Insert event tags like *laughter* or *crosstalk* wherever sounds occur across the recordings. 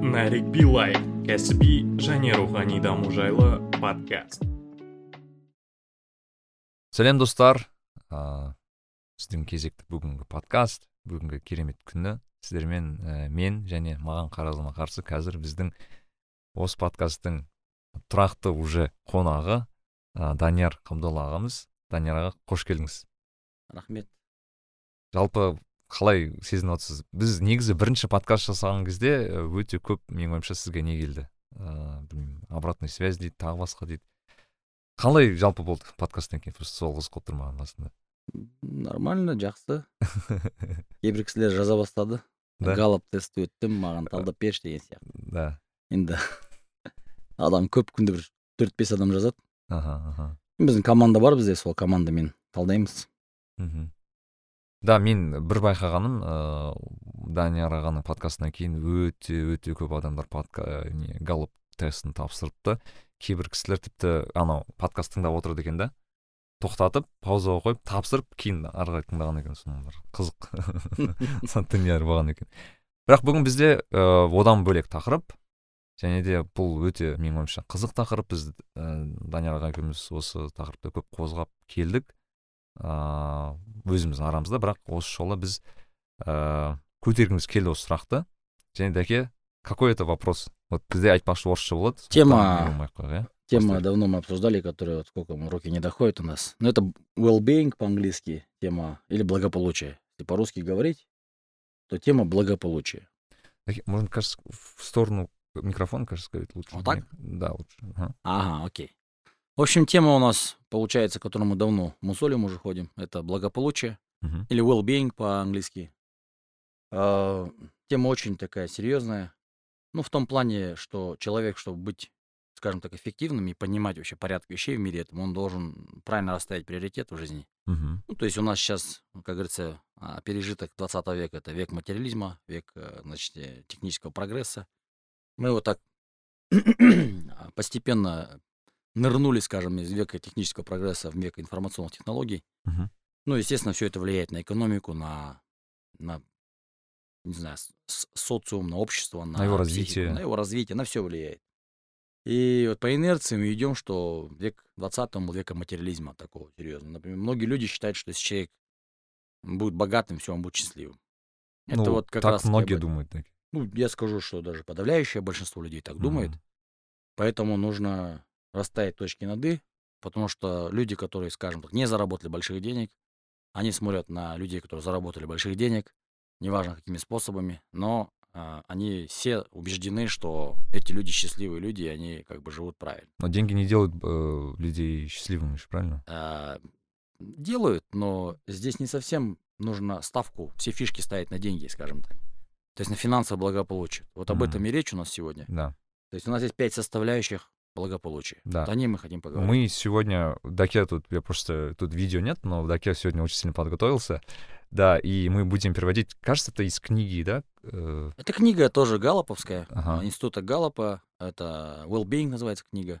нарик билай кәсіби және рухани даму жайлы подкаст. Сәлем достар. Ә, сіздің кезекті бүгінгі подкаст бүгінгі керемет күні сіздермен ә, мен және маған қарама қарсы қазір біздің осы подкасттың тұрақты уже қонағы ә, данияр қабдолла ағамыз. Данияр аға қош келдіңіз. Рахмет. Жалпы қалай сезініп отырсыз біз негізі бірінші подкаст жасаған кезде өте көп менің ойымша сізге не келді? Ыыы білмеймін обратная связь дейді тағы басқа дейді. Қалай жалпы болды подкасттан кейін? Просто сол қызық болып тұр маған басында нормально жақсы. *laughs* Кейбір кісілер жаза бастады. Да. галоп тест өттім маған талдап берші деген сияқты. да. Енді *laughs* адам көп күнде бір төрт бес адам жазады. Аха аха. Біздің команда бар бізде сол командамен талдаймыз. Мхм. Да мен бір байқағаным ыыы данияр ағаның подкастынан кейін өте өте көп адамдар подка не галоп тестін тапсырыпты. Кейбір кісілер тіпті анау подкаст тыңдап отырады екен да. Тоқтатып паузаға қойып тапсырып кейін ары қарай тыңдаған екен соны бір қызық. *laughs* Данияр болған екен. Бірақ бүгін бізде ыыы одан бөлек тақырып және де бұл өте менің ойымша қызық тақырып. Біз ііі данияр аға екеуміз осы тақырыпты көп қозғап келдік. ыыы өзіміздің арамызда бірақ осы жолы біз ыыы көтергіміз келді осы сұрақты және де какой это вопрос вот бізде айтпақшы орысша болады тема тема давно мы обсуждали которая вот сколько уроки не доходит у нас но это well-being по-английски тема или благополучие если по-русски говорить то тема благополучие. можно кажется в сторону микрофона, кажется, говорить лучше. Вот так? Да, лучше. Ага, ага окей. В общем, тема у нас, получается, к которой мы давно мусолим уже ходим, это благополучие Мгм. или well-being по-английски. А, Тема очень такая серьезная. Ну, в том плане, что человек, чтобы быть, скажем так, эффективным и понимать вообще порядок вещей в мире этом, он должен правильно расставить приоритет в жизни. Мгм. Ну, то есть у нас сейчас, как говорится, а, пережиток 20 века, это век материализма, век, э, значит, э, технического прогресса. Мы вот так *clears throat* постепенно нырнули, скажем, из века технического прогресса в век информационных технологий. Мгм. Ну, естественно, все это влияет на экономику, на, на не знаю, социум, на общество, на, его психику, развитие. на его развитие, на все влияет. И вот по инерции мы идем, что век 20 был веком материализма такого серьезного. Например, многие люди считают, что если человек будет богатым, все, он будет счастливым. Это ну, вот как так раз многие бы- думают так. ну, я скажу, что даже подавляющее большинство людей так думает. Мгм. Поэтому нужно расставить точки над «и», потому что люди, которые, скажем так, не заработали больших денег, они смотрят на людей, которые заработали больших денег, неважно какими способами, но а, они все убеждены, что эти люди счастливые люди, и они как бы живут правильно. но деньги не делают э, людей счастливыми правильно А, делают, но здесь не совсем нужно ставку, все фишки ставить на деньги, скажем так. То есть на финансовое благополучие. Вот об Мгм. этом и речь у нас сегодня. да То есть у нас есть пять составляющих благополучия. Да. Вот о ней мы хотим поговорить. Мы сегодня, Даке тут, я просто, тут видео нет, но Даке сегодня очень сильно подготовился. Да, и мы будем переводить, кажется, это из книги, да? Э, Эта книга тоже галлоповская, Ага. а, института Галлопа. Это Well-being называется книга.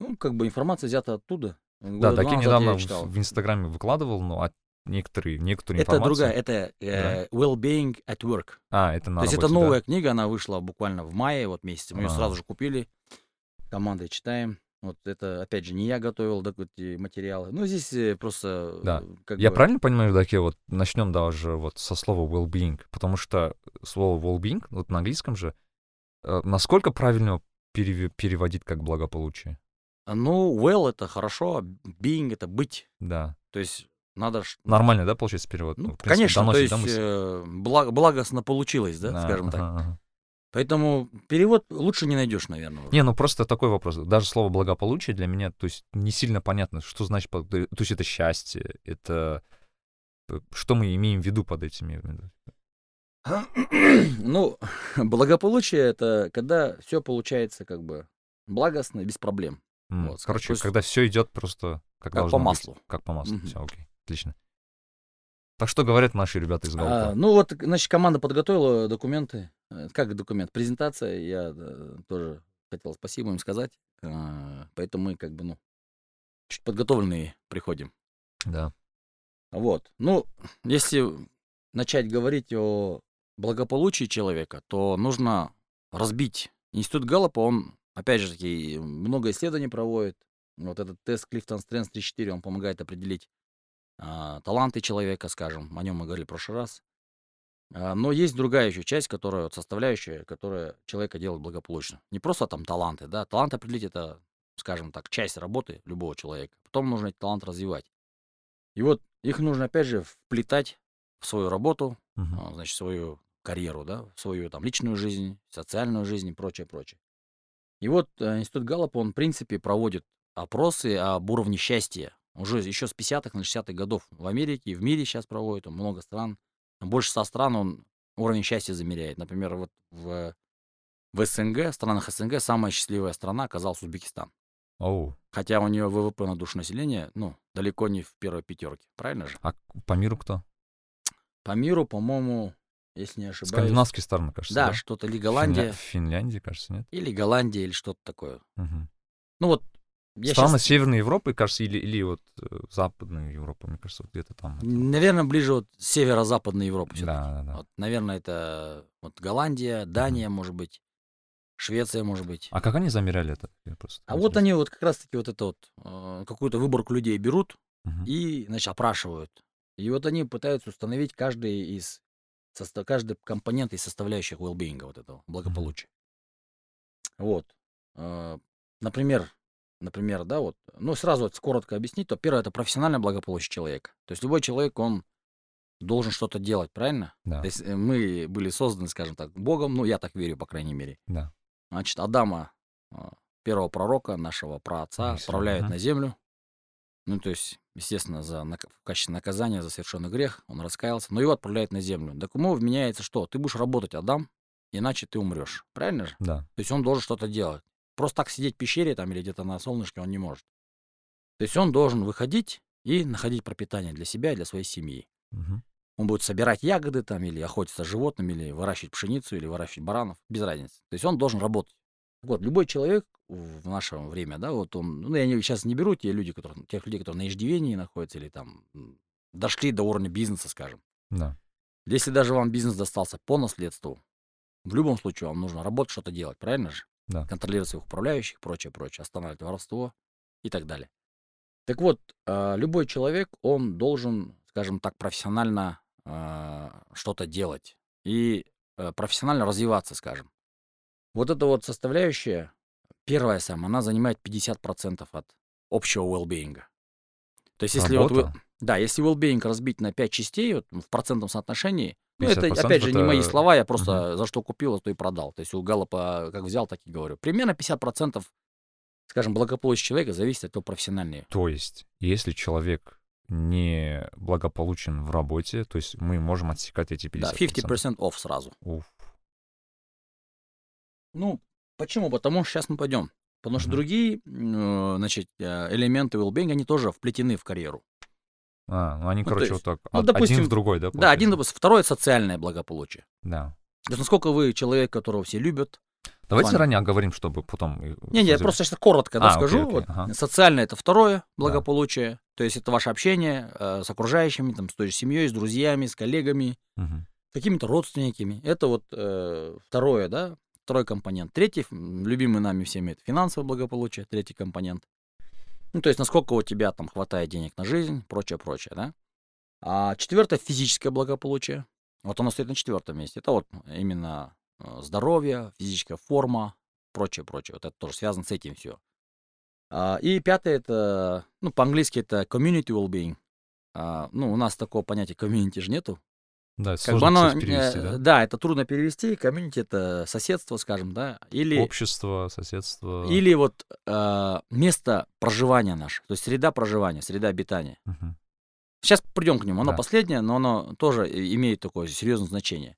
Ну, как бы информация взята оттуда. Да, Года два Даке недавно в, Инстаграме выкладывал, но от некоторые, некоторые Это другая, это э, Well-being at Work. А, это на То есть это работе, да? новая книга, она вышла буквально в мае, вот месяце. Мы ее А. сразу же купили, командой читаем. Вот это, опять же, не я готовил да, эти материалы. Ну, здесь э, просто... Да. э, Как Я бы- правильно понимаю, Даке, вот начнем даже вот со слова well-being, потому что слово well-being, вот на английском же, э, насколько правильно переве- переводить как благополучие? Ну, well это хорошо, а being это быть. Да. То есть надо... Нормально, да, получается перевод? Ну, в принципе, конечно, то есть да, мысль? благостно получилось, да, Да, скажем так. ага, ага. Поэтому перевод лучше не найдешь, наверное. уже. Не, ну просто такой вопрос. Даже слово благополучие для меня, то есть не сильно понятно, что значит, то есть это счастье, это э, что мы имеем в виду под этим? я имею в виду? Ну, *laughs* благополучие это когда все получается как бы благостно, без проблем. М, Вот, Короче, есть когда все идет просто как, как по быть. маслу. Как по маслу. Мгм. Все, окей, отлично. Так что говорят наши ребята из А, Галпа? ну вот, значит, команда подготовила документы. Э, Как документ? Презентация. Я э, тоже хотел спасибо им сказать. А, Поэтому мы как бы, ну, чуть подготовленные приходим. Да. Вот. Ну, если начать говорить о благополучии человека, то нужно разбить. Институт Галлопа, он, опять же таки, много исследований проводит. Вот этот тест Clifton Strengths 34, он помогает определить а, таланты человека, скажем. О нем мы говорили в прошлый раз. А, но есть другая еще часть, которая вот составляющая, которая человека делает благополучным. Не просто там таланты, да. Талант определить это, скажем так, часть работы любого человека. Потом нужно эти таланты развивать. И вот их нужно, опять же, вплетать в свою работу, а, значит, свою карьеру, да, в свою там личную жизнь, социальную жизнь и прочее, прочее. И вот э, Институт Галлопа, он, в принципе, проводит опросы об уровне счастья. Уже еще с 50-х, на 60-х годов в Америке и в мире сейчас проводит, он много стран. Больше 100 стран он уровень счастья замеряет. Например, вот в, в СНГ, в странах СНГ, самая счастливая страна оказалась Узбекистан. Оу. Хотя у нее ВВП на душу населения, ну, далеко не в первой пятерке, правильно же? А по миру кто? По миру, по-моему, если не ошибаюсь. Скандинавские страны, кажется. Да, что-то или Голландия, Финля- Финляндия, кажется, нет? или Голландия, или что-то такое. Мгм. Ну вот, я Страны щас- Северной Европы, кажется, или, или вот э, Западной Европы, мне кажется, вот где-то там. наверное, ближе вот северо-западной Европы. Да, да, да. Вот, наверное, это вот Голландия, Дания, может быть, Швеция, может быть. А как они замеряли это? Просто А вот они вот как раз-таки вот это вот, э, какую-то выборку людей берут Мгм. и, значит, опрашивают. И вот они пытаются установить каждый из, состо- каждый компонент из составляющих well-being вот этого, благополучия. Вот. Э, Например, например, да, вот, ну, сразу вот коротко объяснить, то первое, это профессиональное благополучие человека. То есть любой человек, он должен что-то делать, правильно? Да, То есть э, мы были созданы, скажем так, Богом, ну, я так верю, по крайней мере. да. Значит, Адама, а, первого пророка, нашего праотца, Алейхиссалам, отправляют мгм. на землю. Ну, то есть, естественно, за, в качестве наказания за совершенный грех он раскаялся, но его отправляют на землю. Так ему вменяется что? Ты будешь работать, Адам, иначе ты умрешь. Правильно же? Да. То есть он должен что-то делать. Просто так сидеть в пещере там или где-то на солнышке он не может. То есть он должен выходить и находить пропитание для себя и для своей семьи. Мгм. Он будет собирать ягоды там, или охотиться с животными, или выращивать пшеницу, или выращивать баранов, без разницы. То есть он должен работать. Вот, любой человек в наше время, да, вот он, ну, я не, сейчас не беру те люди, которые, тех людей, которые на иждивении находятся, или там дошли до уровня бизнеса, скажем. Да. Если даже вам бизнес достался по наследству, в любом случае вам нужно работать, что-то делать, правильно же? Да. Контролировать своих управляющих, прочее, прочее, останавливать воровство и так далее. Так вот, а, любой человек, он должен, скажем так, профессионально а, что-то делать и э, профессионально развиваться, скажем. Вот эта вот составляющая, первая самая, она занимает 50% от общего well-being. То есть, если вот вы, Работа? Да, если well-being разбить на 5 частей вот, в процентном соотношении, ну, это, 50% опять же, не мои это- слова, я просто за что купил, а то и продал. То есть у Галлопа как взял, так и говорю. Примерно 50%, скажем, благополучия человека зависит от его профессиональной. То есть, если человек не благополучен в работе, то есть мы можем отсекать эти 50%. Да, 50% off сразу. Уф. Ну, почему? Потому что сейчас мы пойдем. Потому что Мгм. другие, э, значит, э, элементы well они тоже вплетены в карьеру. А, ну они, Ну, короче, есть, вот так, ну, од- допустим, один в другой, да? Да, один, допустим, второе социальное благополучие. Да. То есть насколько вы человек, которого все любят. Давайте заранее оговорим, чтобы потом... Не, не, я просто сейчас коротко да, А, окей, скажу. окей, Вот ага. Социальное это второе благополучие. То есть это ваше общение э, с окружающими, там, с той же семьей, с друзьями, с коллегами, Мгм. какими-то родственниками. Это вот э, второе, да, второй компонент. Третий, любимый нами всеми, это финансовое благополучие, третий компонент. Ну, то есть, насколько у тебя там хватает денег на жизнь, прочее, прочее, да. А четвертое, физическое благополучие. Вот оно стоит на четвертом месте. Это вот именно э, здоровье, физическая форма, прочее, прочее. Вот это тоже связано с этим все. И пятое, это, ну, по-английски это community well-being. А, ну, у нас такого понятия community же нету. Да, Как сложно, бы оно, перевести, э, да? да, это трудно перевести. Комьюнити это соседство, скажем, да, или, Общество, соседство. или вот э, место проживания наше, то есть среда проживания, среда обитания. Мгм. Сейчас придем к нему. Оно Да. последнее, но оно тоже имеет такое серьезное значение.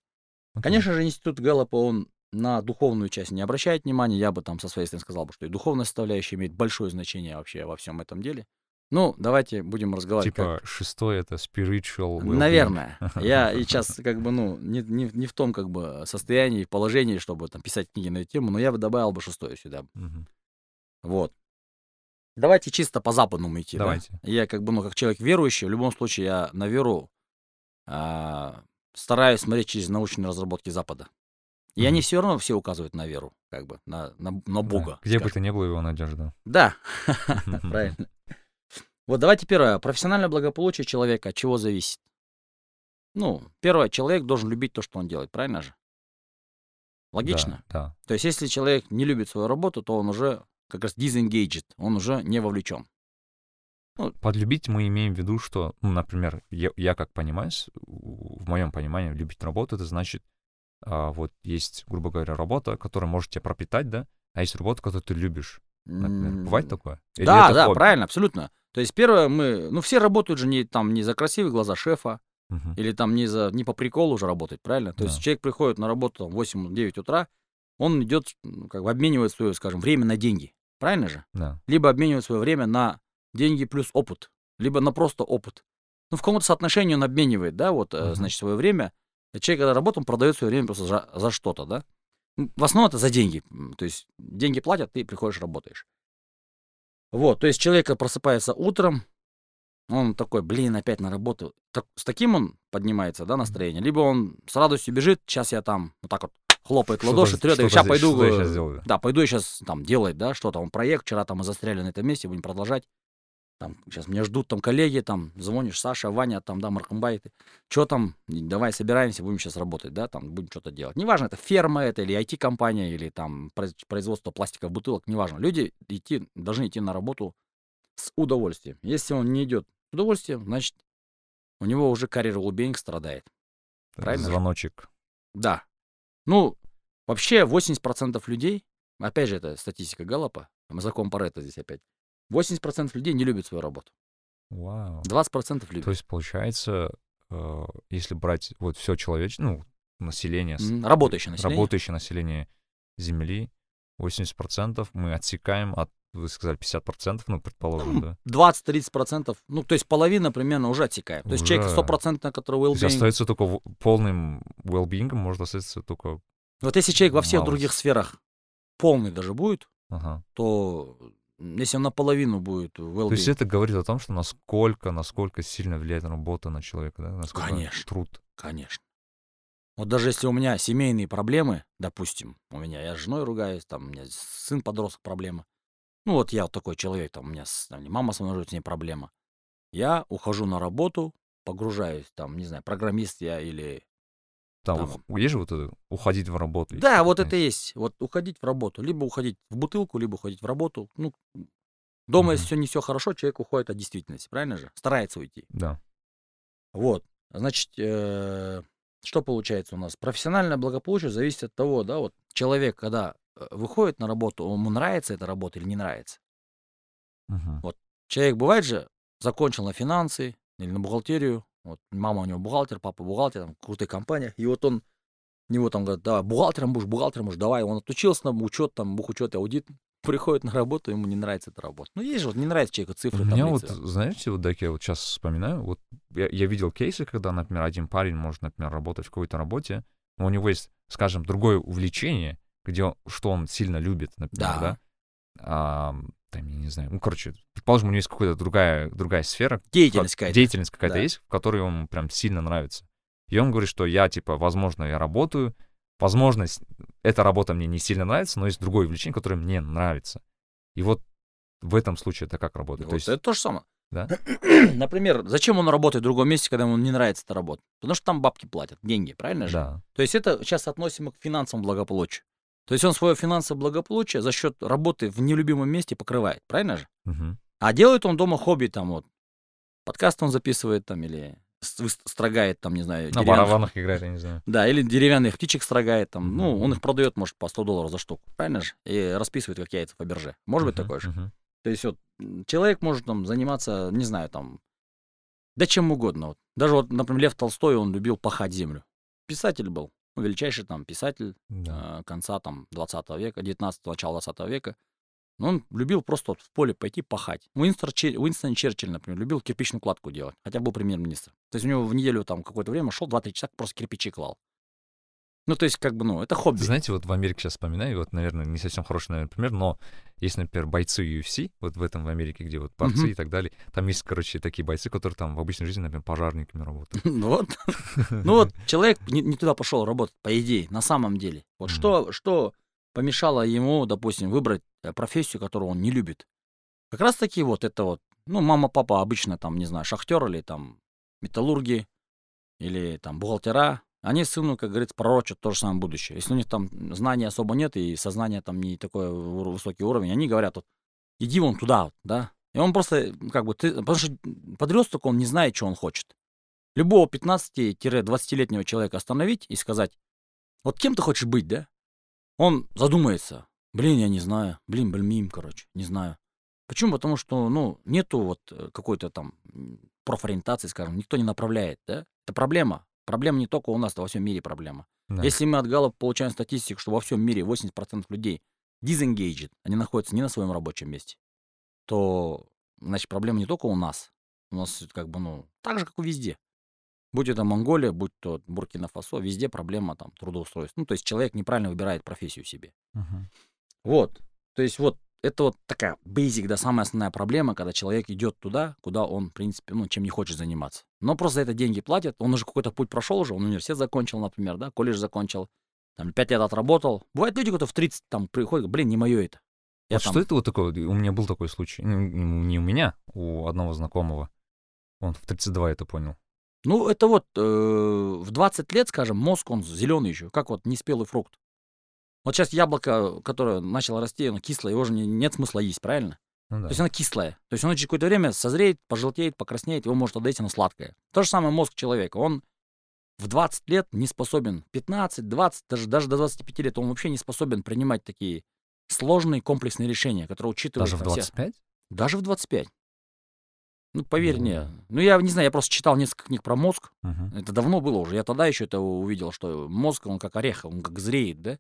Окей. Конечно же, институт Гэллопа, он на духовную часть не обращает внимания. Я бы там со своей стороны сказал бы, что и духовная составляющая имеет большое значение вообще во всем этом деле. Ну, давайте будем разговаривать. как- Типа шестое это spiritual well-being. Наверное. *laughs* Я и сейчас как бы, ну, не, не, не в том как бы состоянии, положении, чтобы там писать книги на эту тему, но я бы добавил бы шестое сюда. Мгм. Вот. Давайте чисто по западному идти. да? Давайте. Я как бы, ну, как человек верующий, в любом случае я на веру а, стараюсь смотреть через научные разработки Запада. И они Мгм. все равно все указывают на веру, как бы, на, на, на Да, Бога. Где бы скажем. ты ни был, его надежда. Да, *laughs* правильно. *laughs* Вот давайте первое. Профессиональное благополучие человека от чего зависит? Ну, первое, человек должен любить то, что он делает, правильно же? Логично? Да, да. То есть, если человек не любит свою работу, то он уже как раз disengaged, он уже не вовлечен. Подлюбить мы имеем в виду, что, ну, например, я, я как понимаю, в моем понимании, любить работу, это значит, а, вот есть, грубо говоря, работа, которая может тебя пропитать, да, а есть работа, которую ты любишь, например. Бывает такое? Или Да, да, хобби? правильно, абсолютно. То есть первое, мы, ну все работают же не там не за красивые глаза шефа Мгм. или там не за не по приколу уже работать, правильно? То есть Да. человек приходит на работу там, в 8-9 утра, он идет, как бы обменивает свое, скажем, время на деньги, правильно же? Да. Либо обменивает свое время на деньги плюс опыт, либо на просто опыт. Ну в каком-то соотношении он обменивает, да, вот, Мгм. значит, свое время. Человек, когда работает, он продает свое время просто за, за что-то, да? В основном это за деньги. То есть деньги платят, ты приходишь, работаешь. Вот, то есть человек просыпается утром, он такой, блин, опять на работу. Так, с таким он поднимается, да, настроение. Либо он с радостью бежит, сейчас я там вот так вот хлопает ладоши, трет, что-то сейчас пойду, что я щас сделаю. да, пойду я сейчас там делать, да, что-то, он проект, вчера там мы застряли на этом месте, будем продолжать. Там, сейчас меня ждут там коллеги, там, звонишь, Саша, Ваня, там, да, Маркомбай, что там, давай собираемся, будем сейчас работать, да, там, будем что-то делать. Неважно, это ферма это или IT-компания, или там произ- производство пластиковых бутылок, неважно. Люди идти, должны идти на работу с удовольствием. Если он не идет с удовольствием, значит, у него уже career well-being страдает. правильно же? Звоночек. Да. Ну, вообще 80% людей, опять же, это статистика Галлопа, там закон Паретта здесь опять, 80% людей не любят свою работу. Вау. 20% любят. То есть, получается, э, если брать вот все человечество, ну, население, Работающее население. работающее население Земли, 80% мы отсекаем от, вы сказали, 50%, ну, предположим, Ну, да? 20-30%, ну, то есть половина примерно уже отсекаем. То есть человек Уже. стопроцентно, который То есть well-being. остается только полным well-being, может остаться только... Вот если человек во всех Малость. других сферах полный даже будет, Ага. то если он наполовину будет well То есть это говорит о том, что насколько, насколько сильно влияет работа на человека, да? Насколько Конечно. труд. Конечно. Вот даже если у меня семейные проблемы, допустим, у меня, я с женой ругаюсь, там, у меня сын подросток проблема. Ну, вот я вот такой человек, там, у меня с- там, мама со мной живет, с ней проблема. Я ухожу на работу, погружаюсь, там, не знаю, программист я или... Там, Там. есть же вот это, уходить в работу. Да, вот это есть. Вот уходить в работу. Либо уходить в бутылку, либо уходить в работу. Ну, дома, если Мгм. все не все хорошо, человек уходит от действительности, правильно же? Старается уйти. Да. Вот, значит, э, что получается у нас? Профессиональное благополучие зависит от того, да, вот человек, когда э, выходит на работу, ему нравится эта работа или не нравится. Мгм. Человек бывает же, закончил на финансы или на бухгалтерию, вот мама у него бухгалтер, папа бухгалтер, там, в крутых компаниях, и вот он, у него там говорят, давай, бухгалтером будешь, бухгалтером будешь, давай, он отучился на учет, там, бухучет и аудит, *laughs* приходит на работу, ему не нравится эта работа. Ну, есть же, вот не нравится человеку У цифры, меня вот, знаете, вот так я вот сейчас вспоминаю, вот я, я видел кейсы, когда, например, один парень может, например, работать в какой-то работе, но у него есть, скажем, другое увлечение, где он, что он сильно любит, например, Да. да, А, там, я не знаю, ну, короче, предположим, у него есть какая-то другая, другая сфера, Деятельность ка- какая-то. деятельность какая-то Да. есть, в которой ему прям сильно нравится. И он говорит, что я, типа, возможно, я работаю, возможно, эта работа мне не сильно нравится, но есть другое увлечение, которое мне нравится. И вот в этом случае это как работает? Вот То есть, это то же самое. да? *clears throat* Например, зачем он работает в другом месте, когда ему не нравится эта работа? Потому что там бабки платят, деньги, правильно же? Да. То есть это сейчас относимо к финансовому благополучию. То есть он свое финансовое благополучие за счет работы в нелюбимом месте покрывает, правильно же? Мгм. А делает он дома хобби, там вот, подкаст он записывает там или строгает там, не знаю, На барабанах играет, я не знаю. Да, или деревянных птичек строгает там, ну, Мгм. он их продает, может, по 100 долларов за штуку, правильно же? И расписывает, как яйца по бирже. Может быть Мгм, такое же? мгм. То есть вот человек может там заниматься, не знаю, там, да чем угодно. Вот. Даже вот, например, Лев Толстой, он любил пахать землю. Писатель был, ну, величайший там писатель Да. э, конца там 20 века, 19 начала 20 века. Но он любил просто вот в поле пойти пахать. Уинстон, Чер- Уинстон Черчилль, например, любил кирпичную кладку делать, хотя был премьер-министр. То есть у него в неделю там какое-то время шел 2-3 часа, просто кирпичи клал. Ну, то есть, как бы, ну, это хобби. Знаете, вот в Америке сейчас вспоминаю, вот, наверное, не совсем хороший, наверное, пример, но есть, например, бойцы UFC, вот в этом в Америке, где вот борцы Мгм. и так далее. Там есть, короче, такие бойцы, которые там в обычной жизни, например, пожарниками работают. *laughs* Ну вот. Ну вот человек не, туда пошел работать, по идее, на самом деле. Вот что, что помешало ему, допустим, выбрать э, профессию, которую он не любит? Как раз таки вот это вот, ну, мама, папа обычно там, не знаю, шахтер или там металлурги или там бухгалтера, они сыну, как говорится, пророчат то же самое будущее. Если у них там знаний особо нет и сознание там не такой высокий уровень, они говорят, вот, иди вон туда, вот, да. И он просто, как бы, ты, потому что подросток, он не знает, что он хочет. Любого 15-20-летнего человека остановить и сказать, вот кем ты хочешь быть, да? Он задумается. Блин, я не знаю. Блин, блин, короче, не знаю. Почему? Потому что, ну, нету вот э, какой-то там профориентации, скажем, никто не направляет, да? Это проблема. Проблема не только у нас, это во всем мире проблема. Да. Если мы от Галлоп получаем статистику, что во всем мире 80% людей disengaged, они находятся не на своем рабочем месте, то, значит, проблема не только у нас. У нас как бы, ну, так же, как и везде. Будь это Монголия, будь то Буркина-Фасо, везде проблема там трудоустройства. Ну, то есть человек неправильно выбирает профессию себе. Мгм. Вот. То есть вот это вот такая basic, да, самая основная проблема, когда человек идет туда, куда он, в принципе, ну, чем не хочет заниматься. Но просто за это деньги платят, он уже какой-то путь прошел уже, он университет закончил, например, да, колледж закончил, там, пять лет отработал. Бывают люди, которые в 30 там приходят, блин, не мое это. Я Вот там- что это вот такое? У меня был такой случай. Ну, не у меня, у одного знакомого. Он в 32 это понял. Ну, это вот э, в 20 лет, скажем, мозг, он зеленый еще, как вот неспелый фрукт. Вот сейчас яблоко, которое начало расти, оно кислое, его же не- нет смысла есть, правильно? Ну да. То есть оно кислое. То есть оно через какое-то время созреет, пожелтеет, покраснеет, его может отдать, оно сладкое. То же самое мозг человека. Он в 20 лет не способен, 15, 20, даже, даже до 25 лет, он вообще не способен принимать такие сложные комплексные решения, которые учитывают Даже в там все- 25? Даже в 25. Ну, поверь Ну. мне. Ну, я не знаю, я просто читал несколько книг про мозг. Мгм. Это давно было уже. Я тогда еще это увидел, что мозг, он как орех, он как зреет, да?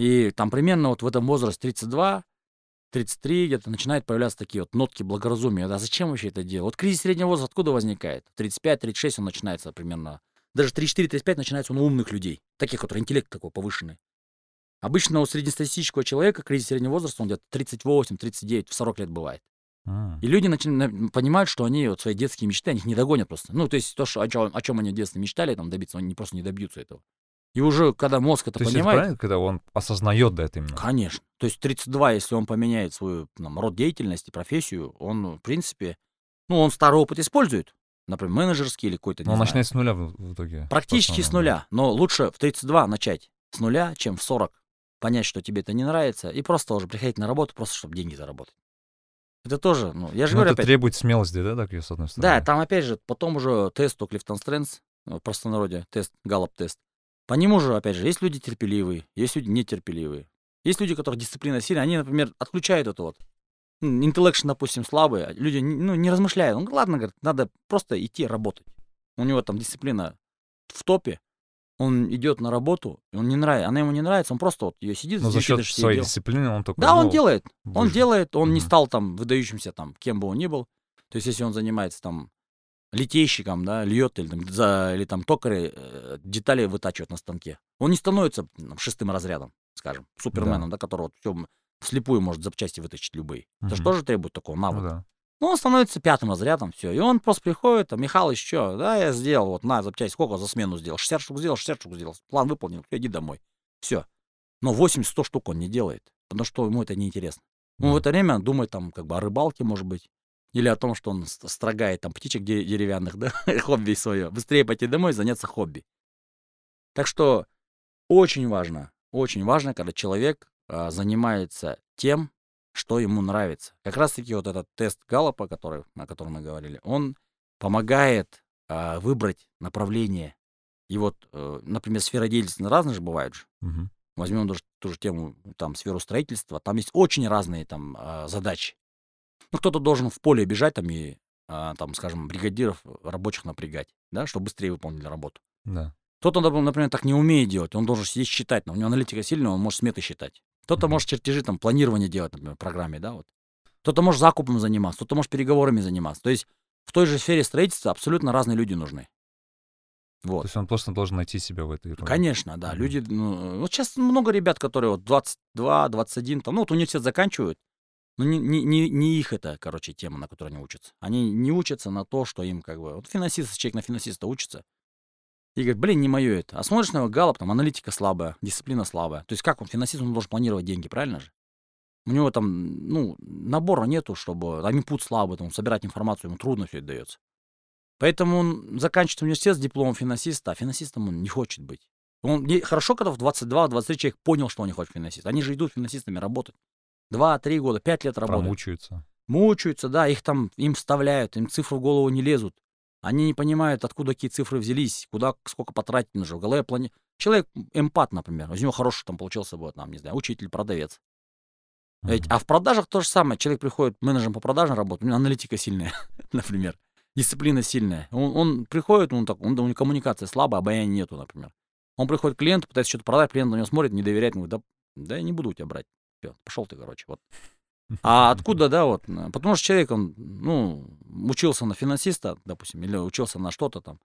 И там примерно вот в этом возрасте 32, 33 где-то начинают появляться такие вот нотки благоразумия. Да зачем вообще это делать? Вот кризис среднего возраста откуда возникает? 35-36 он начинается примерно. Даже 34-35 начинается он у умных людей. Таких, которые интеллект такой повышенный. Обычно у среднестатистического человека кризис среднего возраста, он где-то 38, 39, в 40 лет бывает. М. И люди начинают, понимают, что они вот свои детские мечты, они их не догонят просто. Ну, то есть то, что, о, чем, о чем они в детстве мечтали там добиться, они просто не добьются этого. И уже, когда мозг это То есть это понимает, правильно, когда он осознает да, это именно? конечно. То есть 32, если он поменяет свою там, род деятельности, профессию, он, в принципе, ну, он старый опыт использует, например, менеджерский или какой-то, Но он знаю, начинает с нуля в, в итоге. практически с нуля. Но лучше в 32 начать с нуля, чем в 40 понять, что тебе это не нравится, и просто уже приходить на работу, просто чтобы деньги заработать. Это тоже, ну, я же Ну, говорю это опять, требует смелости, да, так, с одной стороны? Да, там опять же, потом уже тест у CliftonStrengths, в простонародье, тест, Gallup тест. По нему же, опять же, есть люди терпеливые, есть люди нетерпеливые. Есть люди, у которых дисциплина сильная, они, например, отключают это вот. Intellection, допустим, слабый, а люди не- ну, не размышляют. Он, ладно, говорит, надо просто идти работать. У него там дисциплина в топе, он идет на работу, и он не нравится, она ему не нравится, он просто вот ее сидит, Но за 10 счет до 6 своей дел. дисциплины он только... Да, он делает. Он выжил. делает, он не Мгм. стал там выдающимся там, кем бы он ни был. То есть, если он занимается там литейщиком, да, льет или там, за, или там токарь э, детали вытачивает на станке, он не становится там, шестым разрядом, скажем, суперменом, да, которого вот всё вслепую может запчасти вытащить любые. Это же тоже требует такого Ну навыка. да. Ну, он становится пятым разрядом, все. И он просто приходит, там, Михалыч, что, да, я сделал, вот, на, запчасть, сколько за смену сделал? 60 штук сделал, 60 штук сделал. План выполнил, иди домой. Все. Но 80-100 штук он не делает, потому что ему это неинтересно. Он в Да. это время думает, там, как бы о рыбалке, может быть, или о том, что он ст- строгает, там, птичек де- деревянных, да, *laughs* хобби свое. Быстрее пойти домой и заняться хобби. Так что очень важно, очень важно, когда человек а, занимается тем, что ему нравится. Как раз-таки вот этот тест Галлопа, который, о котором мы говорили, он помогает а, выбрать направление. И вот, э, например, сфера деятельности разные же бывают же. Мгм. Возьмем даже ту же тему, там, сферу строительства. Там есть очень разные там а, задачи. Ну, кто-то должен в поле бежать там и, а, там, скажем, бригадиров рабочих напрягать, да, чтобы быстрее выполнили работу. Да. Кто-то, например, так не умеет делать, он должен сидеть считать, но у него аналитика сильная, он может сметы считать. Кто-то Мгм. может чертежи, там, планирование делать, например, в программе, да, вот. Кто-то может закупом заниматься, кто-то может переговорами заниматься. То есть в той же сфере строительства абсолютно разные люди нужны. То Вот. есть он просто должен найти себя в этой роли. Конечно, да. Мгм. Люди, ну, вот сейчас много ребят, которые вот 22, 21, там, ну, вот университет заканчивают, но не, не, не, не их это, короче, тема, на которой они учатся. Они не учатся на то, что им как бы... Вот финансист, человек на финансиста учится, и говорит, блин, не мое это. А смотришь на его галоп, там, аналитика слабая, дисциплина слабая. То есть как он, финансист, он должен планировать деньги, правильно же? У него там, ну, набора нету, чтобы... Там инпут слабый, там, собирать информацию, ему трудно все это дается. Поэтому он заканчивает университет с дипломом финансиста, а финансистом он не хочет быть. Он хорошо, когда в 22-23 человек понял, что он не хочет финансист. Они же идут финансистами работать. Два-три года, пять лет работают. Промучаются. Мучаются, да, их там, им вставляют, им цифры в голову не лезут. Они не понимают, откуда какие цифры взялись, куда, сколько потратить нужно. В голове плане... Человек эмпат, например, из него хороший там получился бы, там, не знаю, учитель, продавец. Ведь, а в продажах то же самое. Человек приходит менеджером по продажам работать, у него аналитика сильная, *laughs* например. Дисциплина сильная. Он, он приходит, он так, он, у него коммуникация слабая, обаяния нету, например. Он приходит к клиенту, пытается что-то продать, клиент на него смотрит, не доверяет, ему говорит, да, да я не буду у тебя брать. Всё, пошел ты, короче, вот. *laughs* А откуда, да, вот, э, потому что человек, он, ну, учился на финансиста, допустим, или учился на что-то там,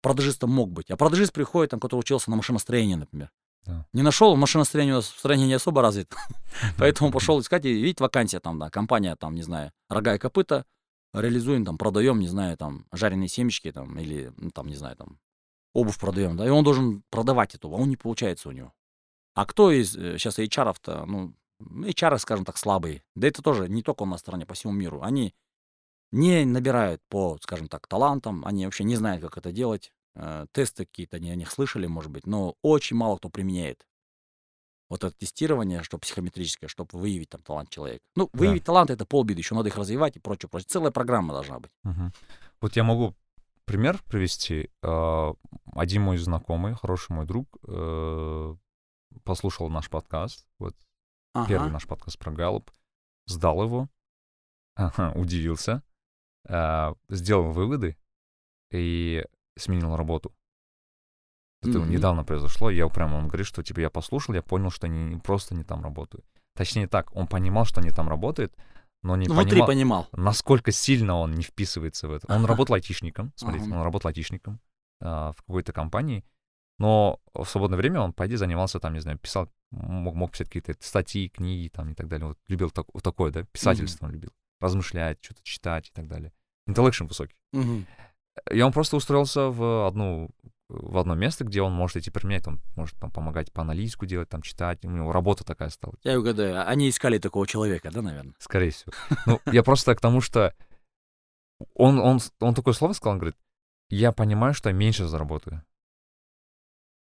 продажистом мог быть, а продажист приходит, там, который учился на машиностроении, например. Да. Не нашел, машиностроение у нас в стране не особо развито, *laughs* поэтому пошел искать, и видит вакансия там, да, компания там, не знаю, рога и копыта, реализуем, там, продаем, не знаю, там, жареные семечки, там, или, ну, там, не знаю, там, обувь продаем, да, и он должен продавать эту, а он не получается у него. А кто из э, сейчас HR-то, ну, HR, скажем так, слабые, да это тоже не только у нас в стране, по всему миру, они не набирают по, скажем так, талантам, они вообще не знают, как это делать, э, тесты какие-то, они о них слышали, может быть, но очень мало кто применяет вот это тестирование, что психометрическое, чтобы выявить там талант человека. Ну, Да. выявить талант это полбеды, еще надо их развивать и прочее, прочее. Целая программа должна быть. Мгм. Вот я могу пример привести. А, Один мой знакомый, хороший мой друг, э, послушал наш подкаст, вот первый наш подкаст про Галлоп, сдал его, ага, удивился, а, сделал выводы и сменил работу. Это Мгм. недавно произошло, я прямо, он говорит, что типа я послушал, я понял, что они просто не там работают. Точнее так, он понимал, что они там работают, но не Ну, Внутри понимал, понимал. насколько сильно он не вписывается в это. Он работал айтишником, смотрите, Ага. он работал айтишником а, в какой-то компании, но в свободное время он, по идее, занимался там, не знаю, писал, мог, мог писать какие-то статьи, книги там и так далее. Вот любил так, вот такое, да, писательство он любил. Размышлять, что-то читать и так далее. Интеллекшн высокий. Мгм. И он просто устроился в одну в одно место, где он может эти применять, он может там помогать по аналитику делать, там читать, у него работа такая стала. Я угадаю, они искали такого человека, да, наверное? Скорее всего. Ну, я просто к тому, что он, он, он такое слово сказал, он говорит, я понимаю, что я меньше заработаю.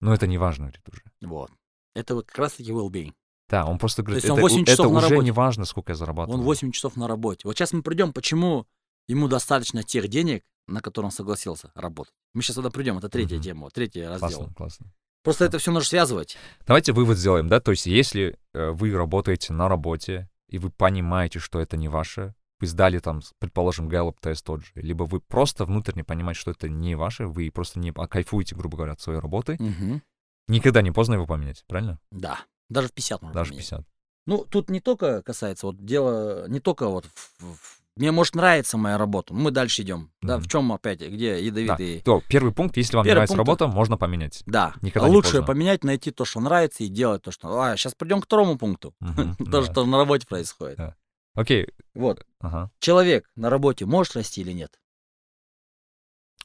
Но это не важно, говорит, уже. Вот. Это вот как раз-таки well-being. Да, он просто говорит, есть он это, 8 это часов на уже работе. не важно, сколько я зарабатываю. Он 8 часов на работе. Вот сейчас мы придем, почему ему достаточно тех денег, на которые он согласился работать. Мы сейчас туда придем, это третья Мгм. тема, третий раздел. Классно, классно. Просто это все нужно связывать. Давайте вывод сделаем, да, то есть если э, вы работаете на работе, и вы понимаете, что это не ваше, вы сдали там, предположим, Gallup тест тот же, либо вы просто внутренне понимаете, что это не ваше, вы просто не кайфуете, грубо говоря, от своей работы, Мгм. никогда не поздно его поменять, правильно? Да. Даже в 50 можно Даже поменять. 50. Ну, тут не только касается, вот дело не только вот в- в- мне может нравится моя работа, мы дальше идем. Да, Мгм. в чем опять, где Да, ядовитые. то первый пункт, если вам Первый нравится пункт- работа, можно поменять. Да. Никогда а лучше поздно. поменять, найти то, что нравится, и делать то, что. А, сейчас придем к второму пункту. Мгм, *laughs* То, да. что на работе происходит. Да. Окей, Вот. ага. Человек на работе может расти или нет?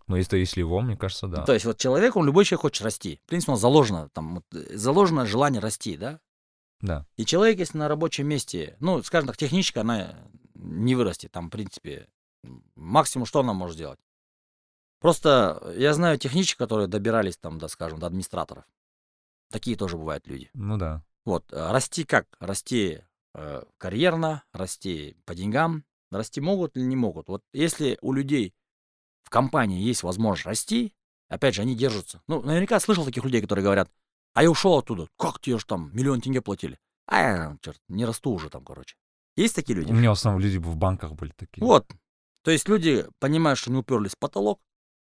Ну, если, если его, мне кажется, да. То есть вот человек, он любой человек хочет расти. В принципе, он заложено, там, вот, э, заложено желание расти, да? Да. И человек, если на рабочем месте, ну, скажем так, техничка, она не вырастет. Там, в принципе, максимум, что она может сделать? Просто я знаю техничек, которые добирались там, да, скажем, до администраторов. Такие тоже бывают люди. Ну да. Вот, э, расти как? Расти э, карьерно, расти по деньгам, расти могут или не могут. Вот если у людей в компании есть возможность расти, опять же, они держатся. Ну, наверняка слышал таких людей, которые говорят, а я ушел оттуда, как тебе же там миллион тенге платили? А я, черт, не расту уже там, короче. Есть такие люди? У меня в основном люди в банках были такие. Вот. То есть люди понимают, что не уперлись в потолок,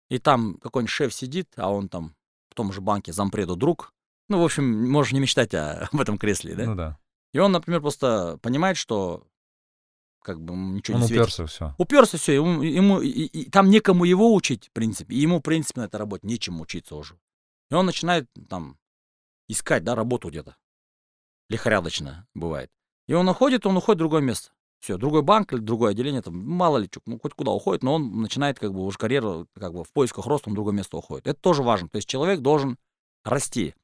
и там какой-нибудь шеф сидит, а он там в том же банке зампреду друг. Ну, в общем, можешь не мечтать о, *laughs* об этом кресле, да? Ну да. И он, например, просто понимает, что как бы ничего Он не светит. уперся, все. Уперся, все, ему, ему и- и там некому его учить, в принципе. И ему, в принципе, на этой работе нечем учиться уже. И он начинает там искать, да, работу где-то. Лихорадочно бывает. И он находит, он уходит в другое место. Все, другой банк или другое отделение, там, мало ли, чё, ну, хоть куда уходит, но он начинает как бы уже карьеру, как бы в поисках роста, он в другое место уходит. Это тоже важно. То есть человек должен расти.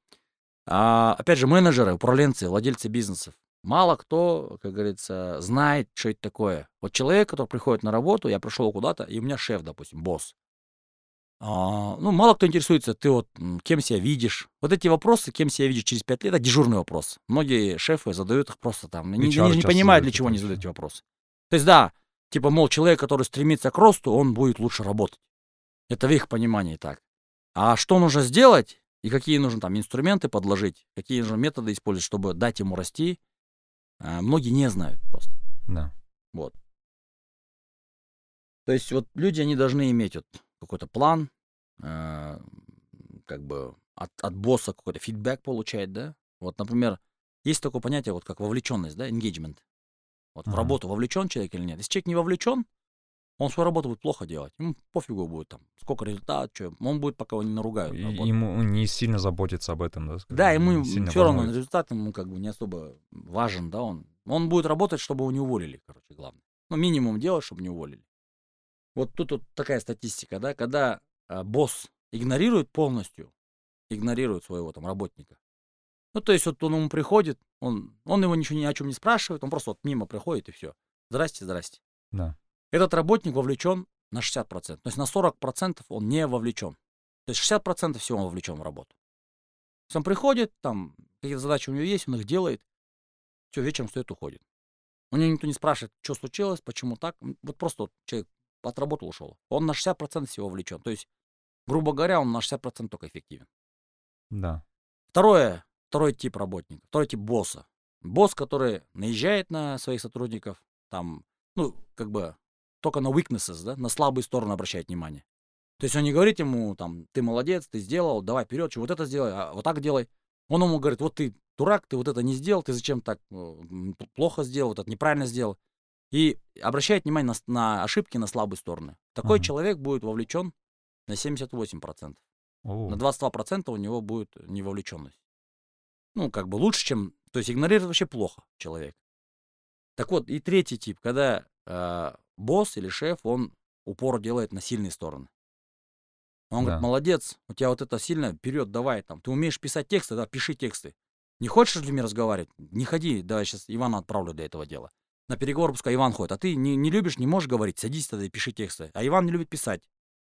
А, опять же, менеджеры, управленцы, владельцы бизнесов. Мало кто, как говорится, знает, что это такое. Вот человек, который приходит на работу, я пришел куда-то, и у меня шеф, допустим, босс. А, ну, мало кто интересуется, ты вот кем себя видишь. Вот эти вопросы, кем себя видишь через пять лет, это дежурный вопрос. Многие шефы задают их просто там. Они, не часто понимают, для чего они задают эти вопросы. То есть, да, типа, мол, человек, который стремится к росту, он будет лучше работать. Это в их понимании так. А что нужно сделать и какие нужно там инструменты подложить, какие нужно методы использовать, чтобы дать ему расти, а, многие не знают просто. Да. То есть вот люди, они должны иметь вот какой-то план, э, как бы от, от босса какой-то фидбэк получать, да. Вот, например, есть такое понятие, вот как вовлеченность, да, engagement. Вот в Ага. работу вовлечен человек или нет. Если человек не вовлечен, он свою работу будет плохо делать. Ему пофигу будет там, сколько результат, что. Он будет, пока его не наругают. И- на работе. Ему не сильно заботится об этом, да? скажем, Да, ему все равно результат ему как бы не особо важен, да, он. Он будет работать, чтобы его не уволили, короче, главное. Ну, минимум делать, чтобы не уволили. Вот тут вот такая статистика, да, когда а, босс игнорирует полностью, игнорирует своего там работника. Ну, то есть вот он ему приходит, он, он его ничего ни о чем не спрашивает, он просто вот мимо приходит и все. Здрасте, здрасте. Да. Этот работник вовлечен на 60%. То есть на 40% он не вовлечен. То есть 60% всего он вовлечен в работу. То есть он приходит, там какие-то задачи у него есть, он их делает, все, вечером стоит, уходит. У него никто не спрашивает, что случилось, почему так. Вот просто вот человек отработал, ушел. Он на 60% всего вовлечен. То есть, грубо говоря, он на 60% только эффективен. Да. Второе, второй тип работника, второй тип босса. Босс, который наезжает на своих сотрудников, там, ну, как бы, только на weaknesses, да, на слабые стороны обращает внимание. То есть он не говорит ему, там, ты молодец, ты сделал, давай вперед, что вот это сделай, а вот так делай. Он ему говорит, вот ты дурак, ты вот это не сделал, ты зачем так э, плохо сделал, вот это неправильно сделал. И обращает внимание на, на ошибки, на слабые стороны. Такой Ага. человек будет вовлечен на 78%. О, На 22% у него будет невовлеченность. Ну, как бы лучше, чем... То есть игнорировать вообще плохо человек. Так вот, и третий тип, когда э, босс или шеф, он упор делает на сильные стороны. Он Да. говорит, молодец, у тебя вот это сильно, вперед, давай там. Ты умеешь писать тексты, да, пиши тексты. Не хочешь с людьми разговаривать? Не ходи, давай сейчас Ивана отправлю для этого дела. На переговор пускай Иван ходит. А ты не, не любишь, не можешь говорить, садись тогда и пиши тексты. А Иван не любит писать.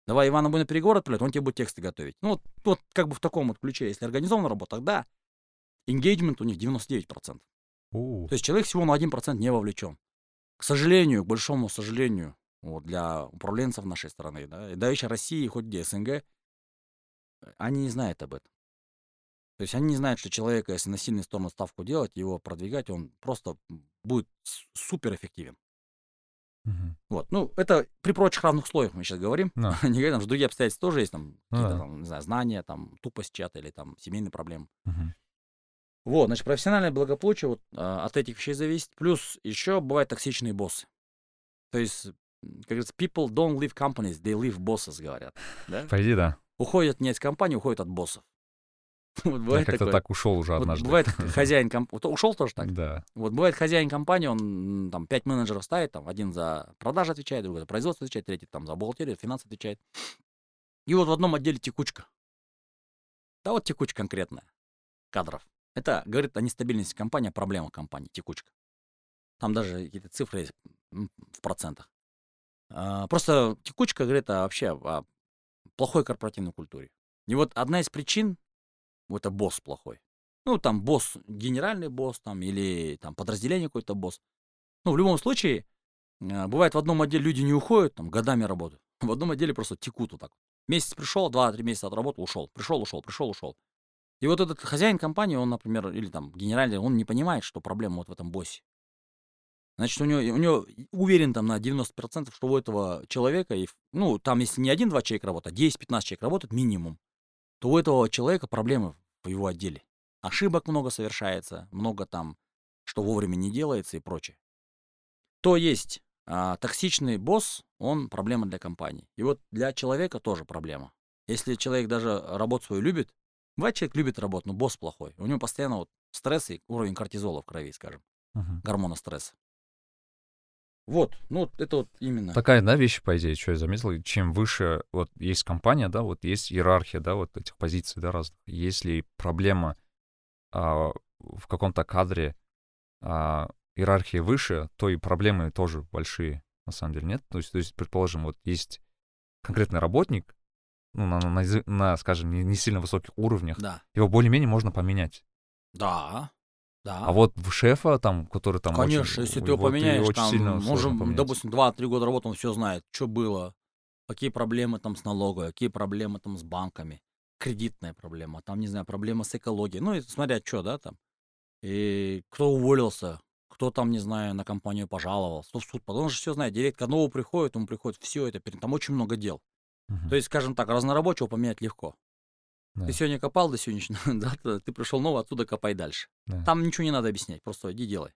Давай Ивана будет на переговор отправлять, он тебе будет тексты готовить. Ну, вот, вот как бы в таком вот ключе, если организованная работа, тогда engagement у них 99%. о, То есть человек всего на 1% не вовлечен. К сожалению, к большому сожалению, вот, для управленцев нашей страны, да, и да еще России, хоть где СНГ, э, они не знают об этом. То есть они не знают, что человека, если на сильную сторону ставку делать, его продвигать, он просто будет с- супер эффективен. мгм. Вот, ну, это при прочих равных условиях мы сейчас говорим. Ну, *laughs* Не говорим, что другие обстоятельства тоже есть, там, Ну какие-то да. там, не знаю, знания, там, тупость чья-то или там семейные проблемы. мгм. Вот, значит, профессиональное благополучие вот, а, от этих вещей зависит. Плюс еще бывают токсичные боссы. То есть, как говорится, people don't leave companies, they leave bosses, говорят. Да? По идее, да. Уходят не из компании, уходят от боссов. *laughs* Вот Я как-то такое. так ушел уже Вот однажды. бывает *laughs* хозяин компании, ушел тоже так. Да. Вот бывает хозяин компании, он там пять менеджеров ставит, там один за продажи отвечает, другой за производство отвечает, третий там за бухгалтерию, финансы отвечает. И вот в одном отделе текучка. Да вот текучка конкретная кадров. Это говорит о нестабильности компании, о проблемах компании, текучка. Там даже какие-то цифры есть в процентах. А, Просто текучка говорит о, вообще о плохой корпоративной культуре. И вот одна из причин, вот это босс плохой. Ну, там босс, генеральный босс, там, или там подразделение какой-то босс. Ну, в любом случае, э, бывает в одном отделе люди не уходят, там, годами работают. *laughs* В одном отделе просто текут вот так. Месяц пришел, два-три месяца отработал, ушел. Пришел, ушел, пришел, ушел. И вот этот хозяин компании, он, например, или там генеральный, он не понимает, что проблема вот в этом боссе. Значит, у него, у него уверен там на 90%, что у этого человека, и, ну, там, если не один-два человека работают, а 10-15 человек работают минимум, то у этого человека проблемы в его отделе. Ошибок много совершается, много там, что вовремя не делается и прочее. кто есть а, токсичный босс, он проблема для компании. И вот для человека тоже проблема. Если человек даже работу свою любит, бывает человек любит работу, но босс плохой. У него постоянно вот стресс и уровень кортизола в крови, скажем, Мгм. гормона стресса. Вот, ну вот это вот именно. Такая, да, вещь, по идее, что я заметил, чем выше вот есть компания, да, вот есть иерархия, да, вот этих позиций, да, разных. Если проблема а, в каком-то кадре а, иерархии выше, то и проблемы тоже большие, на самом деле, нет? То есть, то есть предположим, вот есть конкретный работник, ну, на, на, на, скажем, не, не сильно высоких уровнях, Да, его более-менее можно поменять. да, да. А вот в шефа, там, который там очень- Конечно, если ты его поменяешь, очень там, сильно он поменять. допустим, 2-3 года работы, он все знает, что было, какие проблемы там с налогой, какие проблемы там с банками, кредитная проблема, там, не знаю, проблема с экологией, ну, и смотря что, да, там. И кто уволился, кто там, не знаю, на компанию пожаловался, кто в суд подал, он же все знает, директор нового приходит, ему приходит все это, перед- там очень много дел. То есть, скажем так, разнорабочего поменять легко. Да. Ты сегодня копал до сегодняшнего, *laughs* да, то ты пришел новый, оттуда копай дальше. Да. Там ничего не надо объяснять, просто иди делай.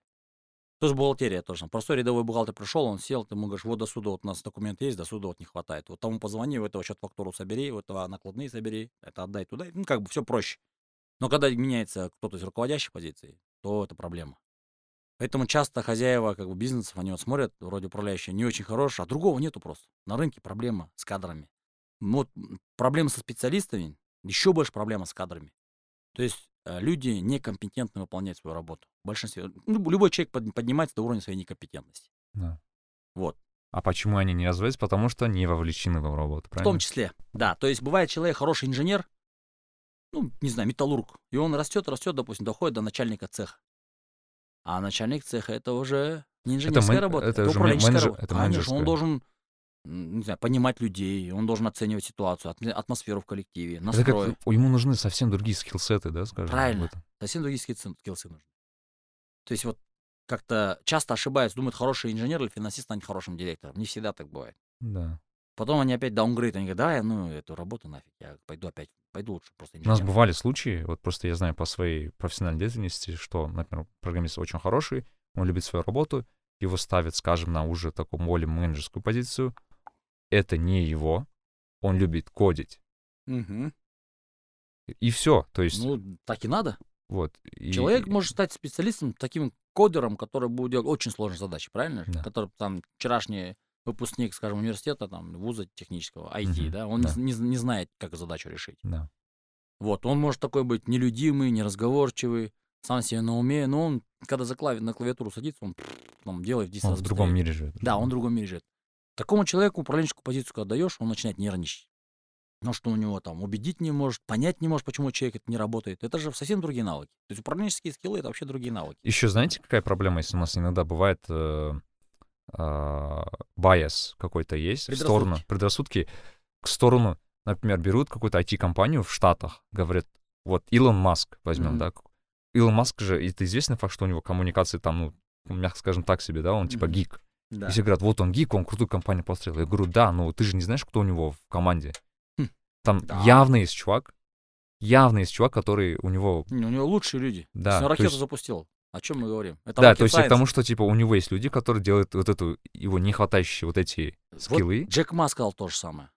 Тоже бухгалтерия тоже. Простой рядовой бухгалтер пришел, он сел, ты ему говоришь, вот до суда вот у нас документ есть, до суда вот не хватает. Вот тому позвони, у этого счет фактуру собери, у этого накладные собери, это отдай туда. Ну, как бы все проще. Но когда меняется кто-то из руководящей позиции, то это проблема. Поэтому часто хозяева как бы, бизнесов, они вот смотрят, вроде управляющие, не очень хорошие, а другого нету просто. На рынке проблема с кадрами. Ну, Вот проблема со специалистами, еще больше проблема с кадрами. То есть э, люди некомпетентны выполнять свою работу. В большинстве. ну, любой человек под- поднимается до уровня своей некомпетентности. Да. Вот. А почему они не развиваются? Потому что не вовлечены в работу, В правильно? том числе, да. То есть бывает человек хороший инженер, ну, не знаю, металлург, и он растет, растет, допустим, доходит до начальника цеха. А начальник цеха это уже не инженерская мэн- работа, это это, управленческая менеджер- работа. это Конечно, менеджерская. он должен, м, не знаю, понимать людей, он должен оценивать ситуацию, атм- атмосферу в коллективе, Это настрой. как ему нужны совсем другие скиллсеты, да, скажем? Правильно. этом. Совсем другие скиллсы нужны. То есть вот как-то часто ошибаются, думают, хороший инженер или финансист станет хорошим директором. Не всегда так бывает. Да. Потом они опять даунгрейд, они говорят, да, я, ну, эту работу нафиг, я пойду опять, пойду лучше просто У инженером. нас бывали случаи, вот просто я знаю по своей профессиональной деятельности, что, например, программист очень хороший, он любит свою работу, его ставят, скажем, на уже такую более менеджерскую позицию. Это не его, он любит кодить. Мгм. И все. То есть, Ну, так и надо. вот. и- Человек может стать специалистом, таким кодером, который будет делать очень сложные задачи, правильно? Да. Который там вчерашний выпускник, скажем, университета, там, вуза технического, IT, Мгм, да, он не да. не, не знает, как задачу решить. Да. Вот, он может такой быть нелюдимый, неразговорчивый, сам себе на уме, но он, когда за клави- на клавиатуру садится, он там, делает в 10 Он раз в другом быстрее. мире живет. Да, он в другом мире живет. Такому человеку управленческую позицию, когда даешь, он начинает нервничать. Но что у него там убедить не может, понять не может, почему человек это не работает. Это же совсем другие навыки. То есть управленческие скиллы это вообще другие навыки. Еще знаете, какая проблема, если у нас иногда бывает э, байс какой-то есть в сторону, Предрассудки. к сторону, например, берут какую-то IT-компанию в Штатах, говорят, вот Илон Маск возьмем, Мгм. да, Илон Маск же, это известный факт, что у него коммуникации там, ну, мягко скажем так себе, да, он типа Мгм. гик. Да. И все говорят, вот он гик, он крутую компанию построил. Я говорю, да, но ты же не знаешь, кто у него в команде. Хм. Там Да. явно есть чувак, явно есть чувак, который у него Не, у него лучшие люди. Да, то ракету есть- запустил. О чем мы говорим? Это Да, то есть к тому, что типа у него есть люди, которые делают вот эту его не хватающие вот эти Вот скиллы. Джек Ма сказал то же самое.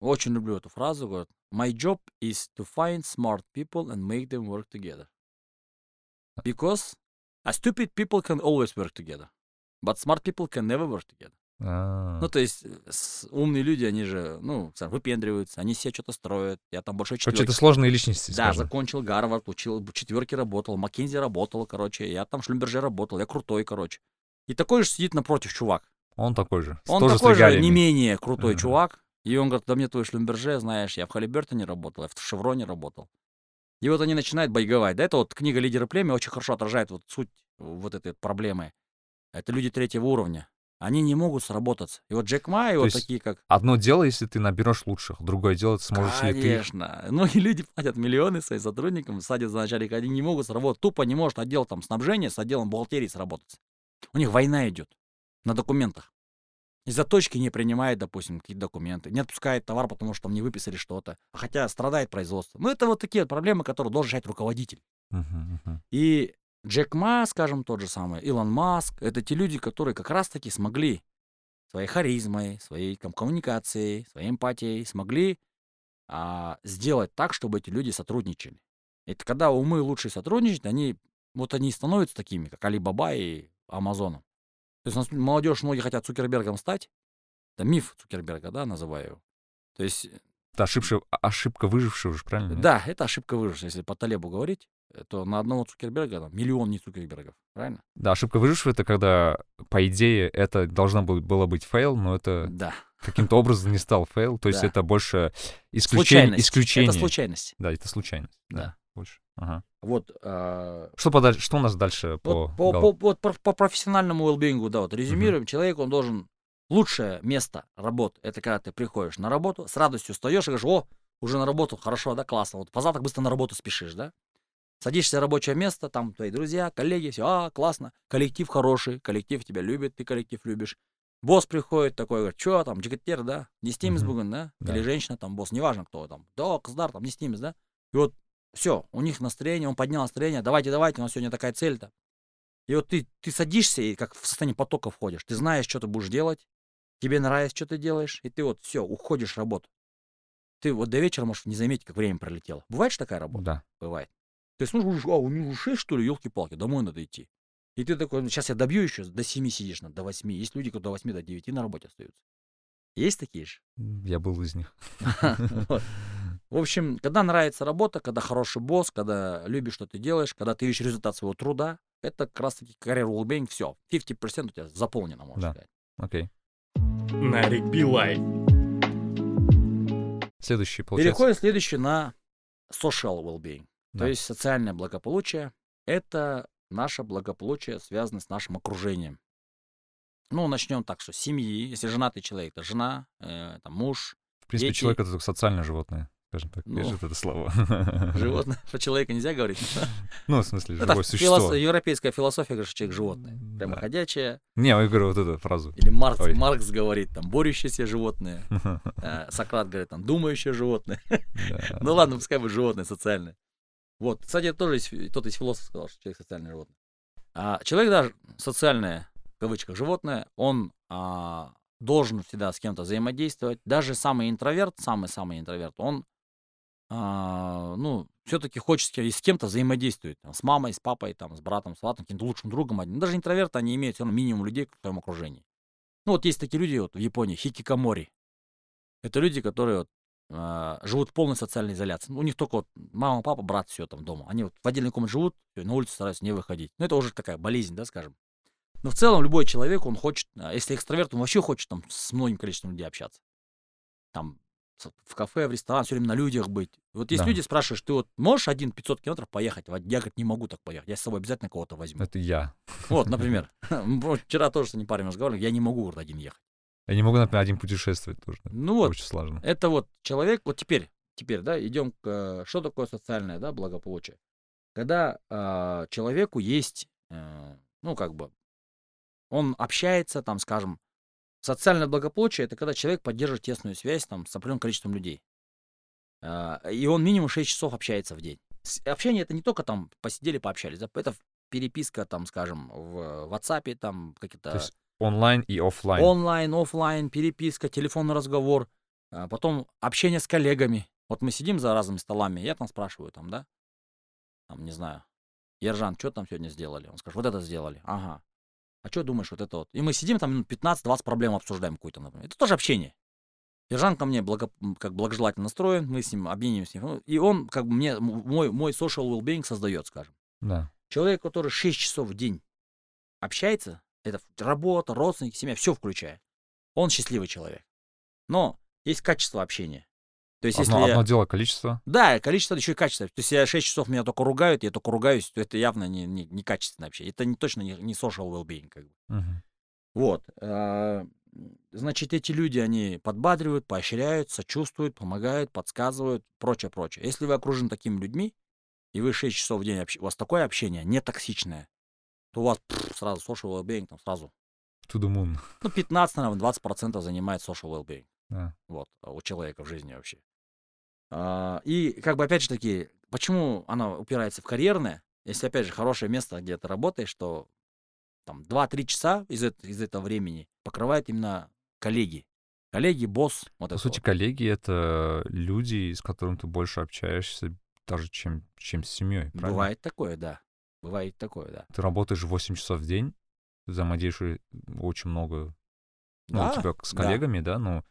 Очень люблю эту фразу. Говорит, My job is to find smart people and make them work together. Because a stupid people can always work together. But smart people can never work together. А, Ну, то есть, э, умные люди, они же, ну, выпендриваются, они себе что-то строят. Я там большой Короче, четверки. это сложные личности, Да, скажем. закончил Гарвард, учил, четверки работал, Маккензи работал, короче, я там в Шлюмберже работал, я крутой, короче. И такой же сидит напротив чувак. Он такой же. Он тоже такой же не менее крутой Ага. чувак. И он говорит, да мне твой Шлюмберже, знаешь, я в Халибертоне работал, я в Шевроне работал. И вот они начинают байговать. Да, это вот книга «Лидеры племя» очень хорошо отражает вот суть вот этой проблемы. Это люди третьего уровня. Они не могут сработаться. И вот Джек Ма и вот такие, как Одно дело, если ты наберешь лучших, другое дело, сможешь ли ты... Конечно. *laughs* Ну и люди платят миллионы своим сотрудникам, садят за начальника, они не могут сработать. Тупо не может отдел там снабжения с отделом бухгалтерии сработать. У них война идет на документах. Из-за точки не принимает, допустим, какие-то документы, не отпускает товар, потому что там не выписали что-то. Хотя страдает производство. Ну, это вот такие вот проблемы, которые должен решать руководитель. Мгм, мгм. И Джек Ма, скажем, тот же самый, Илон Маск, это те люди, которые как раз-таки смогли своей харизмой, своей там, коммуникацией, своей эмпатией смогли а, сделать так, чтобы эти люди сотрудничали. Это когда умы лучше сотрудничать, они вот они становятся такими, как Алибаба и Амазоном. То есть молодежь, многие хотят Цукербергом стать. Это миф Цукерберга, да, называю его. То есть... Это ошибка, ошибка выжившего же, правильно? Да, это ошибка выжившего. Если по Талебу говорить, то на одного Цукерберга там, миллион не Цукербергов, правильно? Да, ошибка выжившего — это когда, по идее, это должно было быть fail, но это да. каким-то образом не стал fail. То есть Да. это больше исключение. исключение. Это случайность. Да, это случайность. Да, Да. больше. Ага. Вот, а, Что, подаль- что у нас дальше по, вот по, гал- по- по- по профессиональному уэлбингу, да, вот резюмируем, человек, он должен... Лучшее место работы, это когда ты приходишь на работу, с радостью встаешь и говоришь, о, уже на работу, хорошо, да, классно, вот позавтрак быстро на работу спешишь, да? Садишься на рабочее место, там твои друзья, коллеги, все, а, классно, коллектив хороший, коллектив тебя любит, ты коллектив любишь. Босс приходит такой, говорит, что там, джигаттер, да, не стимис буган, да? Да. Или женщина, там, босс, неважно кто там, да, кыздар, там, не стимис, да? И вот все, у них настроение, он поднял настроение, давайте, давайте, у нас сегодня такая цель-то. И вот ты, ты садишься и как в состояние потока входишь, ты знаешь, что ты будешь делать, тебе нравится, что ты делаешь, и ты вот все, уходишь в работу. Ты вот до вечера можешь не заметить, как время пролетело. Бывает же такая работа? Да. Бывает. То есть, ну, а, у него уже 6, что ли, елки-палки, домой надо идти. И ты такой, сейчас я добью еще, до 7 сидишь, на- до 8. Есть люди, которые до 8, до 9 на работе остаются. Есть такие же? Я был из них. *laughs* В общем, когда нравится работа, когда хороший босс, когда любишь, что ты делаешь, когда ты видишь результат своего труда, это как раз таки карьера wellbeing, все. 50% у тебя заполнено, можно Да. сказать. Окей. Нарик Билай. Следующий, получается. Переходим следующий на social well-being. Да. То есть социальное благополучие — это наше благополучие, связано с нашим окружением. Ну, начнем так, что семьи, если женатый человек, то жена, э, там, муж, В принципе, дети. человек — это только социальное животное, скажем так. Ну, вот это слово. *laughs* животное. *laughs* Про человека нельзя говорить. Ну, в смысле, *laughs* Это живое филос- существо. европейская философия, говорит, что человек животное. Да. Прямоходячее. Не, я говорю вот эту фразу. Или Маркс, Ой. Маркс говорит, там, борющееся животное. Э, Сократ говорит, там, думающее животное. Да. Ну ладно, пускай будет животное социальное. Вот, кстати, это тоже тот из философов сказал, что человек социальное животное. А человек даже социальное, в кавычках, животное, он а, должен всегда с кем-то взаимодействовать. Даже самый интроверт, самый-самый интроверт, он, а, ну, все-таки хочет с кем-то взаимодействовать. там, с мамой, с папой, там, с братом, с братом, каким-то лучшим другом. одним. Даже интроверты, они имеют все равно минимум людей в своем окружении. Ну, вот есть такие люди вот в Японии, хикикамори. Это люди, которые вот, а, живут в полной социальной изоляции. Ну, У них только вот мама, папа, брат, все там дома. Они вот в отдельной комнате живут, на улицу стараются не выходить. Ну, это уже такая болезнь, да, скажем. Но в целом любой человек, он хочет, а, если экстраверт, он вообще хочет там с многим количеством людей общаться. Там в кафе, в ресторан, все время на людях быть. Вот есть Да. люди, спрашиваешь, ты вот можешь один 500 километров поехать? Я, говорит, не могу так поехать. Я с собой обязательно кого-то возьму. Это я. Вот, например. *laughs* *laughs* Вчера тоже с одним парнем разговаривали, я не могу говорит, один ехать. Я не могу, например, один путешествовать тоже. Ну вот, Очень сложно. Это вот человек, вот теперь, теперь, да, идем к, э, что такое социальное, да, благополучие. Когда а, человеку есть, э, ну, как бы, он общается, там, скажем, социальное благополучие, это когда человек поддерживает тесную связь, там, с определенным количеством людей. А, и он минимум 6 часов общается в день. Общение это не только там посидели, пообщались, да, это переписка, там, скажем, в WhatsApp, там, какие-то То есть онлайн и оффлайн. Онлайн, оффлайн, переписка, телефонный разговор, а, потом общение с коллегами. Вот мы сидим за разными столами, я там спрашиваю, там, да, там, не знаю, Ержан, что там сегодня сделали? Он скажет, вот это сделали, ага. А что думаешь, вот это вот? И мы сидим там минут 15-20 проблем обсуждаем какую-то, например. Это тоже общение. Ержан ко мне благо, как благожелательно настроен, мы с ним обмениваемся. Ну, И он как бы мне, мой, мой social well-being создает, скажем. Да. Человек, который 6 часов в день общается, это работа, родственники, семья, все включая. Он счастливый человек. Но есть качество общения. То есть, Одно, если я- одно дело количество. Да, количество еще и качество. То есть, я 6 часов меня только ругают, я только ругаюсь, то это явно не, не, не качественное общение. Это не точно не, не social well-being. Как бы. Мгм. Вот. а, Значит, эти люди, они подбадривают, поощряют, сочувствуют, помогают, подсказывают, прочее, прочее. Если вы окружены такими людьми, и вы 6 часов в день, общ- у вас такое общение, не токсичное, то у вас пф, сразу social well-being там сразу, To the moon. ну, 15, наверное, 20% занимает social well-being. Да. Вот, а у человека в жизни вообще. А, И как бы опять же таки, почему она упирается в карьерное? если, опять же, хорошее место, где ты работаешь, то там 2-3 часа из, из этого времени покрывает именно коллеги. Коллеги, босс, вот По сути, вот. коллеги — это люди, с которыми ты больше общаешься, даже чем, чем с семьей, правильно? Бывает такое, да. Бывает такое, да. Ты работаешь 8 часов в день, взаимодействуешь очень много, ну, Да, у тебя с да. коллегами, да, но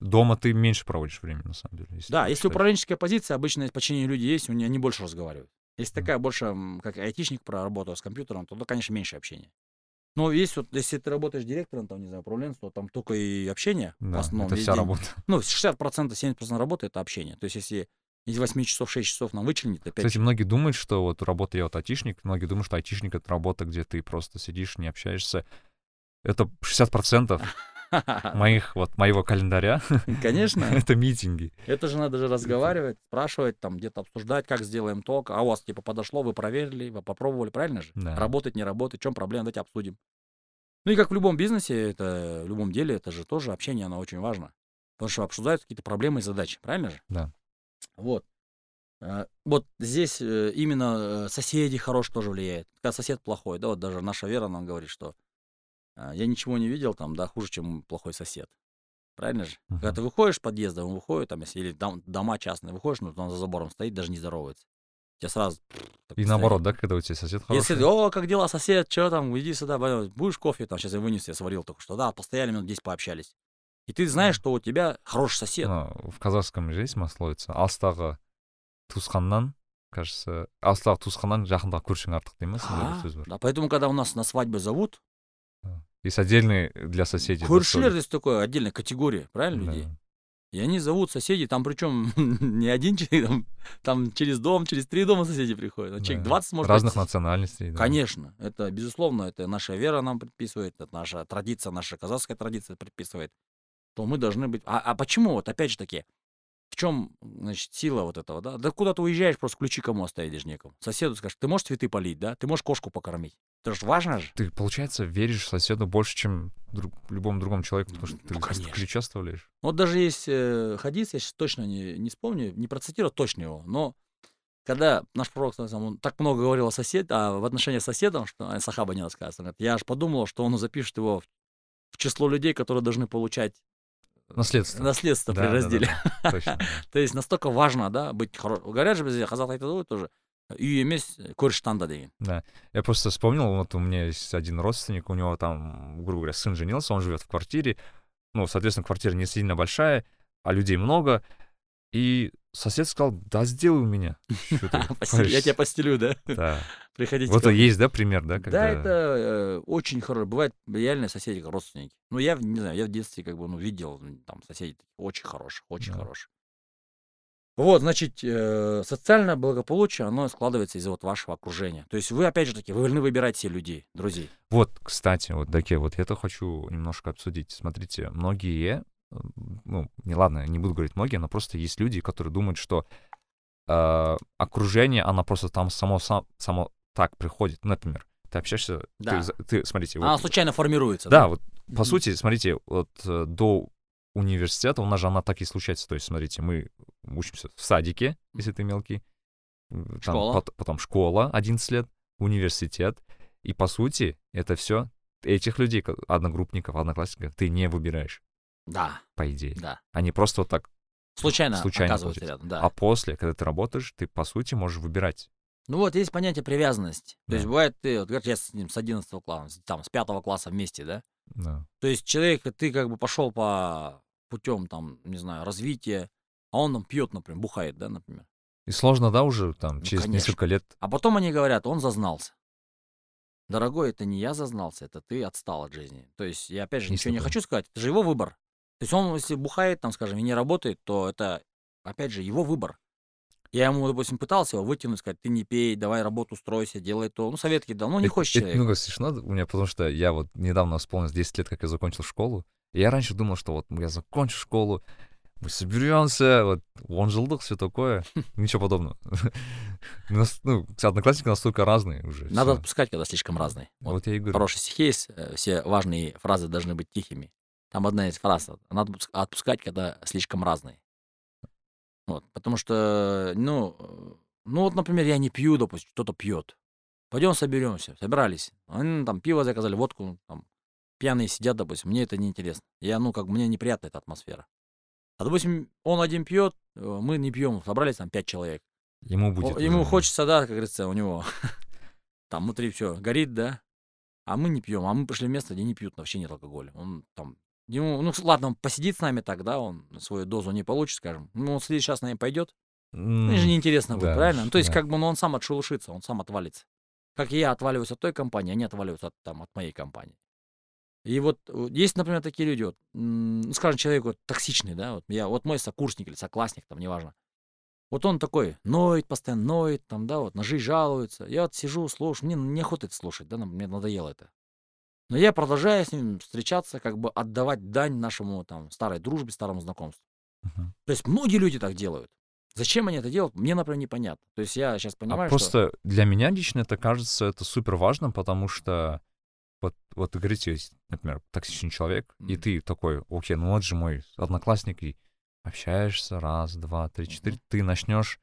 дома ты меньше проводишь время, на самом деле. если Да, если управленческая позиция, обычно в подчинении люди есть, у них- они больше разговаривают. Если такая больше, м, как айтишник проработал с компьютером, то, да, конечно, меньше общения. Но есть вот, если ты работаешь директором, там, не знаю, управленцем, то там только и общение в Да, основном. это вся день. работа. Ну, 60%, 70% работы — это общение. То есть если из 8 часов 6 часов нам вычленить, то 5 Кстати, многие думают, что вот работа я вот айтишник, многие думают, что айтишник — это работа, где ты просто сидишь, не общаешься. Это 60% *laughs* моих, вот, моего календаря Конечно. *laughs* — это митинги. Это же надо же разговаривать, спрашивать, там где-то обсуждать, как сделаем то, а у вас типа подошло, вы проверили, вы попробовали, правильно же? Да. Работать, не работать, в чем проблема, давайте обсудим. Ну и как в любом бизнесе, это в любом деле, это же тоже общение, оно очень важно. Потому что обсуждают какие-то проблемы и задачи, правильно же? Да. Вот. Э, Вот здесь э, именно э, соседи хорош тоже влияет. Когда сосед плохой, да, вот даже наша Вера нам говорит, что э, я ничего не видел там, да, хуже, чем плохой сосед. Правильно же? Когда Мгм. ты выходишь с подъезда, он выходит, там, если или дом- дома частные, выходишь, ну, он за забором стоит, даже не здоровается. Тебе сразу... И наоборот, да, когда у тебя сосед хороший. Если, о, как дела, сосед, что там, иди сюда, будешь кофе, там, сейчас я вынес, я сварил только что, да, постояли минут 10 пообщались и ты знаешь, что у тебя хороший сосед. Ну, в казахском же есть пословица алыстағы туысқаннан кажется алыстағы туысқаннан жақындағы көршің артық дей ма сондай бір да поэтому когда у нас на свадьбы зовут есть отдельные для соседей көршілер есть такое отдельная категория правильно людей и они зовут соседей, там причем *laughs* не один человек, там, там через дом, через три дома соседи приходят, а да. человек 20 может Разных быть. национальностей. Да. Конечно, это безусловно, это наша вера нам предписывает, это наша традиция, наша казахская традиция предписывает то мы должны быть. А, а почему? Вот опять же таки, в чем, значит, сила вот этого, да? Да куда ты уезжаешь, просто ключи кому оставить даже некому. Соседу скажешь, ты можешь цветы полить, да? Ты можешь кошку покормить. Это же важно же. ты получается веришь соседу больше чем друг- любому другому человеку потому что ты Ну, просто конечно. ключи оставляешь Вот даже есть э, хадис, я сейчас точно не, не вспомню, не процитирую точно его, но когда наш пророк он так много говорил о соседе, а в отношении с соседом, что сахаба не рассказывает, я аж подумал, что он запишет его в, в число людей, которые должны получать наследство наследство Да, при да, да, разделе. да, точно. *laughs* То есть настолько важно, да, быть хорошим. Говорят же бізде қазақ айтады ғой тоже, үй емес көріш таңда деген. Да. Я просто вспомнил, вот у меня есть один родственник, у него там, грубо говоря, сын женился, он живет в квартире. Ну, соответственно, квартира не сильно большая, а людей много. И сосед сказал, да сделай у меня. *laughs* Я тебя паришься?» постелю, да? Да. Приходите. Вот есть, да, пример, да? Да, это э, очень хорошо. Бывает реально соседи родственники. Ну, я, не знаю, я в детстве как бы, ну, видел там соседей очень хороших, очень хороших. Вот, значит, э, социальное благополучие, оно складывается из вот вашего окружения. То есть вы, опять же таки, вы должны выбирать себе людей, друзей. Вот, кстати, вот, Даке, вот это хочу немножко обсудить. Смотрите, многие, ну, не ладно, не буду говорить многие, но просто есть люди, которые думают, что э, окружение, оно просто там само, сам- само так приходит. Например, ты общаешься, ты Да. за- ты, смотрите, Она вот, случайно формируется. да, вот по Мгм. сути, смотрите, вот э, до университета у нас же она так и случается. То есть, смотрите, мы учимся в садике, если ты мелкий, там Школа. пот- потом школа 11 лет, университет, и по сути это все этих людей, ко- одногруппников, одноклассников, ты не выбираешь, Да, по идее. да. Они просто вот так. Случайно, Случайно оказываются получается. рядом, да. А после, когда ты работаешь, ты по сути можешь выбирать. Ну вот, есть понятие привязанности. То Да. есть бывает, ты, вот, говоришь, я с ним с 11 класса, там, с 5 класса вместе, да? Да. То есть человек, ты как бы пошел по путем, там, не знаю, развития, а он там пьет, например, бухает, да, например. И сложно, да, уже там Ну, через конечно. несколько лет. А потом они говорят, он зазнался. Дорогой, это не я зазнался, это ты отстал от жизни. То есть я опять же Есть ничего не хочу сказать, это же его выбор. То есть он, если бухает, там, скажем, и не работает, то это, опять же, его выбор. Я ему, допустим, пытался его вытянуть, сказать, ты не пей, давай работу стройся, делай то. Ну, советки дал, ну, не Это- хочет это человек. смешно у меня, потому что я вот недавно вспомнил 10 лет, как я закончил школу. И я раньше думал, что вот я закончу школу, мы соберемся, вот он жылдық, все такое. *laughs* Ничего подобного. *laughs* Ну, одноклассники настолько разные уже. Надо всё. отпускать, когда слишком разные. Вот Вот я и говорю. хорошие стихи есть, э, все важные фразы должны быть тихими. Там одна из фраз, надо отпуск- отпускать, когда слишком разные. Вот, потому что, ну, э, ну вот, например, я не пью, допустим, кто-то пьет. пойдем соберемся. Собирались. Они там пиво заказали, водку, там, пьяные сидят, допустим. Мне это неинтересно. Я, ну, как мне неприятна эта атмосфера. А, допустим, он один пьет, э, мы не пьем, собрались там пять человек. Ему будет. О, Ему уже- хочется, да, как говорится, у него *laughs* там внутри все горит, да. А мы не пьем. А мы пришли в место, где не пьют, вообще нет алкоголя. Он там. Ему, ну ладно, он посидит с нами тогда, он свою дозу не получит, скажем. Ну, он сейчас с нами пойдет. М, Ну, же неинтересно будет, да, правильно? Ну, то есть, да. как бы, ну, он сам отшелушится, он сам отвалится. Как я отваливаюсь от той компании, они отваливаются от, там, от моей компании. И вот есть, например, такие люди, вот, ну, скажем, человек вот токсичный, да, вот я, вот мой сокурсник или соклассник, там, неважно. Вот он такой, ноет, постоянно ноет, там, да, вот, на жизнь жалуется. Я вот сижу, слушаю, мне неохота это слушать, да, мне надоело это. Но я продолжаю с ним встречаться, как бы отдавать дань нашему, там, старой дружбе, старому знакомству. Мгм. То есть многие люди так делают. Зачем они это делают, мне, например, непонятно. То есть я сейчас А понимаю, что... просто для меня лично это кажется это супер важно, потому что вот, вот говорите, есть, например, токсичный человек, и Мгм. ты такой, окей, ну вот же мой одноклассник, и общаешься раз, два, три, четыре, ты начнешь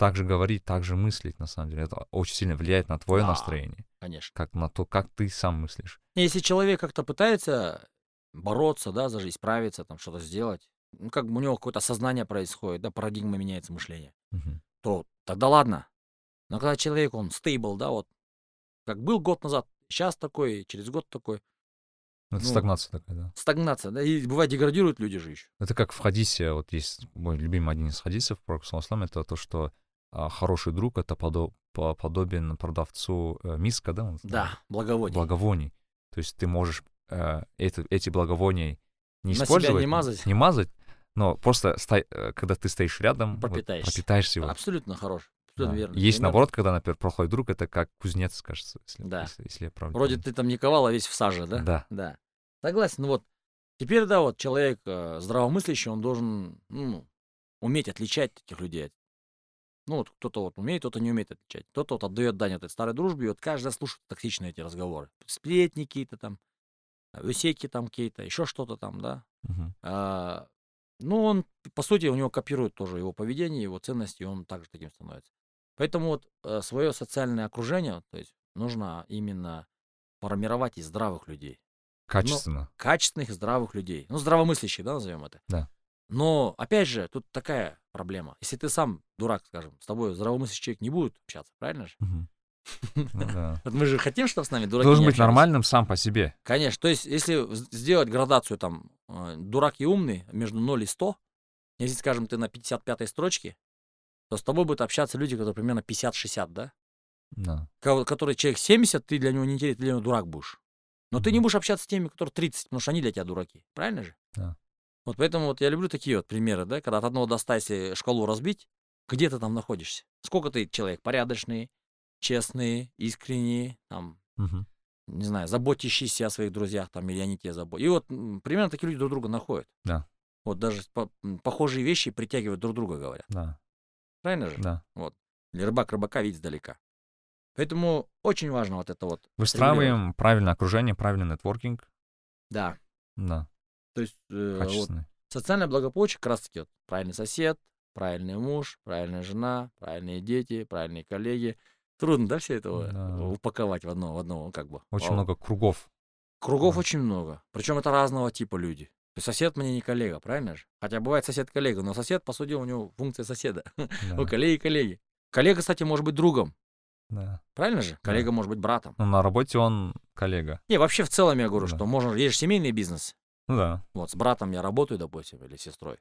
так же говорить, так же мыслить, на самом деле. Это очень сильно влияет на твое Да. настроение, Конечно. как на то, как ты сам мыслишь. Если человек как-то пытается бороться, да, за жизнь, справиться, там, что-то сделать, ну, как бы у него какое-то осознание происходит, да, парадигма меняется мышление, Мгм. то тогда ладно. Но когда человек, он стейбл, да, вот, как был год назад, сейчас такой, через год такой, Это Ну, стагнация такая, да. стагнация, да, и бывает деградируют люди же еще. Это как в хадисе, вот есть мой любимый один из хадисов, пророк саллаллаху это то, что хороший друг это подо- по- подобен продавцу э, миска, да? Да, благоводие. благовоний. То есть ты можешь э, это- эти благовония не На себя использовать, не мазать. не мазать, но просто сто- э, когда ты стоишь рядом, вот Пропитаешься. пропитаешься его. Абсолютно хорош. Абсолютно Да. верно. Есть Пример. наоборот, когда, например, плохой друг, это как кузнец, кажется, если, Да. если, если я правильно Вроде ты там не ковал, а весь в саже, да? Да. Да. Согласен. Вот теперь, да, вот человек э, здравомыслящий, он должен ну, уметь отличать этих людей. Ну, вот кто-то вот умеет, кто-то не умеет отличать. Кто-то вот отдает дань этой старой дружбе, и вот каждый слушает токсичные эти разговоры. Сплетни какие-то там, высеки там какие-то, еще что-то там, да. Мгм. А, ну, он, по сути, у него копирует тоже его поведение, его ценности, и он также таким становится. Поэтому вот свое социальное окружение, то есть нужно именно формировать из здравых людей Качественно. качественных, здравых людей. Ну, здравомыслящих, да, назовем это. Да. Но, опять же, тут такая проблема. Если ты сам дурак, скажем, с тобой здравомыслящий человек не будет общаться, правильно же? Ну *laughs* мы же хотим, чтобы с нами дураки Должен быть нормальным сам по себе. Конечно. То есть, если сделать градацию там э, дурак и умный между 0 и 100, если, скажем, ты на 55-й строчке, то с тобой будут общаться люди, которые примерно 50-60, да? Да. Ко- Который человек 70, ты для него не интересен, ты для него дурак будешь. Но ты не будешь общаться с теми, которые 30, потому что они для тебя дураки. Правильно же? Да. Вот поэтому вот я люблю такие вот примеры, да, когда от 1 до 100, если шкалу разбить, где ты там находишься? Сколько ты человек порядочный, честный, искренний, там, Мгм. не знаю, заботящийся о своих друзьях, там, или они тебе заботятся. И вот примерно такие люди друг друга находят. Да. Вот даже по- похожие вещи притягивают друг друга, говорят. Да. Правильно же? Да. Или рыбак рыбака видит издалека. Поэтому очень важно вот это вот. Выстраиваем правильное окружение, правильный нетворкинг. Да. Да. То есть э, вот социальное благополучие как раз таки вот правильный сосед, правильный муж, правильная жена, правильные дети, правильные коллеги. Трудно, да, все это Да. упаковать в одно, в одно, как бы. Очень Вау. много кругов. Кругов Да. очень много. Причем это разного типа люди. То есть сосед мне не коллега, правильно же? Хотя бывает сосед-коллега, но сосед, по сути, у него функция соседа. *laughs* Да. У коллеги коллеги. Коллега, кстати, может быть другом. да. Правильно же? Коллега может быть братом. Но на работе он коллега. Не, вообще в целом я говорю, Да. что можно... Есть же семейный бизнес. Ну да. Вот, с братом я работаю, допустим, или с сестрой.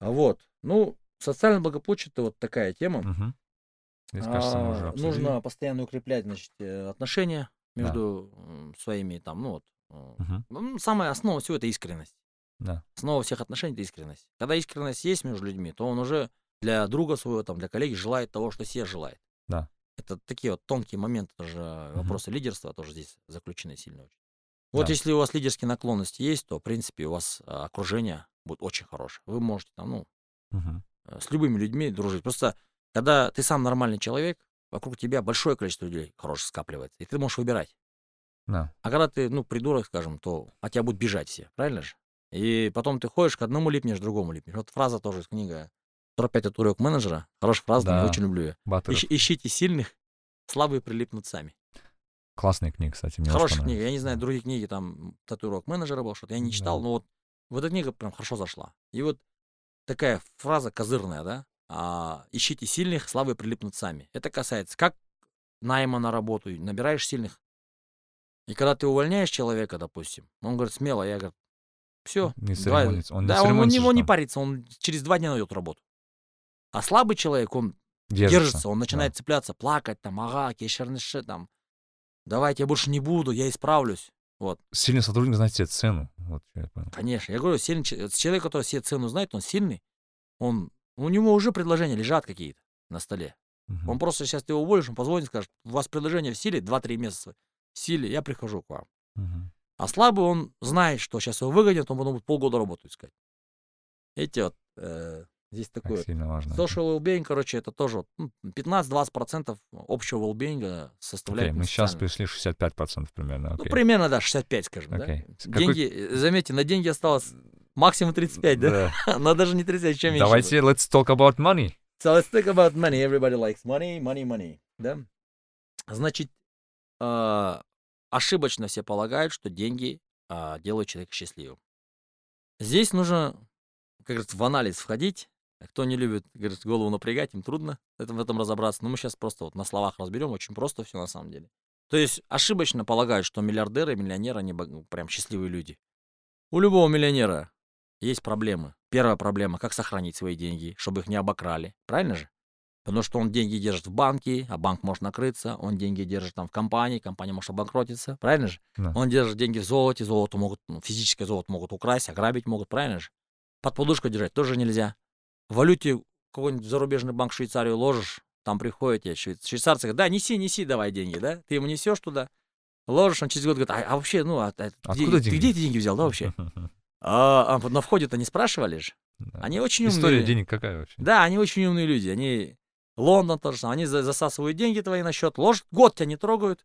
А вот, ну, социальное благополучие это вот такая тема. Мгм. Здесь, кажется, мы уже А, нужно постоянно укреплять, значит, э, отношения Да. между м, своими, там, ну вот. э, Мгм. м, Самая основа всего это искренность. Да. Основа всех отношений это искренность. Когда искренность есть между людьми, то он уже для друга своего, там, для коллеги желает того, что себе желает. Да. Это такие вот тонкие моменты, тоже Мгм. вопросы лидерства тоже здесь заключены сильно очень. Вот Да. если у вас лидерские наклонности есть, то, в принципе, у вас а, окружение будет очень хорошее. Вы можете там, ну, э, с любыми людьми дружить. Просто, когда ты сам нормальный человек, вокруг тебя большое количество людей хороших скапливается, и ты можешь выбирать. Да. А когда ты, ну, придурок, скажем, то от тебя будут бежать все, правильно же? И потом ты ходишь, к одному липнешь, к другому липнешь. Вот фраза тоже из книги 45 от урок менеджера. Хорошая фраза, Да. я очень люблю ее. Ищ- ищите сильных *laughs* Слабые прилипнут сами. Классная книга, кстати, мне Хорошая книга. Я не знаю, Да. другие книги, там, татуировок менеджера был, что-то я не Да. читал, но вот, вот эта книга прям хорошо зашла. И вот такая фраза козырная, да? А, ищите сильных, слабые прилипнут сами. Это касается как найма на работу, набираешь сильных. И когда ты увольняешь человека, допустим, он говорит смело, я говорю, все, Не церемонится. Он не да, он, у церемонится, него не парится, он через два дня найдет работу. А слабый человек, он Держится. держится, он начинает цепляться, плакать, там, ага, кешерныши, там, давайте я больше не буду, я исправлюсь. Вот, Сильный сотрудник знает себе цену. Вот я понял. конечно. Я говорю, сильный, че- человек, который себе цену знает, он сильный, он, у него уже предложения лежат какие-то на столе. Мгм. Он просто сейчас ты его уволишь, он позвонит, скажет, у вас предложение в силе 2-3 месяца в силе, я прихожу к вам. Мгм. А слабый, он знает, что сейчас его выгонят, он потом будет полгода работу искать. Эти вот, э, здесь Так такое сильно важно. Social well-being, короче, это тоже вот, ну, 15-20% общего well-being Окей, составляет. мы сейчас пришли 65% примерно. Ну, окей. примерно, да, 65, скажем, Окей. да. Деньги, э, заметьте, на деньги осталось максимум 35, да? *laughs* Но даже не 30, чем меньше. Давайте, let's talk about money. So let's talk about money. Everybody likes money, money, money. Да? Значит, э, ошибочно все полагают, что деньги а, делают человека счастливым. Здесь нужно, как говорится, в анализ входить. Кто не любит, говорит, голову напрягать, им трудно это, в этом разобраться. Но мы сейчас просто вот на словах разберем, очень просто все на самом деле. То есть ошибочно полагают, что миллиардеры, миллионеры, они бог- прям счастливые люди. У любого миллионера есть проблемы. Первая проблема, как сохранить свои деньги, чтобы их не обокрали. Правильно же? Потому что он деньги держит в банке, а банк может накрыться. Он деньги держит там в компании, компания может обанкротиться. Правильно же? Да. Он держит деньги в золоте, золото могут, ну, физическое золото могут украсть, ограбить могут. Правильно же? Под подушкой держать тоже нельзя. В валюте какой-нибудь зарубежный банк в Швейцарию ложишь, там приходят тебе швей- швейцарцы, говорят, да, неси, неси давай деньги, да? Ты ему несешь туда, ложишь, он через год говорит, а, а вообще, ну, а, а где- Откуда ты деньги?» где эти деньги взял, да, вообще? *laughs* А, а на входе-то не спрашивали же? Да. Они очень умные. История денег какая вообще? Да, они очень умные люди. Они Лондон тоже самое. Они за- засасывают деньги твои на счет, ложат, год тебя не трогают.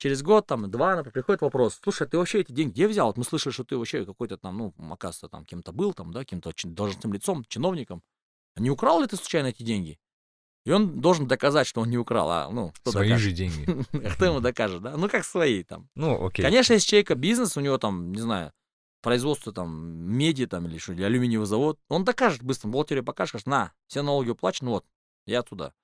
Через год, там, два, например, приходит вопрос, слушай, а ты вообще эти деньги где взял? Вот мы слышали, что ты вообще какой-то там, ну, оказывается, там, кем-то был, там, да, кем-то должностным лицом, чиновником. Не украл ли ты случайно эти деньги? И он должен доказать, что он не украл, а, ну, кто Свои докажет? же деньги. А *laughs* Кто ему докажет, да? Ну, как свои, там. Ну, окей. Конечно, если человека бизнес, у него там, не знаю, производство там меди там или что, или алюминиевый завод, он докажет быстро, бухгалтерию покажет, скажет, на, все налоги уплачены, вот, я туда.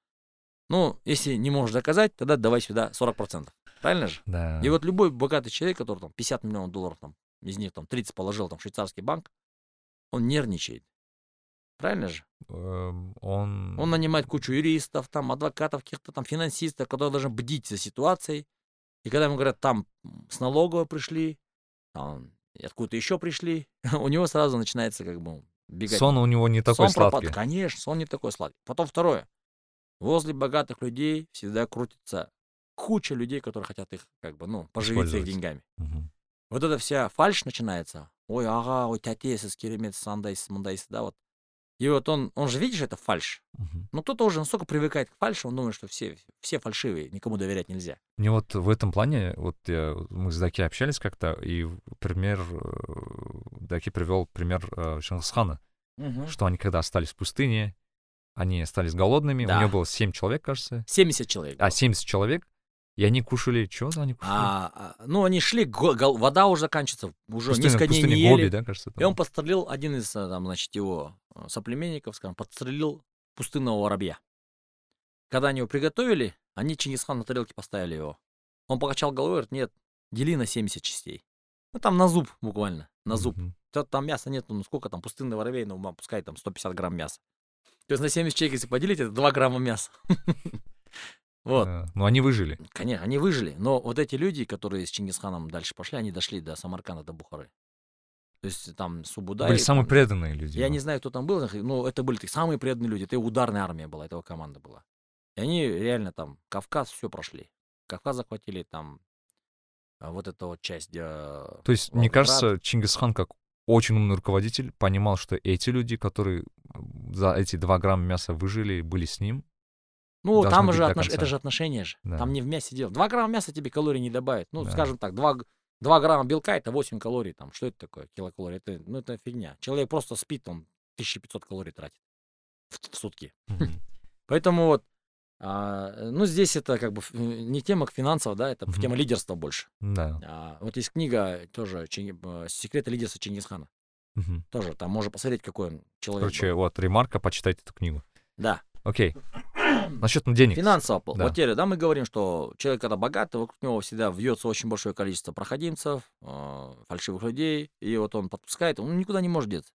Ну, если не можешь доказать, тогда давай сюда 40%. Правильно же? Да. И вот любой богатый человек, который там 50 миллионов долларов, там, из них там 30 положил там в швейцарский банк, он нервничает. Правильно же? Эм, Он... Он нанимает кучу юристов, там, адвокатов, каких-то там финансистов, которые должны бдить за ситуацией. И когда ему говорят, там с налоговой пришли, там, откуда-то еще пришли, *laughs* у него сразу начинается как бы бегать. Сон у него не такой Сон пропад- сладкий. Конечно, сон не такой сладкий. Потом второе. Возле богатых людей всегда крутится куча людей, которые хотят их, как бы, ну, поживиться их деньгами. Мгм. Вот эта вся фальш начинается. Ой, ага, ой, тятесис, керемет, сандайс, мандайс, да, вот. И вот он, он же, видишь, это фальш. Мгм. Но кто-то уже настолько привыкает к фальше, он думает, что все, все фальшивые, никому доверять нельзя. Мне вот в этом плане, вот я, мы с Даки общались как-то, и пример, э, Даки привел пример э, Чингисхана, что они когда остались в пустыне, они остались голодными, у Да. него было 7 человек, кажется, 70 человек. а было. 70 человек, и они кушали, что они кушали? А, а, ну, они шли, го- гол- вода уже заканчивается, уже Пустыня- несколько дней не Гоби, ели. да, кажется? И там? он подстрелил, один из, э, там, значит, его э, соплеменников, скажем, подстрелил пустынного воробья. Когда они его приготовили, они Чингисхан на тарелке поставили его. Он покачал головой, говорит, нет, дели на 70 частей. Ну, там на зуб буквально, на зуб. То там мяса нет, ну сколько там, пустынный воробей, ну, пускай там 150 грамм мяса. То есть на 70 человек, если поделить, это 2 грамма мяса. *laughs* Вот, Да. Но они выжили. конечно, они выжили. Но вот эти люди, которые с Чингисханом дальше пошли, они дошли до Самарканда, до Бухары. То есть там Субудай. Были самые преданные люди. Я да. не знаю, кто там был, но это были самые преданные люди. Это ударная армия была, этого команда была. И они реально там Кавказ все прошли. Кавказ захватили там а, вот эту вот часть. где, То есть, мне кажется, Чингисхан как очень умный руководитель понимал, что эти люди, которые за эти два грамма мяса выжили, были с ним. Ну, должны там быть же до отнош- это же отношения же. Да. Там не в мясе дело. Два грамма мяса тебе калорий не добавит. Ну, Да. скажем так, два, г- два грамма белка это 8 калорий. Там. Что это такое? Килокалорий. Это, ну, это фигня. Человек просто спит, он 1500 калорий тратит в, в сутки. Мгм. *laughs* Поэтому вот А, э, ну, здесь это как бы ф- не тема финансов, да, это Мгм. тема лидерства больше. Да. А, вот есть книга тоже э, «Секреты лидерства Чингисхана». Мгм. Тоже там можно посмотреть, какой он человек. Короче, был. вот, ремарка, почитайте эту книгу. Да. Окей. *clears throat* Насчет денег. Финансово. Да. Вот теперь, да, мы говорим, что человек, когда богатый вокруг него всегда вьется очень большое количество проходимцев, э, фальшивых людей, и вот он подпускает, он никуда не может деться.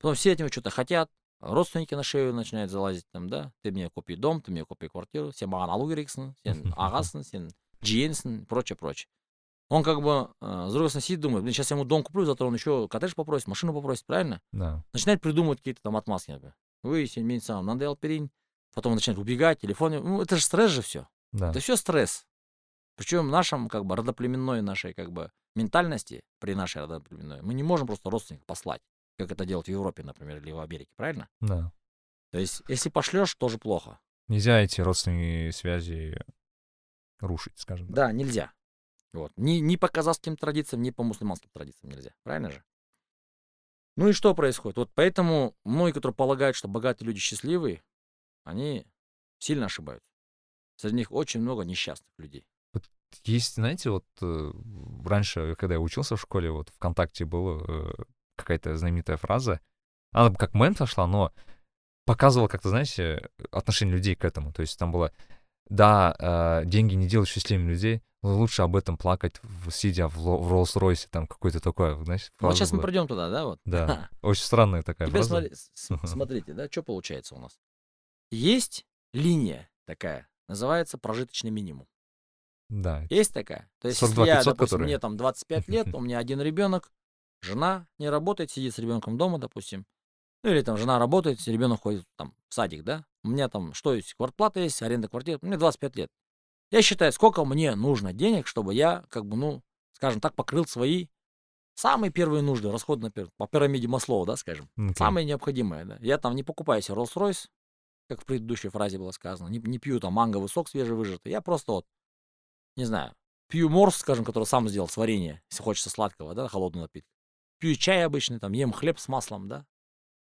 Потом все от него что-то хотят, родственники на шею начинают залазить, там, да, ты мне купи дом, ты мне купи квартиру, все маған все *laughs* керексің, все ағасың, сен жиенсің, прочее, прочее. Он как бы, э, с другой стороны, сидит, думает, блин, сейчас я ему дом куплю, завтра он еще коттедж попросит, машину попросит, правильно? Да. Начинает придумывать какие-то там отмазки, например. Вы, сен мен саған мынандай алып Потом он начинает убегать, телефон. Ну, это же стресс же все. Да. Это все стресс. Причем в нашем, как бы, родоплеменной нашей, как бы, ментальности, при нашей родоплеменной, мы не можем просто родственника послать, как это делают в Европе, например, или в Америке, правильно? Да. То есть, если пошлешь, тоже плохо. Нельзя эти родственные связи рушить, скажем так. Да, нельзя. Вот. Ни, ни по казахским традициям, ни по мусульманским традициям нельзя. Правильно же? Ну и что происходит? Вот поэтому многие, которые полагают, что богатые люди счастливые, они сильно ошибаются. Среди них очень много несчастных людей. Есть, знаете, вот э, раньше, когда я учился в школе, вот ВКонтакте была э, какая-то знаменитая фраза. Она как мем сошла, но показывала как-то, знаете, отношение людей к этому. То есть там было, да, э, деньги не делают счастливыми людей, но лучше об этом плакать, сидя в, в Роллс-Ройсе, там какой-то такой, знаешь, Ну, вот сейчас мы была. придем туда, да, вот. Да, *laughs* очень странная такая Теперь фраза. смотри- *laughs* смотрите, да, что получается у нас. Есть линия такая, называется прожиточный минимум. Да, Есть такая? То есть, 42 если я, 500, допустим, которые? мне там 25 лет, *laughs* у меня один ребенок, жена не работает, сидит с ребенком дома, допустим. Ну или там жена работает, ребенок ходит там в садик, да? У меня там что есть? Квартплата есть, аренда квартиры. Мне 25 лет. Я считаю, сколько мне нужно денег, чтобы я, как бы, ну, скажем так, покрыл свои самые первые нужды, расходы на пер- по пирамиде Маслоу, да, скажем. окей. Самое необходимое, да. Я там не покупаю себе Rolls-Royce, как в предыдущей фразе было сказано, не, не пью там манговый сок свежевыжатый. Я просто вот, не знаю, пью морс, скажем, который сам сделал с варенья, если хочется сладкого, да, холодный напиток. Пью чай обычный, там, ем хлеб с маслом, да.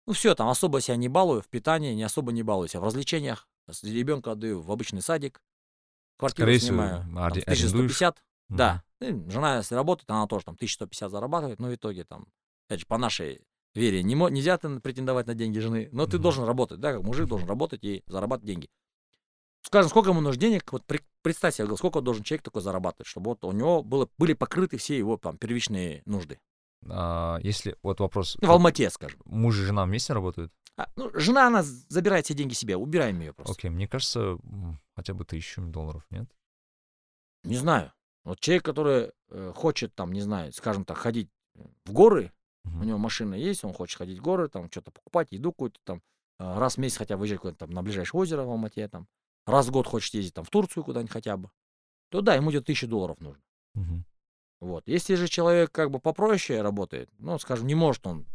Ну все, там особо себя не балую в питании, не особо не балую себя в развлечениях. С- Ребенка отдаю в обычный садик. Квартиру Скорее всего, снимаю там, арен- 1150. Мгм. Да. И жена, если работает, она тоже там 1150 зарабатывает, но в итоге там, опять же, по нашей вере, не нельзя ты претендовать на деньги жены, но ты Мгм. должен работать, да, как мужик должен работать и зарабатывать деньги. Скажем, сколько ему нужно денег, вот при- представь себе, сколько должен человек такой зарабатывать, чтобы вот у него было, были покрыты все его там первичные нужды. А, если, вот вопрос, Ну, в Алмате, скажем. муж и жена вместе работают? А, ну, жена, она забирает все деньги себе, убираем ее просто. Окей, мне кажется, хотя бы тысячу долларов, нет? Не знаю. Вот человек, который э, хочет там, не знаю, скажем так, ходить в горы. У него машина есть, он хочет ходить в горы, там что-то покупать, еду какую-то там. а, Раз в месяц хотя бы выезжать куда-то там на ближайшее озеро в Алмате, там. Раз в год хочет ездить там в Турцию куда-нибудь хотя бы. То да, ему где-то тысяча долларов нужно. Мгм. Вот. Если же человек как бы попроще работает, ну, скажем, не может он,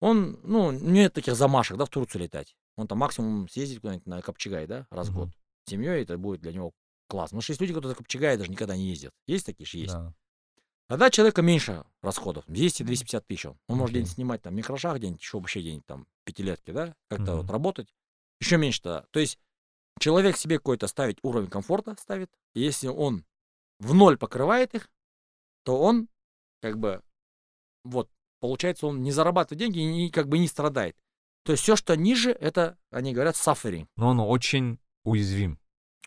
он, ну, нет таких замашек, да, в Турцию летать. Он там максимум съездить куда-нибудь на Копчегай, да, раз в год. С семьей это будет для него класс. Потому что есть люди, которые на Копчегай даже никогда не ездят. Есть такие же? Есть. Да. Тогда человека меньше расходов, 200-250 тысяч. Он Он может где-нибудь снимать там микрошах, где-нибудь еще вообще где-нибудь там пятилетки, да, как-то вот Мгм. работать. Еще меньше тогда. То есть человек себе какой-то ставить уровень комфорта ставит. И если он в ноль покрывает их, то он как бы вот получается он не зарабатывает деньги и не- как бы не страдает. То есть все, что ниже, это они говорят suffering. Но он очень уязвим.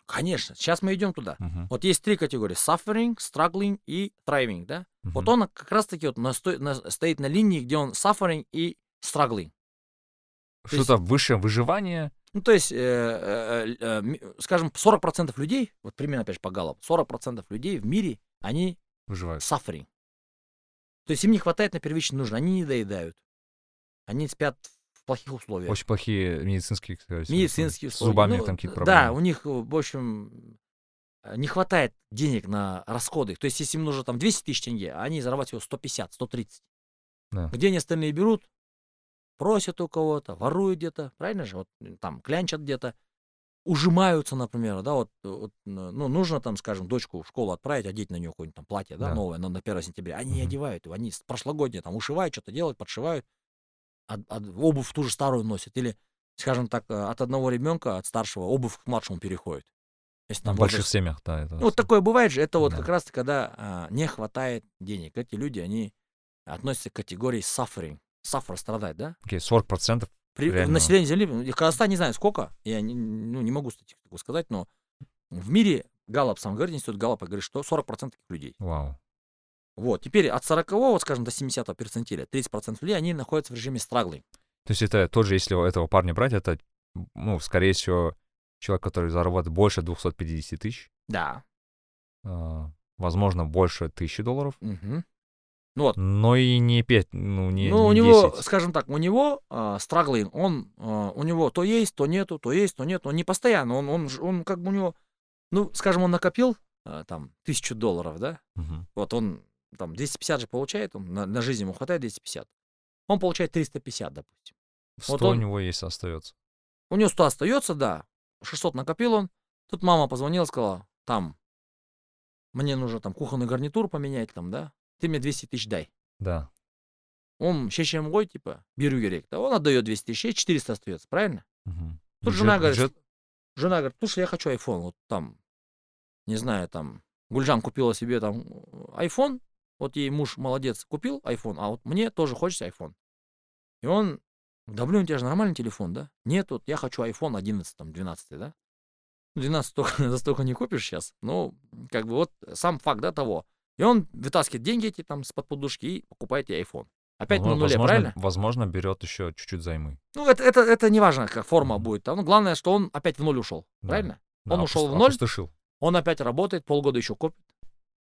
Конечно, сейчас мы идем туда. Мгм. Вот есть три категории: suffering, struggling и thriving, да? Вот Мгм. он как раз-таки вот насто- на- стоит на линии, где он suffering и struggling. то есть- Что-то высшее выживание. Ну, то есть, э, э, э, скажем, 40% людей, вот примерно опять же по Галлопу, 40% людей в мире, они Выживают. suffering. То есть им не хватает на первичные нужды, они не доедают. Они спят в плохих условиях. Очень плохие медицинские, кстати, Медицинские С условия. зубами Ну, там какие-то Да, проблемы. у них, э, в общем, э, не хватает денег на расходы. То есть, если им нужно там 200 тысяч тенге, а они зарабатывают всего 150, 130. Да. Где они остальные берут? Просят у кого-то, воруют где-то, правильно же? Вот м, там клянчат где-то, ужимаются, например, да, вот, вот, н- ну, нужно там, скажем, дочку в школу отправить, одеть на нее какое-нибудь там платье, да, Да. новое, на, на 1 сентября. Они не Мгм. одевают его, они с- прошлогодние там ушивают, что-то делают, подшивают, а, а обувь ту же старую носят. Или скажем так, э, от одного ребенка, от старшего, обувь к младшему переходит. Если В там больших возраст- семьях, да. Это Ну, вот такое бывает же. Это вот Да. как раз когда а, не хватает денег. Эти люди, они относятся к категории suffering. Suffer, страдать, да? Окей, 40% При, Реально. население Земли, в Казахстане не знаю сколько, я не, ну, не могу статистику сказать, но в мире Галлап сам говорит, институт Галлапа говорит, что 40% таких людей. Вау. Вот, теперь от 40, скажем, до 70 перцентиля, 30% людей, они находятся в режиме страглинг. То есть это тоже, если у этого парня брать, это, ну, скорее всего, человек, который зарабатывает больше 250 тысяч, Да. а, возможно, больше тысячи долларов, Мгм. Ну вот, но и не 5, ну, не, ну, у не него, 10. скажем так, у него страглинг, он, а, у него то есть, то нету, то есть, то нету, он не постоянно, он, он, он как бы у него, ну, скажем, он накопил а, там тысячу долларов, да, Мгм. Вот он там 250 же получает, он на, на жизнь ему хватает 250. Он получает 350, допустим. 100 Вот у он- него есть остается. У него 100 остается, да. 600 накопил он. Тут мама позвонила, сказала, там, мне нужно там кухонный гарнитур поменять, там, да. Ты мне 200 тысяч дай. Да. Он шешем гой, типа, беру керек. Да, он отдает 200 тысяч, и 400 остается, правильно? Мгм. Тут Бюджет- жена говорит, бюджет- жена говорит, слушай, я хочу iPhone. Вот там, не знаю, там, Гульжан купила себе там iPhone, вот ей муж молодец, купил iPhone, а вот мне тоже хочется iPhone. И он, да блин, у тебя же нормальный телефон, да? Нет, вот я хочу iPhone 11, там, 12, да? Ну, 12 только, за столько не купишь сейчас. Ну, как бы вот сам факт, да, того. И он вытаскивает деньги эти там с-под подушки и покупает ей iPhone. Опять на возможно, нуле, возможно, правильно? возможно, берет еще чуть-чуть займы. Ну, это, это, это не важно, как форма Мгм. будет. Там, ну, главное, что он опять в ноль ушел, Да. правильно? Да, Он ушел опус- в ноль? опустошил. Он опять работает, полгода еще копит.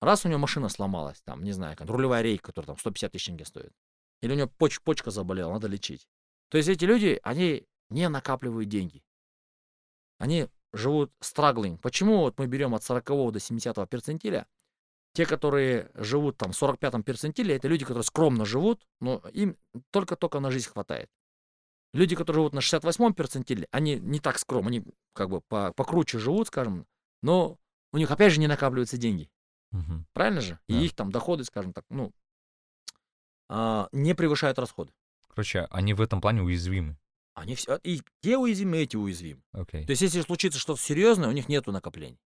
Раз у него машина сломалась, там, не знаю, как рулевая рейка, которая там 150 тысяч тенге стоит. Или у него поч- почка заболела, надо лечить. То есть эти люди, они не накапливают деньги. Они живут страглинг. Почему вот мы берем от 40 до 70 перцентиля? Те, которые живут там в 45 перцентиле, это люди, которые скромно живут, но им только-только на жизнь хватает. Люди, которые живут на 68 перцентиле, они не так скромно, они как бы по- покруче живут, скажем, но у них опять же не накапливаются деньги. Мгм. Правильно же? Да. И их там доходы, скажем так, ну, а, не превышают расходы. Короче, они в этом плане уязвимы. Они все, и те уязвимы, и эти уязвимы. Окей. То есть, если случится что-то серьезное, у них нету накоплений.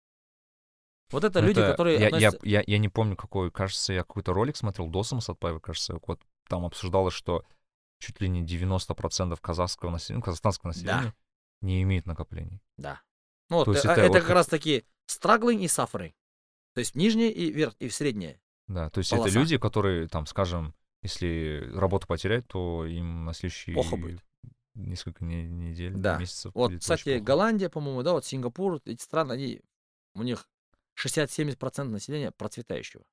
Вот это Ну, люди, это- которые я, относятся... я, я, я не помню, какой, кажется, я какой-то ролик смотрел, Досом Сатпаева, кажется, вот там обсуждалось, что чуть ли не 90% казахского населения, ну, казахстанского населения не имеет накоплений. Да. Ну, вот, То есть э, это это, вот как как- раз таки struggling и suffering. То есть нижнее и верх, и среднее. Да, то есть Полоса. это люди, которые, там, скажем, если работу потеряют, то им на следующие Плохо будет. несколько не- недель, Да. месяцев Вот, кстати, плохо. Голландия, по-моему, да, вот Сингапур, эти страны, они, у них 60-70% населения процветающего.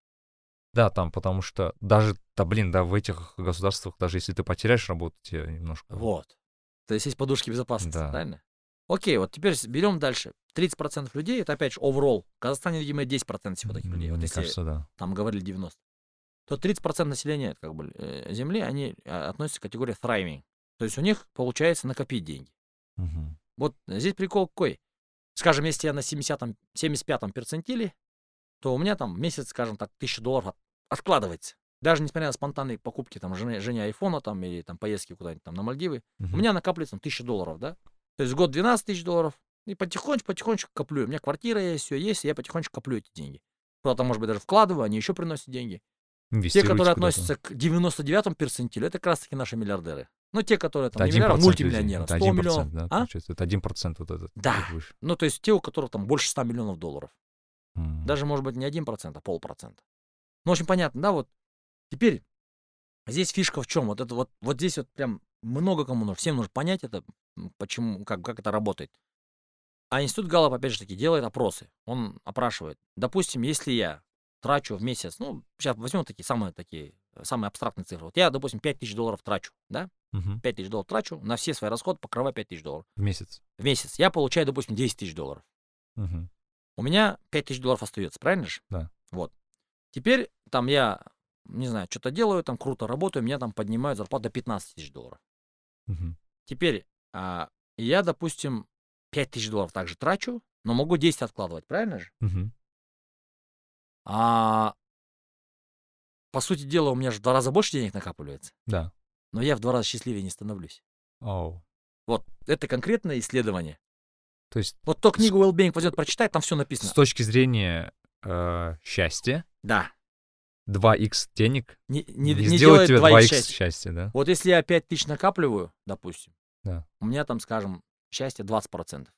Да, там, потому что даже, да, блин, да, в этих государствах, даже если ты потеряешь работу, тебе немножко... Вот. То есть есть подушки безопасности, Да. правильно? Окей, вот теперь берем дальше. 30% людей, это опять же overall. В Казахстане, видимо, 10% всего таких людей. Вот Мне если кажется, да. там говорили 90. То 30% населения как бы, э, Земли, они а, относятся к категории thriving. То есть у них получается накопить деньги. Мгм. Вот здесь прикол какой. Скажем, если я на 70 75 перцентиле, то у меня там в месяц, скажем так, 1000 долларов от- откладывается. Даже несмотря на спонтанные покупки там жене, жене айфона там или там поездки куда-нибудь там на Мальдивы, у Мгм. меня накапливается там, 1000 долларов, да? То есть в год 12 тысяч долларов. И потихонечку, потихонечку коплю. У меня квартира есть, все есть, и я потихонечку коплю эти деньги. Куда-то, может быть, даже вкладываю, они еще приносят деньги. Те, которые относятся к 99 перцентилю, это как раз таки наши миллиардеры. Ну, те, которые там Это не миллиардеры, 1% людей. мультимиллионеры. Это 100 1%, миллионов. да, а? Это 1% вот этот. Да. Ну, то есть те, у которых там больше 100 миллионов долларов. М. Даже, может быть, не 1%, а полпроцента. Ну, очень понятно, да, вот. Теперь, здесь фишка в чем? Вот это вот, вот здесь вот прям много кому нужно, всем нужно понять это, почему, как, как это работает. А институт Галлоп, опять же таки, делает опросы. Он опрашивает. Допустим, если я трачу в месяц, ну, сейчас возьмем такие самые такие, самые абстрактные цифры. Вот я, допустим, 5000 долларов трачу, да? Мгм. 5000 долларов трачу, на все свои расходы покрываю 5000 долларов. В месяц. В месяц. Я получаю, допустим, 10 тысяч долларов. Мгм. У меня 5000 долларов остается, правильно же? Да. Вот. Теперь там я, не знаю, что-то делаю, там круто работаю, меня там поднимают зарплату до 15 тысяч долларов. Мгм. Теперь а, я, допустим, 5000 долларов также трачу, но могу 10 откладывать, правильно же? Мгм. А по сути дела, у меня же в два раза больше денег накапливается, Да. но я в два раза счастливее не становлюсь. Оу. Вот это конкретное исследование. То есть Вот то книгу Wellbeing возьмет, прочитает, там все написано. с точки зрения э, счастья, Да. 2х денег Не, не, не, сделает делает тебе твоих 2х счастья. счастья, да? Вот если я 5 тысяч накапливаю, допустим, Да. у меня там, скажем, счастье 20%.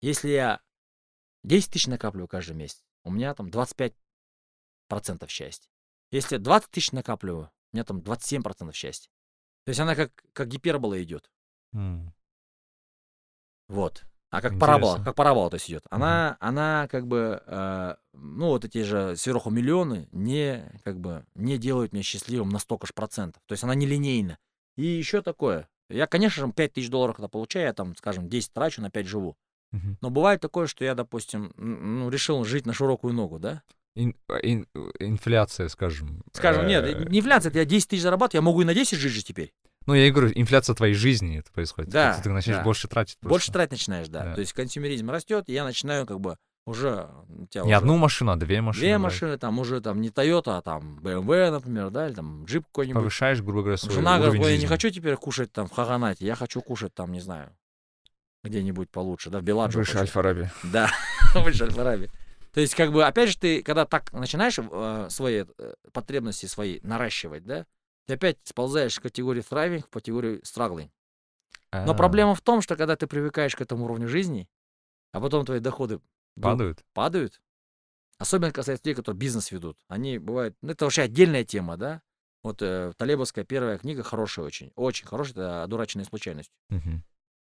Если я 10 тысяч накапливаю каждый месяц, у меня там 25% счастья. Если 20 тысяч накапливаю, у меня там 27% счастья. То есть она как, как гипербола идет. М, Вот. А как парабола, Интересно. как парабола, то есть идет. Она, она как бы, э, ну вот эти же сверху миллионы не как бы не делают меня счастливым на столько ж процентов. То есть она не линейна. И еще такое. Я, конечно же, 5 тысяч долларов когда получаю, я там, скажем, 10 трачу, на 5 живу. мгм. Но бывает такое, что я, допустим, ну, решил жить на широкую ногу, да? Ин- ин- инфляция, скажем. Скажем, нет, э, не инфляция, это я 10 тысяч зарабатываю, я могу и на 10 жить же теперь. Ну, я и говорю, инфляция твоей жизни это происходит. Да, Ты, ты начинаешь да. больше тратить. Больше просто. тратить начинаешь, да. Да. То есть консюмеризм растет, и я начинаю как бы уже... у тебя Не уже- одну машину, а две машины. Две брать. машины, там уже там не Toyota, а там BMW, например, да, или там джип какой-нибудь. Повышаешь, грубо говоря, свой Жена говорит, я не хочу теперь кушать там в Хаганате, я хочу кушать там, не знаю, где-нибудь получше, да, в Беладжо. Выше. Альфа-Раби. Да, *laughs* выше Альфа-Раби. То есть, как бы, опять же, ты, когда так начинаешь э, свои э, потребности свои наращивать, да, ты опять сползаешь с категории thriving в категорию struggling. Но А, проблема в том, что когда ты привыкаешь к этому уровню жизни, а потом твои доходы Падают? падают. Особенно касается людей, которые бизнес ведут. Они бывают... Ну, это вообще отдельная тема, да? Вот э, Талебовская первая книга хорошая очень. Очень хорошая, это «Одураченная случайность». Мгм.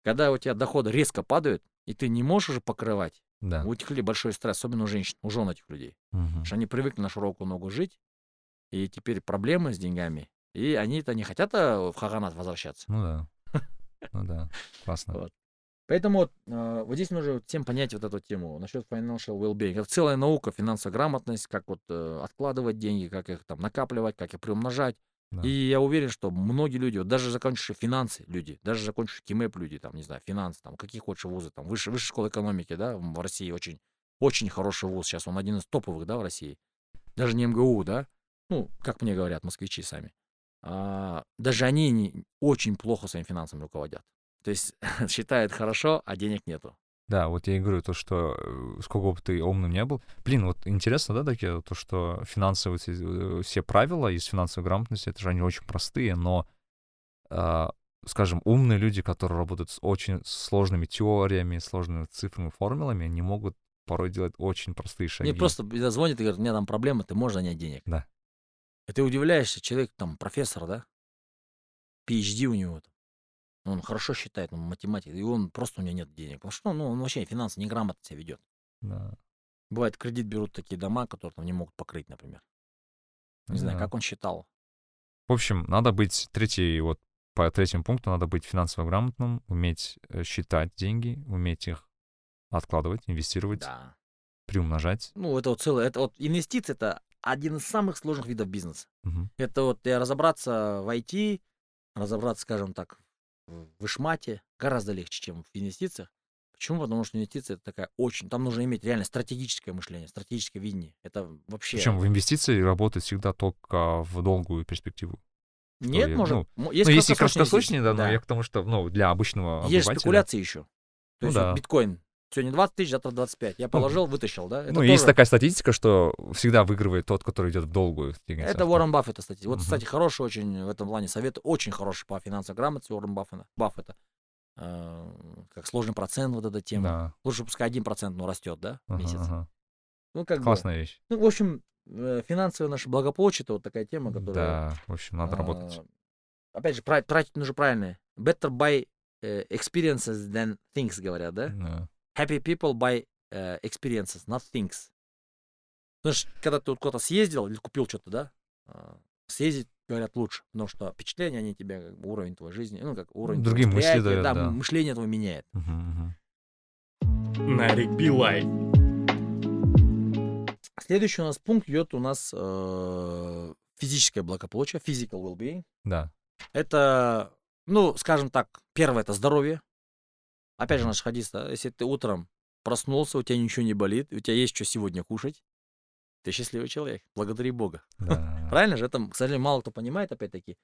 Когда у тебя доходы резко падают, и ты не можешь уже покрывать, Да. у этих людей большой стресс, особенно у женщин, у жен этих людей. Мгм. Потому что они привыкли на широкую ногу жить, и теперь проблемы с деньгами. И они-то не хотят э, в Хаганат возвращаться. Ну да. *laughs* Ну да. Классно. Вот. Поэтому вот, э, вот здесь нужно всем понять вот эту тему насчет financial well-being. Это целая наука, финансовая грамотность, как вот э, откладывать деньги, как их там накапливать, как их приумножать. Да. И я уверен, что многие люди, вот даже закончившие финансы люди, даже закончившие КИМЭП люди, там, не знаю, финансы, там, какие хочешь вузы, там, высшая, высшая школа экономики, да, в России очень, очень хороший вуз, сейчас он один из топовых, да, в России. Даже не МГУ, да, ну, как мне говорят москвичи сами. А, даже они не, очень плохо своими финансами руководят. То есть *laughs* считают хорошо, а денег нету. Да, вот я и говорю, то, что э, сколько бы ты умным не был. Блин, вот интересно, да, такие, то, что финансовые э, все правила из финансовой грамотности, это же они очень простые, но, а, скажем, умные люди, которые работают с очень сложными теориями, сложными цифрами, формулами, они могут порой делать очень простые шаги. Мне просто когда звонит и говорит, у меня там проблема, ты можешь занять денег. Да. И ты удивляешься, человек там профессор, да? PhD у него там. Он хорошо считает, он математик, и он просто у него нет денег. Потому что ну, он вообще финансы неграмотно себя ведет. Да. Бывает, кредит берут такие дома, которые там не могут покрыть, например. Не знаю, Да. как он считал. В общем, надо быть, третий, вот по третьему пункту, надо быть финансово грамотным, уметь э, считать деньги, уметь их откладывать, инвестировать, Да. приумножать. Ну, это вот целое. Это вот инвестиции это один из самых сложных видов бизнеса. Мгм. Это вот э, разобраться в IT, разобраться, скажем так, в вышмате гораздо легче, чем в инвестициях. Почему? Потому что инвестиции это такая очень... Там нужно иметь реально стратегическое мышление, стратегическое видение. Это вообще... Причем в инвестиции работает всегда только в долгую перспективу. Нет, я- может... ну, мо- есть ну, есть и краткосрочные да, инвестиции, но я к тому, что, ну, для обычного Есть спекуляции еще. То Ну есть да. вот биткоин. Сегодня 20 тысяч, завтра 25. Я положил, вытащил, да? Это ну, есть тоже- такая статистика, что всегда выигрывает тот, который идет в долгую. Это Уоррен Баффета, кстати. Вот, Мгм. кстати, хороший очень в этом плане совет, очень хороший по финансовой грамотности Уоррен Баффета. Баффета. Э, Как сложный процент, вот эта тема. Да. Лучше пускай 1%, но растет, да, в месяц. ага. Ну, как бы. Классная вещь. Ну, в общем, э, финансовое наше благополучие, это вот такая тема, которая... Да, в общем, надо работать. а, Опять же, тратить нужно правильно. Better buy э, experiences than things, говорят, да? Да. Happy people buy э, experiences, not things. Что когда ты вот куда-то съездил или купил что-то, да, а, съездить, говорят, лучше, потому что впечатления, они бы, уровень твоей жизни, ну, как уровень Другие мысли дают, да, да. мышление твое меняет. Мгм, мгм. Нарик Билай. Следующий у нас пункт идет у нас э, физическое благополучие, physical well-being. Да. Это, ну, скажем так, первое это здоровье. Опять же, наш хадис, да, если ты утром проснулся, у тебя ничего не болит, у тебя есть что сегодня кушать, ты счастливый человек. Благодари Бога. *laughs* да. Правильно же? Это, к сожалению, мало кто понимает, опять-таки.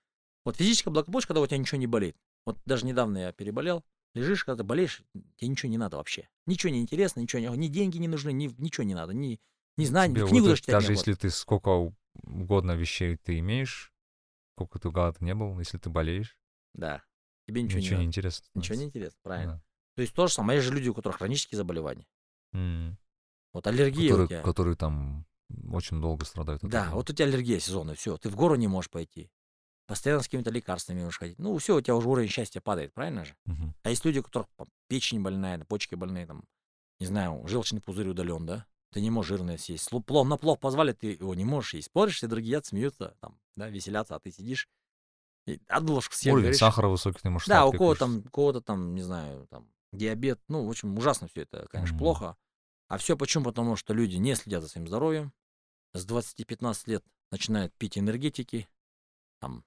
Вот физическое благополучие, когда у тебя ничего не болит. Вот даже недавно я переболел, Лежишь, когда ты болеешь, тебе ничего не надо вообще. Ничего не интересно, ничего не... Ни деньги не нужны, ни, ничего не надо. Ни, ни знания, Тебе ни вот книгу это- даже читать даже если ты сколько угодно вещей ты имеешь, сколько ты гад не был, если ты болеешь, Да. Тебе ничего, ничего, не не интересно. Ничего не интересно, правильно. Да. То есть то же самое. Есть же люди, у которых хронические заболевания. М. Вот аллергия у Которые, тебя. которые там очень долго страдают. Да, этого. вот у тебя аллергия сезонная, все, ты в гору не можешь пойти. Постоянно с какими-то лекарствами можешь ходить. Ну, все, у тебя уже уровень счастья падает, правильно же? Мгм. А есть люди, у которых там, печень больная, почки больные, там, не знаю, желчный пузырь удален, да? Ты не можешь жирное съесть. Плов, на плов позвали, ты его не можешь есть. Смотришь, все другие смеются, там, да, веселятся, а ты сидишь, и одну ложку съел, Уровень говоришь, сахара высокий, ты можешь Да, у сладкое кого кушать. там, у кого-то там, не знаю, там, диабет, ну, в общем, ужасно все это, конечно, Мгм. плохо. А все почему? Потому что люди не следят за своим здоровьем, с 20-15 лет начинают пить энергетики, там,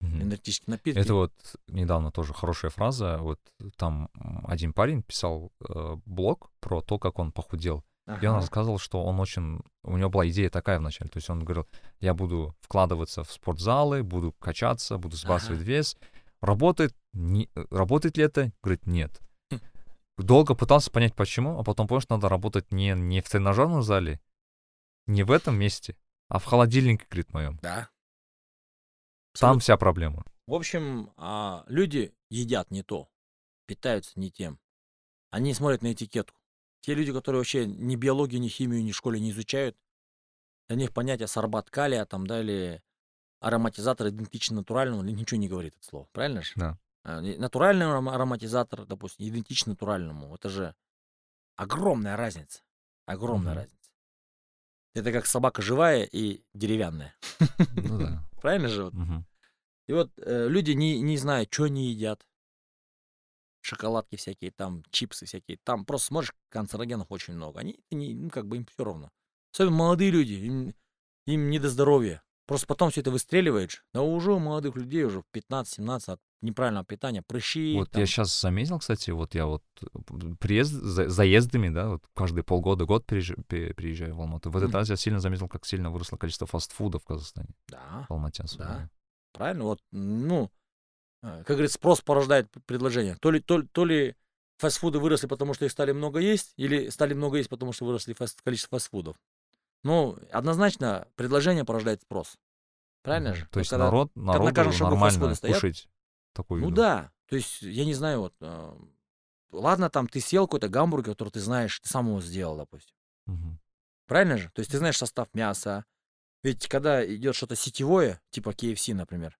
Мгм. энергетические напитки. Это вот недавно тоже хорошая фраза. Вот там один парень писал э, блог про то, как он похудел. И он Ага. рассказывал, что он очень... У него была идея такая вначале. То есть он говорил, я буду вкладываться в спортзалы, буду качаться, буду сбрасывать Ага. вес. Работает? Не... Работает ли это? Говорит, нет. Долго пытался понять, почему, а потом понял, что надо работать не, не в тренажерном зале, не в этом месте, а в холодильнике, говорит, моем. Да. Там вся проблема. В общем, а, люди едят не то, питаются не тем. Они смотрят на этикетку. Те люди, которые вообще ни биологию, ни химию, ни в школе не изучают, для них понятие сорбат калия там, да, или ароматизатор идентичен натуральному, ничего не говорит это слово. Правильно же? Да. А, не- Натуральный аром- ароматизатор, допустим, идентичен натуральному. Это же огромная разница. Огромная Мгм. разница. Это как собака живая и деревянная. Ну да. *laughs* Правильно же? И вот э, люди не, не знают, что они едят. Шоколадки всякие, там, чипсы всякие. Там просто смотришь, канцерогенов очень много. Они, ну, как бы им все равно. Особенно молодые люди, им, им не до здоровья. Просто потом все это выстреливаешь. Да уже у молодых людей уже в 15-17 от неправильного питания, прыщи. Вот там. я сейчас заметил, кстати, вот я вот приезд, за- заездами, да, вот каждые полгода, год приезж- пе- приезжаю в Алмату. В этот Мгм. раз я сильно заметил, как сильно выросло количество фастфуда в Казахстане, Да, в Алмате особенно. Да. правильно. Вот, ну, э, как говорится, спрос порождает предложение. То ли, то, ли- то ли фастфуды выросли, потому что их стали много есть, или стали много есть, потому что выросли фаст- количество фастфудов. Ну, однозначно, предложение порождает спрос. Правильно же? То есть когда- народ, на народу каждом шагу нормально стоят. кушать такую Ну еду. да, то есть, я не знаю, вот, э, ладно, там ты съел какой-то гамбургер, который ты знаешь, ты сам его сделал, допустим. Мгм. Правильно же? То есть ты знаешь состав мяса. Ведь когда идет что-то сетевое, типа KFC, например,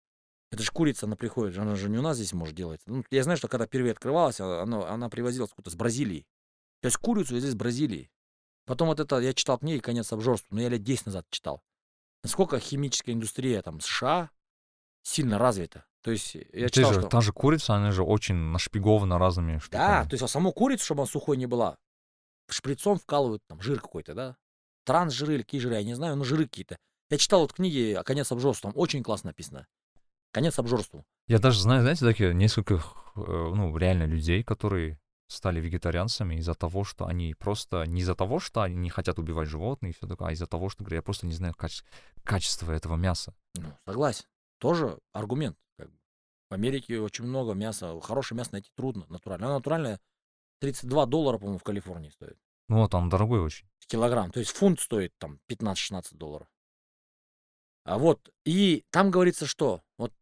это же курица, она приходит, она же не у нас здесь может делать. Ну, я знаю, что когда впервые открывалась, а- она, она привозилась откуда-то с Бразилии. То есть курицу везли из Бразилии. Потом вот это, я читал книги «Конец обжорства», но я лет 10 назад читал. Насколько химическая индустрия там США сильно развита. То есть я Те читал, же- что... Та же курица, она же очень нашпигована разными Да, штуками. то есть а саму курицу, чтобы она сухой не была, шприцом вкалывают там жир какой-то, да? Трансжиры или какие жиры, я не знаю, но жиры какие-то. Я читал вот книги о конец обжорству, там очень классно написано. Конец обжорству. Я даже знаю, знаете, такие несколько, э, ну, реально людей, которые стали вегетарианцами из-за того, что они просто не из-за того, что они не хотят убивать животных и все такое, а из-за того, что, говорят, я просто не знаю каче- качества этого мяса. Ну, согласен. Тоже аргумент. как бы. В Америке очень много мяса. Хорошее мясо найти трудно, натуральное. Оно натуральное 32 доллара, по-моему, в Калифорнии стоит. Ну вот, он дорогой очень. Килограмм. То есть фунт стоит там 15-16 долларов. А вот, и там говорится, что вот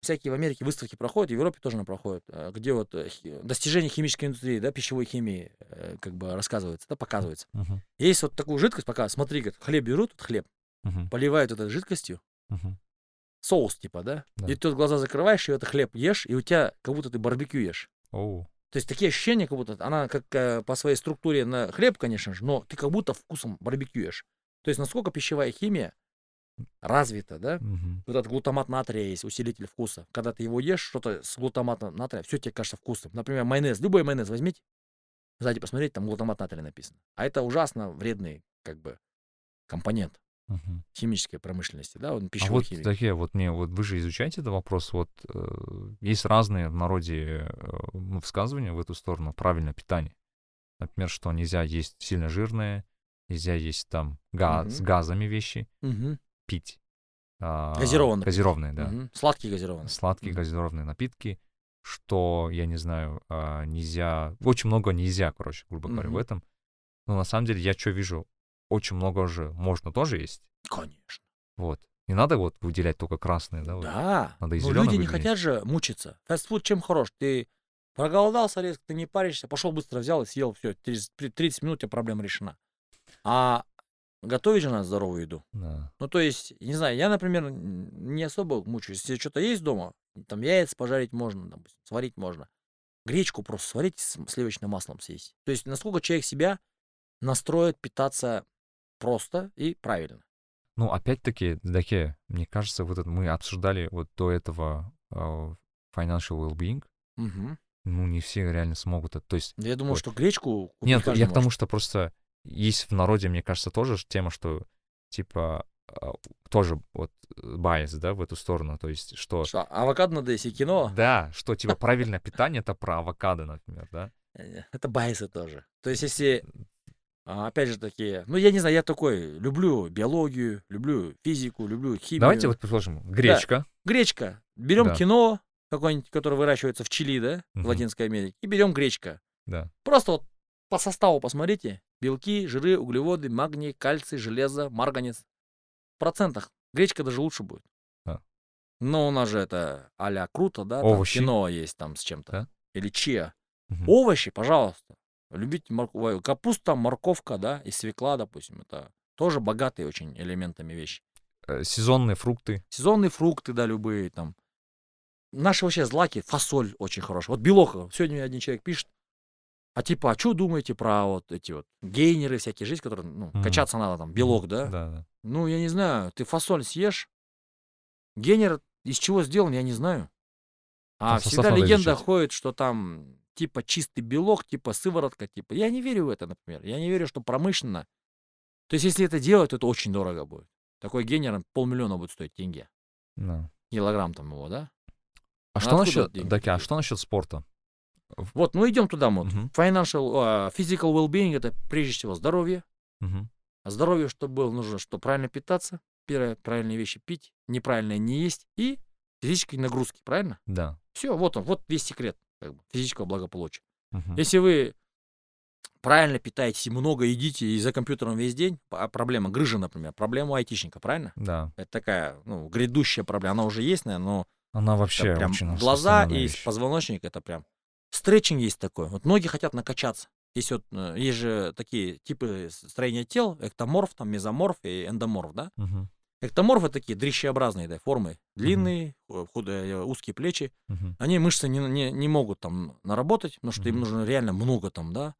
всякие в Америке выставки проходят, в Европе тоже она проходит, э, где вот э, достижения химической индустрии, да, пищевой химии, э, как бы рассказывается, да, показывается. Мгм, Есть вот такую жидкость, пока, смотри, как хлеб берут, вот хлеб, мгм, поливают этой жидкостью, мгм. соус типа, да, Да. и ты вот глаза закрываешь, и этот хлеб ешь, и у тебя как будто ты барбекю ешь. Оу. То есть такие ощущения, как будто она как э, по своей структуре на хлеб, конечно же, но ты как будто вкусом барбекю ешь. То есть насколько пищевая химия развита, да? Мгм. Вот этот глутамат натрия есть, усилитель вкуса. Когда ты его ешь, что-то с глутаматом натрия, все тебе кажется вкусным. Например, майонез, любой майонез возьмите, сзади посмотреть, там глутамат натрия написано. А это ужасно вредный, как бы, компонент Мгм. химической промышленности, да, он А пищевой вот химии. такие вот мне, вот вы же изучаете этот вопрос, вот э, есть разные в народе э, высказывания в эту сторону, правильное питание. Например, что нельзя есть сильно жирное, нельзя есть там газ, с Мгм. газами вещи, Мгм. Пить. а, Газированные. Газированные, да. Мгм. Сладкий газированный. Сладкие Мгм. газированные напитки, что, я не знаю, а, нельзя... Очень много нельзя, короче, грубо говоря, в Мгм. этом. Но на самом деле я что вижу, очень много же можно тоже есть. Конечно. Вот. Не надо вот выделять только красные, да? вот. Да. Надо и Но люди не выделить. хотят же мучиться. Фастфуд чем хорош? Ты проголодался резко, ты не паришься, пошел быстро взял и съел, все, 30, 30 минут, у тебя проблема решена. А готовить же надо здоровую еду. Да. Ну, то есть, не знаю, я, например, не особо мучаюсь. Если что-то есть дома, там яиц пожарить можно, допустим, сварить можно. Гречку просто сварить с сливочным маслом съесть. То есть, насколько человек себя настроит питаться просто и правильно. Ну, опять-таки, Даке, мне кажется, вот это мы обсуждали вот до этого а, financial well-being. Мгм. Ну, не все реально смогут это. То есть, Я думаю, Вот. что гречку нет, я к тому, что просто есть в народе, мне кажется, тоже тема, что типа а, тоже вот bias, да, в эту сторону. То есть, что... Что, авокадо надо есть и киноа? Да, что типа *laughs* правильное питание это про авокадо, например, да? Э, Это bias ы тоже. То есть, если, а, опять же, такие, ну, я не знаю, я такой, люблю биологию, люблю физику, люблю химию. Давайте вот предположим, гречка. Гречка. Берем Да. киноа, какое-нибудь, которое выращивается в Чили, да, в Мгм. Латинской Америке, и берем гречка. Да. Просто вот по составу посмотрите. Белки, жиры, углеводы, магний, кальций, железо, марганец. В процентах. Гречка даже лучше будет. Да. Но у нас же это а круто, да? там Овощи. кино есть там с чем-то. Да. Или чиа. Мгм. Овощи, пожалуйста. Любите морковь. Капуста, морковка, да, и свекла, допустим. Это тоже богатые очень элементами вещи. Э, Сезонные фрукты. Сезонные фрукты, да, любые там. Наши вообще злаки, фасоль очень хорошая. Вот белок, сегодня мне один человек пишет, а типа, а что думаете про вот эти вот гейнеры всякие жизнь, которые, ну, Мгм. качаться надо там, белок, да? Да, да. Ну, я не знаю, ты фасоль съешь, гейнер из чего сделан, я не знаю. А Там всегда легенда изучать. ходит, что там типа чистый белок, типа сыворотка, типа. Я не верю в это, например. Я не верю, что промышленно. То есть, если это делать, то это очень дорого будет. Такой гейнер полмиллиона будет стоить тенге. да. Килограмм там его, да? А Ну, что откуда насчет, Даки, а что насчет спорта? Вот, ну идем туда, вот. Мгм. Financial, а, physical well-being это прежде всего здоровье. А здоровье, чтобы было, нужно что? Правильно питаться, первое, правильные вещи пить, неправильное не есть и физические нагрузки, правильно? Да. Все, вот он, вот весь секрет как бы, физического благополучия. Мгм. Если вы правильно питаетесь и много едите и за компьютером весь день, а проблема грыжа, например, проблема айтишника, правильно? Да. Это такая, ну, грядущая проблема. Она уже есть, наверное, но Она вообще прям очень глаза и вещь. позвоночник это прям. Стретчинг есть такой. Вот многие хотят накачаться. Есть вот, э, есть же такие типы строения тел, эктоморф, там, мезоморф и эндоморф, да? Мгм. Эктоморфы такие дрищеобразные, да, формы. Длинные, э, худые, э, узкие плечи. Мгм. Они мышцы не, не, не могут там наработать, потому что им Мгм. нужно реально много там, да,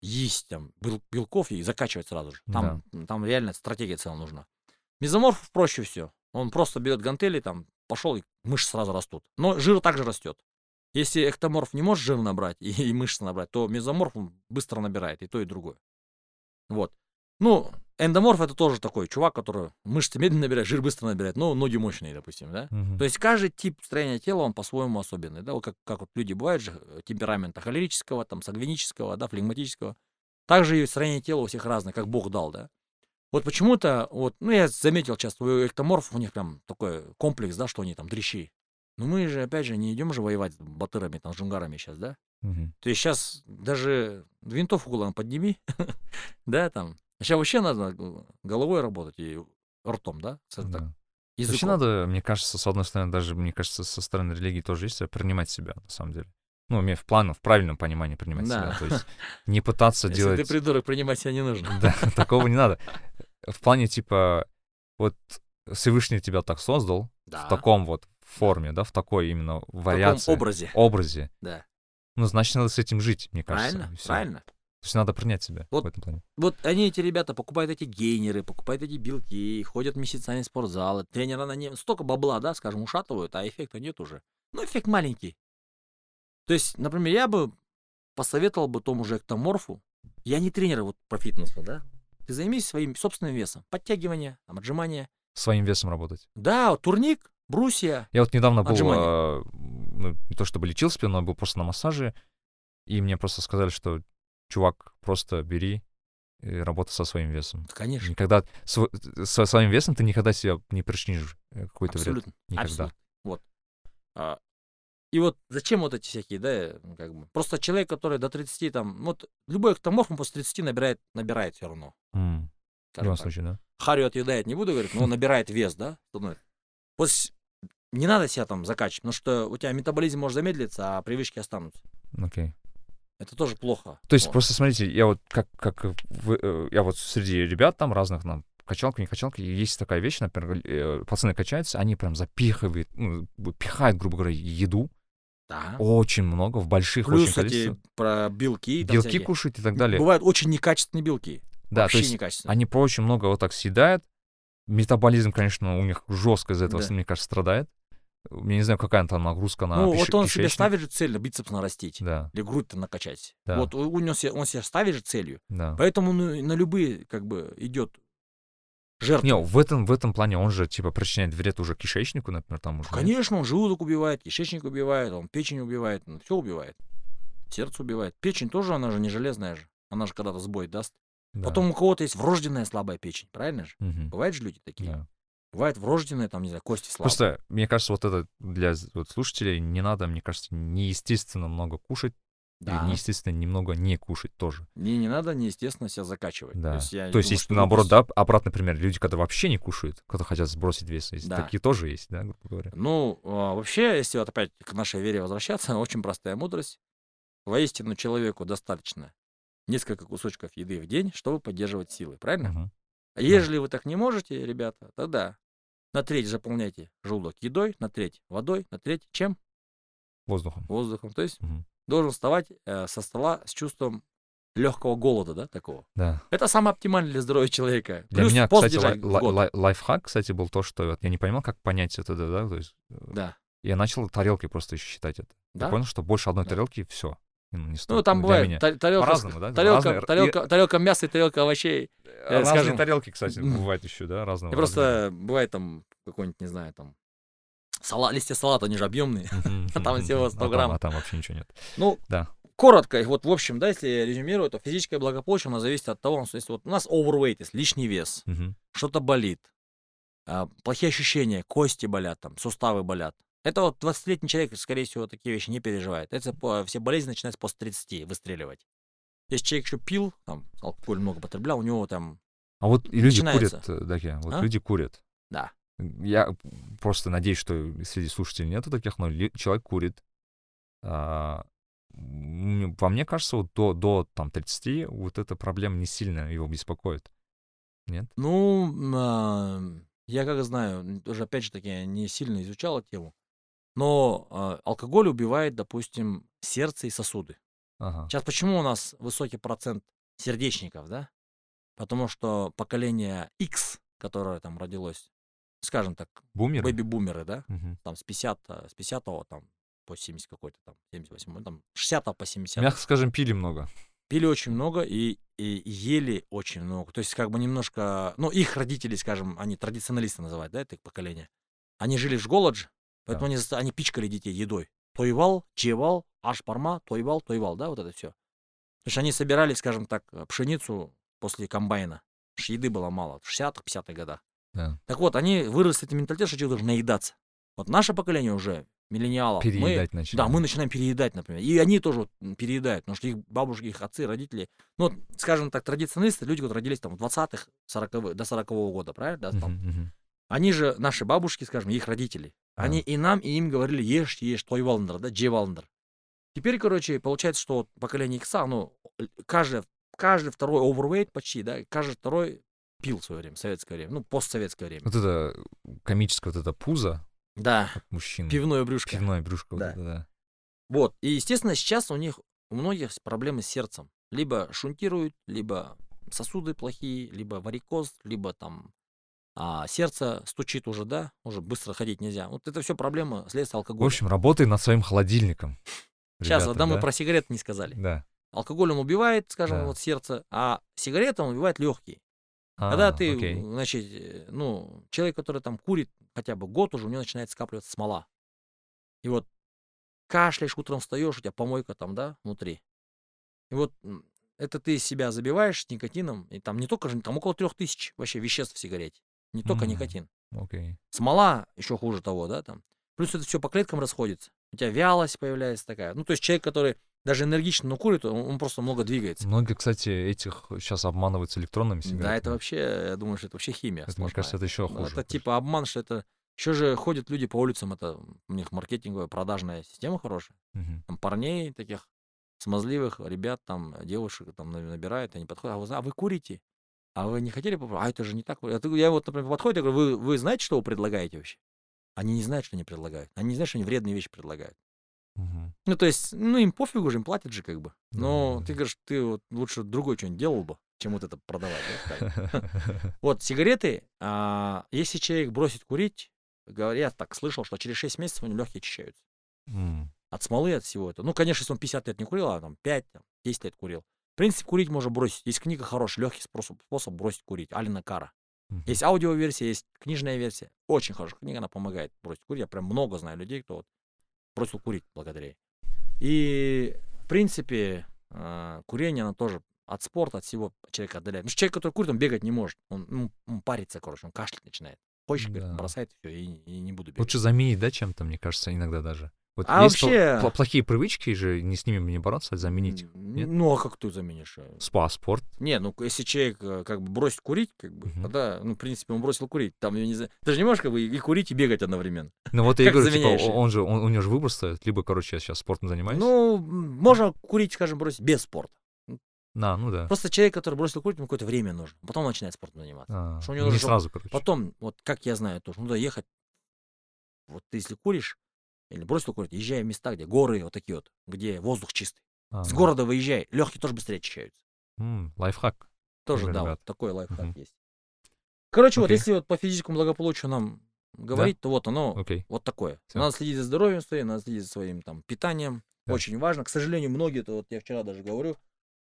есть там бел- белков и закачивать сразу же. Там, там реально стратегия целая нужна. Мезоморф проще все. Он просто берет гантели, там, пошел, и мышцы сразу растут. Но жир также растет. Если эктоморф не может жир набрать и, *laughs* и мышцы набрать, то мезоморф он быстро набирает и то, и другое. Вот. Ну, эндоморф это тоже такой чувак, который мышцы медленно набирает, жир быстро набирает, но ноги мощные, допустим, да? Мгм. То есть каждый тип строения тела, он по-своему особенный, да, вот как, как вот люди бывают же, э, темперамента холерического, там, сангвинического, да, флегматического. Также и строение тела у всех разное, как Бог дал, да. Вот почему-то, вот, ну, я заметил часто, у эктоморфов у них прям такой комплекс, да, что они там дрищи. Но мы же, опять же, не идем же воевать с батырами, там, джунгарами сейчас, да. Мгм. То есть сейчас даже винтовку голову подними, *laughs* да, там. Сейчас вообще надо головой работать и ртом, да, Да. Вообще надо, мне кажется, с одной стороны, даже, мне кажется, со стороны религии тоже есть, а принимать себя, на самом деле. Ну, в плане, в правильном понимании принимать Да. себя. То есть не пытаться *laughs* Если делать... ты придурок, принимать себя не нужно. *laughs* Да, такого не надо. В плане, типа, вот Всевышний тебя так создал, Да. в таком вот форме, да, в такой именно В таком вариации, образе. образе. Да. Ну, значит, надо с этим жить, мне кажется. Правильно, правильно. То есть надо принять себя Вот в этом плане. Вот они, эти ребята, покупают эти гейнеры, покупают эти белки, ходят месяцами в спортзалы, тренера на нем столько бабла, да, скажем, ушатывают, а эффекта нет уже. Ну, эффект маленький. То есть, например, я бы посоветовал бы тому же эктоморфу, я не тренер вот по фитнесу, да, ты займись своим собственным весом, подтягивание, там, отжимания. Своим весом работать. Да, вот турник, брусья, Я вот недавно был, Отжимания. а, ну, не то чтобы лечил спину, но был просто на массаже, и мне просто сказали, что, чувак, просто бери и работай со своим весом. конечно, Никогда св- со своим весом ты никогда себя не причинишь э, какой-то вред. абсолютно, Никогда. абсолютно. Вот. А, И вот зачем вот эти всякие, да, ну, как бы. Просто человек, который до 30, там, вот любой эктоморф, он после 30 набирает, набирает все равно. М, В любом случае, да. Харю отъедает, не буду говорить, но он набирает вес, да? становится. Вот с- не надо себя там закачивать, потому что у тебя метаболизм может замедлиться, а привычки останутся. Окей. Это тоже плохо. То есть Вот. просто смотрите, я вот как, как вы, э, я вот среди ребят там разных, нам качалка, не качалка, есть такая вещь, например, э, пацаны качаются, они прям запихивают, ну, пихают, грубо говоря, еду Да. очень много, в больших очень Плюс эти количествах. про белки. Белки всякие. кушают и так далее. Бывают очень некачественные белки. Да, Вообще то есть некачественные. они очень много вот так съедают. Метаболизм, конечно, у них жестко из этого, Да. мне кажется, страдает. Я не знаю, какая там нагрузка на ну, пищ- вот он себе кишечник. ставит же цель бицепс нарастить. Да, Или грудь накачать. Да. Вот у него се- он себе ставит же целью. да. Поэтому ну, на любые, как бы, идет жертва. Не, в этом, в этом плане он же, типа, причиняет вред уже кишечнику, например, там уже. нет? Конечно, он желудок убивает, кишечник убивает, он печень убивает, все убивает. Сердце убивает. Печень тоже, она же не железная же. Она же когда-то сбой даст. Да. Потом у кого-то есть врожденная слабая печень, правильно же? Мгм. Бывают же люди такие. Да. Бывает врожденная, там, не знаю, кости слабые. Просто, мне кажется, вот это для вот слушателей не надо, мне кажется, неестественно много кушать, да. и неестественно немного не кушать тоже. Мне не надо, неестественно, себя закачивать. Да. То есть, я То есть думаю, есть что наоборот, глупость. да, обратный пример, люди, когда вообще не кушают, когда хотят сбросить вес, есть Да. такие тоже есть, да, грубо говоря. Ну, а, вообще, если вот опять к нашей вере возвращаться, *laughs* очень простая мудрость. Воистину человеку достаточно несколько кусочков еды в день, чтобы поддерживать силы, правильно? Мгм. А ежели вы так не можете, ребята, тогда на треть заполняйте желудок едой, на треть водой, на треть чем? Воздухом. Воздухом. То есть Мгм. должен вставать э, со стола с чувством легкого голода, да, такого. Да. Это самое оптимальное для здоровья человека. Для Плюс меня, кстати, лай- лай- лайфхак, кстати, был то, что вот я не понимал, как понять это, да, да, то есть э, Да. я начал тарелки просто еще считать это. Я Да? понял, что больше одной Да. тарелки все. Не стоит. Ну, там бывает та- тарелка, да? тарелка, Разные- тарелка, тарелка мяса и тарелка овощей. Разные скажем, тарелки, кстати, бывают еще, да, разного. И просто бывает там какой-нибудь, не знаю, там салат, листья салата, они же объемные. а *laughs* там всего 100 А там- грамм. А там вообще ничего нет. Ну, Да. коротко, вот, в общем, да, если я резюмирую, то физическое благополучие, оно зависит от того, что если вот у нас overweight, есть лишний вес, что-то болит, а, плохие ощущения, кости болят, там, суставы болят. Это вот 20-летний человек, скорее всего, такие вещи не переживает. Это все болезни начинаются после 30 выстреливать. Если человек еще пил, там, алкоголь много потреблял, у него там, А вот и люди Начинается. курят, э, Даке, вот А? люди курят. да, Я просто надеюсь, что среди слушателей нету таких, но человек курит. А, По мне кажется, вот до, до там, 30 вот эта проблема не сильно его беспокоит. Нет? Ну, а, я как знаю, тоже опять же таки не сильно изучал эту тему, но а, алкоголь убивает, допустим, сердце и сосуды. Ага. Сейчас почему у нас высокий процент сердечников, да? Потому что поколение X, которое там родилось, скажем так, Бумер? бэби-бумеры, да, Мгм. там с 50, с 50 там по 70 какой-то там, 78 там, 60 по 70 Мягко скажем, пили много. пили очень много и, и ели очень много. То есть как бы немножко, ну их родители, скажем, они традиционалисты называют, да, это их поколение. Они жили в голод же, поэтому они, они пичкали детей едой. Тойвал, чевал, аш парма, тойвал, тойвал, да, вот это все. Потому что они собирали, скажем так, пшеницу после комбайна. Потому что еды было мало, в 60-х, 50-х годах. Да. Так вот, они выросли этим менталитетом, что человек должен наедаться. Вот наше поколение уже, миллениалов, мы, Переедать начали. да, мы начинаем переедать, например. И они тоже переедают, потому что их бабушки, их отцы, родители, ну, вот, скажем так, традиционалисты, люди, которые родились там в 20-х, 40 до 40 года, правильно? Да, там. Мгм, мгм. Они же, наши бабушки, скажем, их родители. Они и нам, и им говорили, ешь, ешь, той валндер, да, джей валндер. Теперь, короче, получается, что вот поколение Икса, ну, л- каждый, каждый второй overweight почти, да, каждый второй пил в свое время, в советское время, ну, постсоветское время. Вот это комическое вот это пузо Да, от мужчин. пивное брюшко. Пивное брюшко. вот Да. это, да. Вот. И, естественно, сейчас у них у многих проблемы с сердцем. Либо шунтируют, либо сосуды плохие, либо варикоз, либо там а, сердце стучит уже, да, уже быстро ходить нельзя. Вот это все проблема следствие В алкоголя. общем, работай над своим холодильником. сейчас, ребята, вот, да, мы да? про сигареты не сказали. Да. Алкоголь он убивает, скажем, Да. вот сердце, а сигарета он убивает легкие. Когда А, ты, окей. значит, э, ну, человек, который там курит хотя бы год уже, у него начинает скапливаться смола. И вот кашляешь, утром встаешь, у тебя помойка там, да, внутри. И вот это ты себя забиваешь никотином, и там не только же, там около трех тысяч вообще веществ в сигарете. Не только М. никотин. Окей. Смола еще хуже того, да, там. Плюс это все по клеткам расходится. У тебя вялость появляется такая. Ну, то есть человек, который даже энергично, но курит, он, он просто много двигается. Многие, кстати, этих сейчас обманываются электронными сигаретами. Да, это вообще, я думаю, что это вообще химия. Это, мне сплошная. кажется, это еще Ну, хуже. Это типа обман, что это... Еще же ходят люди по улицам, это у них маркетинговая, продажная система хорошая. Мгм. Там парней таких смазливых, ребят, там, девушек там на- набирают, они подходят, а вы, зна- а вы курите? А вы не хотели попробовать? А это же не так. Я вот, например, подходит, я говорю, вы, вы знаете, что вы предлагаете вообще? Они не знают, что они предлагают. Они не знают, что они вредные вещи предлагают. Мгм. Ну, то есть, ну, им пофигу же, им платят же как бы. Но Да, ты говоришь, ты вот лучше другой что-нибудь делал бы, чем вот это продавать. *laughs* *laughs* Вот, сигареты, а, если человек бросит курить, говорят, так слышал, что через 6 месяцев у него легкие очищаются. От смолы, от всего этого. Ну, конечно, если он 50 лет не курил, а там 5, там, 10 лет курил. В принципе, курить можно бросить. Есть книга хорошая, легкий способ, способ бросить курить. Алина Кара. Мгм. Есть аудиоверсия, есть книжная версия. Очень хорошая книга, она помогает бросить курить. Я прям много знаю людей, кто вот бросил курить благодаря ей. И, в принципе, а, курение, оно тоже от спорта, от всего человека отдаляет. Потому что человек, который курит, он бегать не может. Он, ну, он парится, короче, он кашлять начинает. Говорит, Да. бросает, все, и, и не буду бегать. Лучше заменить, да, чем-то, мне кажется, иногда даже. Вот А вообще- пл- плохие привычки же, не с ними не бороться, а заменить нет? Ну, а как ты заменишь? э? Спа, спорт. Не, ну если человек э, как бы бросит курить, как бы, Мгм. тогда, ну, в принципе, он бросил курить. Там, я не знаю, ты же не можешь как бы и курить, и бегать одновременно. Ну вот *laughs* я и говорю, типа, он же, он- у него же выбор стоит. Либо, короче, я сейчас спортом занимаюсь. Ну, можно курить, скажем, бросить без спорта. да, ну да. Просто человек, который бросил курить, ему какое-то время нужно. Потом он начинает спортом заниматься. А, что у него не нужно, сразу, короче. Потом, вот как я знаю тоже, надо ехать. Вот ты если куришь, или бросил курить, езжай в места, где горы вот такие вот, где воздух чистый. А, С да. города выезжай, легкие тоже быстрее очищаются. М, лайфхак. Тоже, да, ребят. вот такой лайфхак Мгм. есть. Короче, вот Окей. если вот по физическому благополучию нам говорить, то вот оно Окей. вот такое. Всё. Надо следить за здоровьем своим, надо следить за своим там питанием. Да. Очень важно. К сожалению, многие, то вот я вчера даже говорю,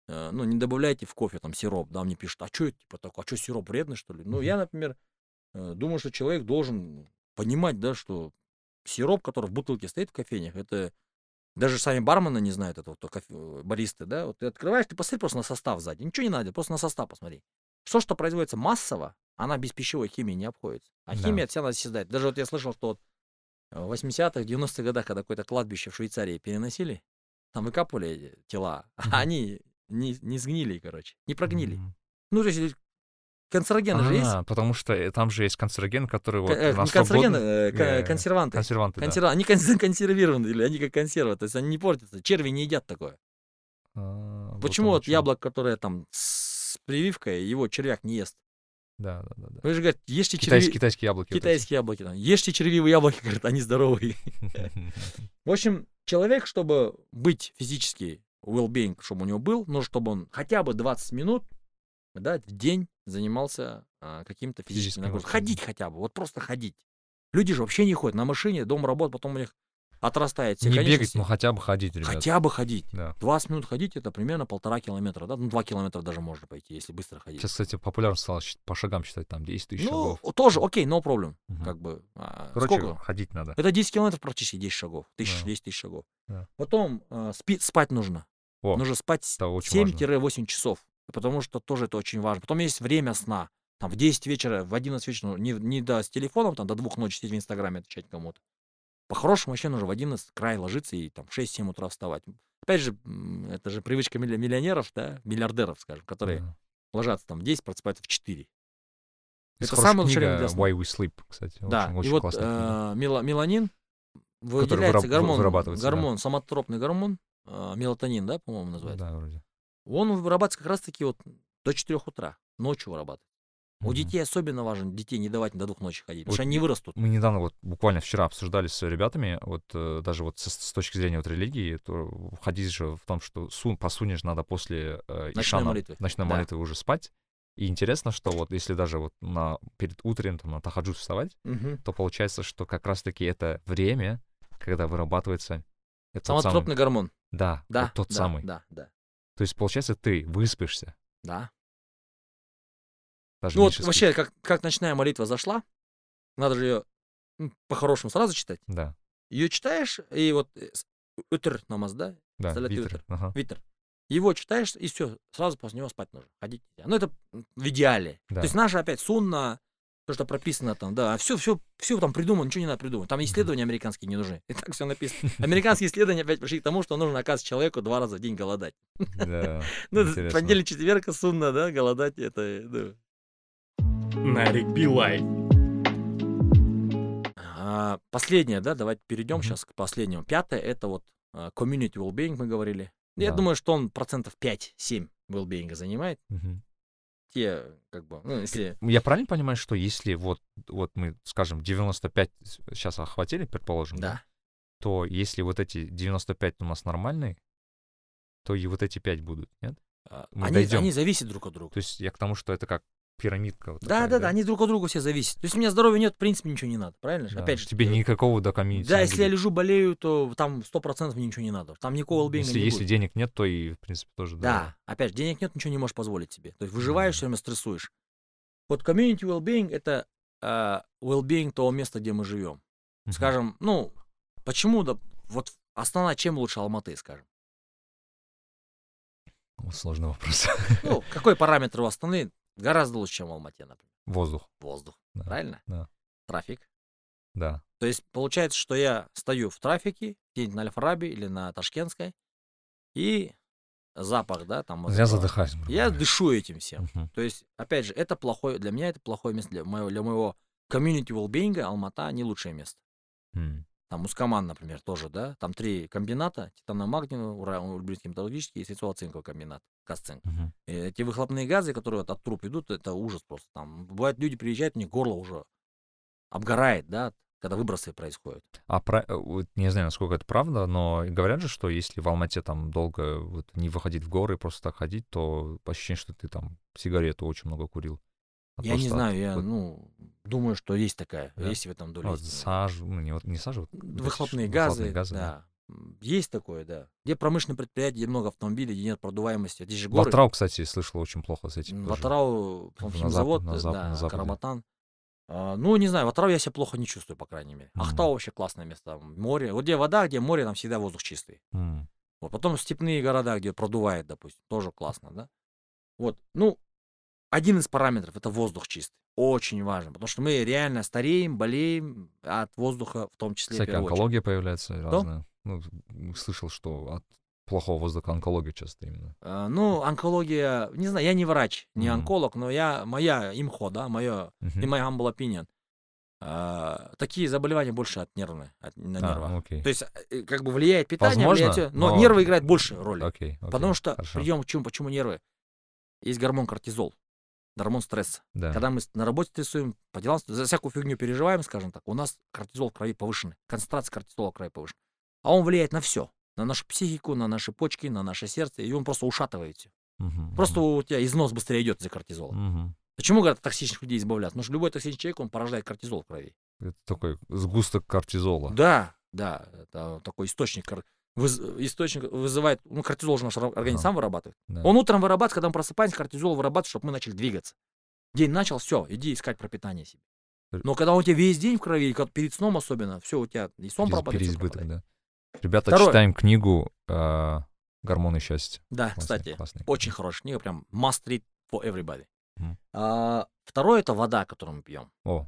э, ну, не добавляйте в кофе там сироп, да, мне пишут, а что это, типа, такое, а что сироп вредный, что ли? Ну, Мгм. я, например, э, думаю, что человек должен понимать, да, что сироп, который в бутылке стоит в кофейнях, это даже сами бармены не знают этого, то кофе, э, баристы, да, вот ты открываешь, ты посмотри просто на состав сзади, ничего не надо, просто на состав посмотри. Все, что производится массово, она без пищевой химии не обходится. А Да. химия вся надо создать. Даже вот я слышал, что вот в 80-х, 90-х годах, когда какое-то кладбище в Швейцарии переносили, там выкапывали эти тела, *laughs* а они не, не сгнили, короче, не прогнили. Ну, то есть канцерогены же есть. А, потому что э, там же есть канцероген, который вот э, на не канцерогены, э, э, консерванты. консерванты, да. Консерва- Они конс- *laughs* консервированы, или они как консерва, то есть они не портятся. Черви не едят такое. А, вот Почему вот чё. яблоко, которое там с прививкой, его червяк не ест? Да, да, да. да. Вы же говорите, ешьте Китайские, черви... китайские яблоки. вот. Китайские яблоки. Там. Ешьте червивые яблоки, *laughs* говорят, они здоровые. *laughs* В общем, человек, чтобы быть физически well-being, чтобы у него был, нужно, чтобы он хотя бы 20 минут да, в день занимался а, каким-то физическим упражнениями. Ходить хотя бы, вот просто ходить. Люди же вообще не ходят на машине, дом работает, потом у них отрастает все Не бегать, конечности. но хотя бы ходить, ребят. Хотя бы ходить. Да. 20 минут ходить это примерно полтора километра, да? Ну, 2 километра даже можно пойти, если быстро ходить. Сейчас, кстати, популярно стало по шагам считать, там 10 тысяч ну, шагов. тоже, окей, no problem. Мгм. Как бы. а, Короче, сколько? ходить надо. Это 10 километров практически 10 шагов. Тысяч, Да. 10 тысяч шагов. Да. Потом э, спи- спать нужно. О, Нужно спать это очень важно. 7-8 часов. Потому что тоже это очень важно. Потом есть время сна. Там в 10 вечера, в 11 вечера, ну, не, не до, с телефоном, там до двух ночи сидеть в Инстаграме отвечать кому-то. По-хорошему вообще нужно в 11 край ложиться и там в 6-7 утра вставать. Опять же, это же привычка милли- миллионеров, да, миллиардеров, скажем, которые Да. ложатся там в 10, просыпаются в 4. Есть это самое лучшее время для сна. Why We Sleep, кстати. Да, очень, и очень вот э, мела- меланин выделяется выраб- гормон, вырабатывается, да. гормон, самотропный гормон, э, мелатонин, да, по-моему, называется. Да, вроде. Он вырабатывается как раз-таки вот до 4 утра, ночью вырабатывается. У Мгм. детей особенно важно детей не давать до двух ночи ходить, потому Вот что они вырастут. Мы недавно, вот буквально вчера обсуждали с ребятами, вот э, даже вот с, с точки зрения вот религии, то хадис же в том, что сун, посунешь надо после э, Ночной ишана, молитвы. ночной Да. молитвы уже спать. И интересно, что вот если даже вот на, перед утренним там, на тахаджуд вставать, Мгм. то получается, что как раз-таки это время, когда вырабатывается самый- Самотропный гормон. Да, Да, вот тот да, самый. Да, да, То есть, получается, ты выспишься. да. Даже Ну вот спишь. вообще, как, как ночная молитва зашла, надо же ее по-хорошему сразу читать. Да, Ее читаешь, и вот э, утр намаз, да, да, Салят витр, ага. Витер. Его читаешь, и все, сразу после него спать нужно. Ходить нельзя. Ну, это в идеале. Да. То есть наша опять сунна, То, что прописано там, да. А все, все, все там придумано, ничего не надо придумать. Там исследования американские не нужны. И так все написано. Американские исследования опять пришли к тому, что нужно, оказывается, человеку два раза в день голодать. Да. *laughs* Ну, интересно. понедельник, четверг, сунно, да, голодать, это, ну. Нарик Билай. А, последнее, да, давайте перейдем Мгм. сейчас к последнему. Пятое, это вот а, community well-being мы говорили. Я Да. думаю, что он процентов 5-7 well-being занимает. Мгм. Те, как бы, ну, если... Я правильно понимаю, что если вот, вот мы, скажем, 95 сейчас охватили, предположим, Да. то если вот эти 95 у нас нормальные, то и вот эти 5 будут, нет? А, Мы Они, дойдем. они зависят друг от друга. То есть я к тому, что это как пирамидка. вот Да, такая, да, да, они друг от друга все зависят. То есть у меня здоровья нет, в принципе, ничего не надо, правильно же? Да. Опять же, Тебе э, никакого до комьюнити Да, если я будет. лежу, болею, то там 100% мне ничего не надо. Там никакого well если, не если будет. денег нет, то и, в принципе, тоже Да, опять же, денег нет, ничего не можешь позволить себе. То есть выживаешь, все время стрессуешь. Вот community well-being — это э, well-being того места, где мы живем. Мгм. Скажем, ну, почему, да, вот основная, чем лучше Алматы, скажем? Сложный вопрос. Ну, какой параметр у Астаны гораздо лучше, чем в Алмате, например? Воздух. Воздух, Да. правильно? да. Трафик. Да. То есть получается, что я стою в трафике, где-нибудь на Аль-Фараби или на Ташкентской, и запах, да, там... вот Я этого. задыхаюсь. Я дышу этим всем. Мгм. То есть, опять же, это плохое, для меня это плохое место, для моего, для моего community well-being Алмата не лучшее место. М. Там Мускаман, например, тоже, да, там три комбината, титано-магниевый, ура- урбинский металлургический и свинцово-цинковый комбинат, Касцинк. Мгм. И эти выхлопные газы, которые от труб идут, это ужас просто. Там бывает, люди приезжают, у них горло уже обгорает, да, когда выбросы происходят. А про, э, вот не знаю, насколько это правда, но говорят же, что если в Алмате там долго вот, не выходить в горы, просто так ходить, то ощущение, что ты там сигарету очень много курил. А я не знаю, я, ну, думаю, что есть такая, Да? есть в этом доля вот сажу, ну не, вот не сажу, вот Выхлопные ш- газы, выхлопные газы, да. М, Есть такое, да. Где промышленные предприятия, где много автомобилей, где нет продуваемости. Здесь же горы. Атрау, кстати, слышал очень плохо с этим. М, В тоже. Атырау, Как бы по-моему, на завод, на зап- на да, западе. Карабатан. А, ну, не знаю, в Атырау я себя плохо не чувствую, по крайней мере. Мгм. Ахтау вообще классное место. там Море. Вот где вода, где море, там всегда воздух чистый. М. Вот потом степные города, где продувает, допустим, тоже классно, да. Вот, ну, один из параметров это воздух чистый. Очень важно, потому что мы реально стареем, болеем от воздуха, в том числе. Всякая очередь. онкология появляется разная. Ну, слышал, что от плохого воздуха онкология часто именно. А, Ну, онкология, не знаю, я не врач, не Мгм. онколог, но я, моя имхо, да, мое, Мгм. и my humble opinion, а, такие заболевания больше от нервных, от, на А, нервах. окей. То есть, э, как бы влияет питание, Возможно, влияет но, но- нервы играют больше роли. Окей, окей, Потому что, хорошо. придем к чему, почему нервы? Есть гормон кортизол, гормон стресса. Да. Когда мы на работе стрессуем, по делам, за всякую фигню переживаем, скажем так, у нас кортизол в крови повышенный, концентрация кортизола в крови повышена. А он влияет на все. На нашу психику, на наши почки, на наше сердце, и он просто ушатывает всё. Мгм, Просто мгм, у тебя износ быстрее идет из-за кортизола. мгм. Почему, говорят, токсичных людей избавляться? Потому что любой токсичный человек, он порождает кортизол в крови. Это такой сгусток кортизола. Да, да, это такой источник, кор- выз- источник вызывает, ну, кортизол же наш ор- организм Ага. сам вырабатывает. Да. Он утром вырабатывает, когда мы просыпаемся, кортизол вырабатывает, чтобы мы начали двигаться. День начал, все, иди искать пропитание себе. Но когда у тебя весь день в крови, и как перед сном особенно, все, у тебя и сон Перез- пропадает, переизбыток, пропадает. да. Ребята, Второе. читаем книгу э, «Гормоны счастья». Да, Классная- кстати, классная очень хорошая книга, прям must read for everybody. Мгм. А, второе это вода, которую мы пьем. О,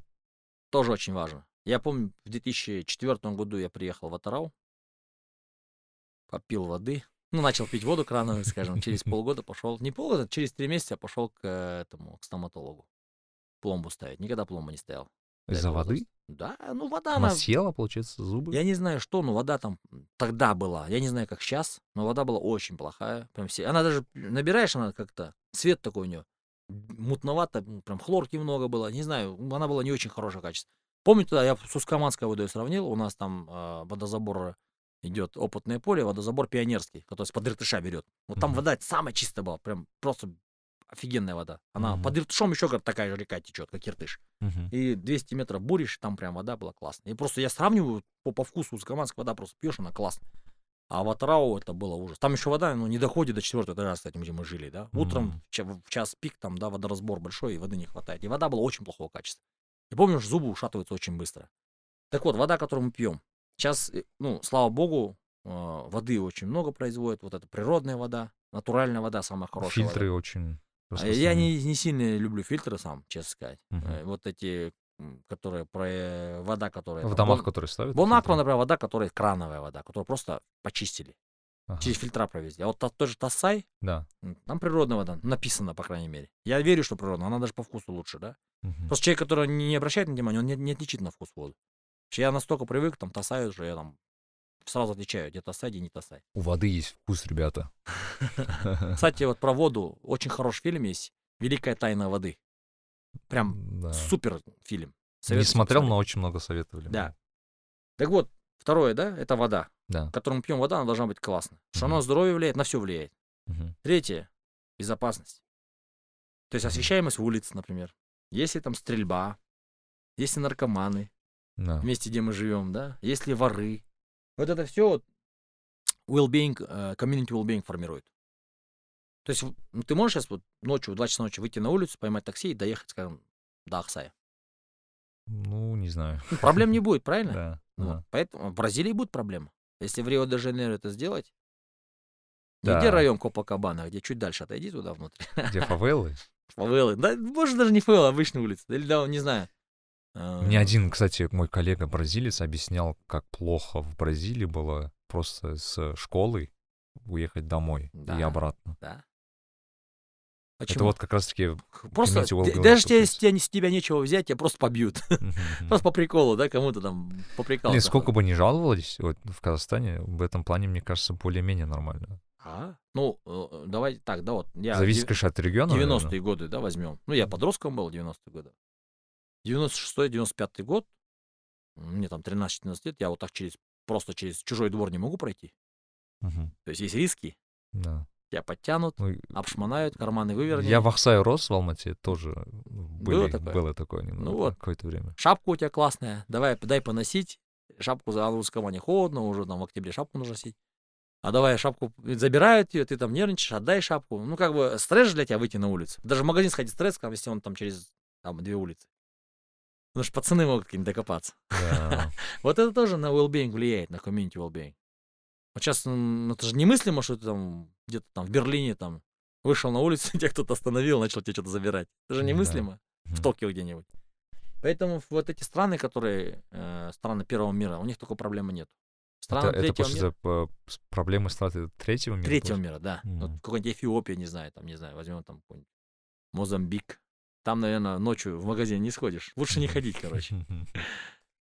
Тоже очень важно. Я помню, в 2004 году я приехал в Атарау, попил воды, ну, начал пить воду крановую, скажем, через полгода пошел, не полгода, через три месяца пошел к э, этому, к стоматологу. Пломбу ставить. Никогда пломбу не ставил. до из-за воды? Да, ну вода, Она она... съела, получается, зубы? Я не знаю, что, но вода там тогда была. Я не знаю, как сейчас, но вода была очень плохая. Прям все. Она даже набираешь, она как-то цвет такой у нее мутновато, прям хлорки много было. Не знаю, она была не очень хорошего качества. Помню, тогда я с Ускаманской водой сравнил. У нас там э, водозабор идет опытное поле, водозабор пионерский, который с-под Иртыша берет. Вот там Мгм. вода самая чистая была, прям просто офигенная вода. Она Мгм. под Иртышом еще говорят, такая же река течет, как Иртыш. Мгм. И 200 метров буришь, там прям вода была классная. И просто я сравниваю по, по вкусу узкоманская вода, просто пьешь, она классная. А в Атарау это было ужас. Там еще вода, ну, не доходит до четвертого этажа, кстати, где мы жили, да. Утром Мгм. в ча- в час пик, там, да, водоразбор большой, и воды не хватает. И вода была очень плохого качества. И помню, что зубы ушатываются очень быстро. Так вот, вода, которую мы пьем. Сейчас, э, ну, слава богу, э, воды очень много производят. Вот это природная вода, натуральная вода, самая хорошая вода. Фильтры очень А Я не, не сильно люблю фильтры сам, честно сказать. Э, Вот эти, которые про вода, которая... В там, домах, Бон- которые ставят? Бонаква, например, вода, которая крановая вода, которую просто почистили, Ага. через фильтра провезли. А вот та- тот же Тассай, Да. там природная вода, написано, по крайней мере. Я верю, что природная, она даже по вкусу лучше, да? Мгм. Просто человек, который не не обращает на внимание, он не, не отличит на вкус воду. Что Я настолько привык, там, Тассай уже, я там сразу отличаю, где Тассай, где не Тассай. У воды есть вкус, ребята. *laughs* Кстати, вот про воду очень хороший фильм есть «Великая тайна воды». Прям Да. супер фильм. Не Советую смотрел, посмотреть. но очень много советовали. Да. Так вот, второе, да, это вода. Да. Которую мы пьем вода, она должна быть классная. Что Мгм. она на здоровье влияет, на все влияет. Мгм. Третье – безопасность. То есть освещаемость улиц, например. Если там стрельба, если наркоманы, Да. в месте, где мы живем, да, если воры. Вот это все вот well-being, э, community well-being формирует. То есть ну, ты можешь сейчас вот ночью, в 2 часа ночи выйти на улицу, поймать такси и доехать, скажем, до Ахсая. Ну, не знаю. Ну, проблем не *laughs* будет, правильно? Да. Вот. да. Поэтому в Бразилии будет проблема. Если в Рио-де-Жанейро это сделать, Да. где район Копакабана, где чуть дальше отойди туда внутрь. Где фавелы? *laughs* Фавелы. Да, может, даже не фавелы, а обычная улица. Или, да, не знаю. Мне один, кстати, мой коллега бразилец объяснял, как плохо в Бразилии было просто с школы уехать домой и Да. обратно. Да. Это Почему? вот как раз-таки... Просто, даже тебе, если тебя, с тебя нечего взять, тебя просто побьют. *laughs* Просто по приколу, да, кому-то там поприкался. Блин, сколько бы ни жаловались, вот в Казахстане в этом плане, мне кажется, более-менее нормально. А? Ну, э, давай так, да, вот. Я Зависит, конечно, от региона. 90-е годы, да, возьмем. Ну, я подростком был 90-е годы. 96-95 год, мне там 13-14 лет, я вот так через, просто через чужой двор не могу пройти. Мгм. То есть есть риски, Да. тебя подтянут, Ну, обшмонают, карманы вывернут. Я в Ахсае рос в Алмате, тоже были, такое? было такое немного, Ну вот. какое-то время. Шапка у тебя классная, давай, дай поносить. Шапку за русском холодно, уже там в октябре шапку нужно носить. А давай шапку забирают ее, ты там нервничаешь, отдай шапку. Ну, как бы стресс для тебя выйти на улицу. Даже в магазин сходить стресс, если он там через там, две улицы. Потому что пацаны могут какие-нибудь докопаться. Да. *laughs* Вот это тоже на well-being влияет, на community well-being. Вот сейчас это же немыслимо, что ты там где-то там в Берлине там вышел на улицу, *laughs* тебя кто-то остановил, начал тебе что-то забирать. Это же Да. немыслимо в Мгм. Токио где-нибудь. Поэтому вот эти страны, которые э, страны первого мира, у них такой проблемы нет. Страны Это, это третьего после мира, за- проблемы страты третьего мира? третьего получается? мира, да. Мгм. Вот какой-нибудь Эфиопия, не знаю, там, не знаю, возьмем там какой-нибудь Мозамбик. Там, наверное, ночью в магазин не сходишь. Лучше не ходить, короче. *laughs*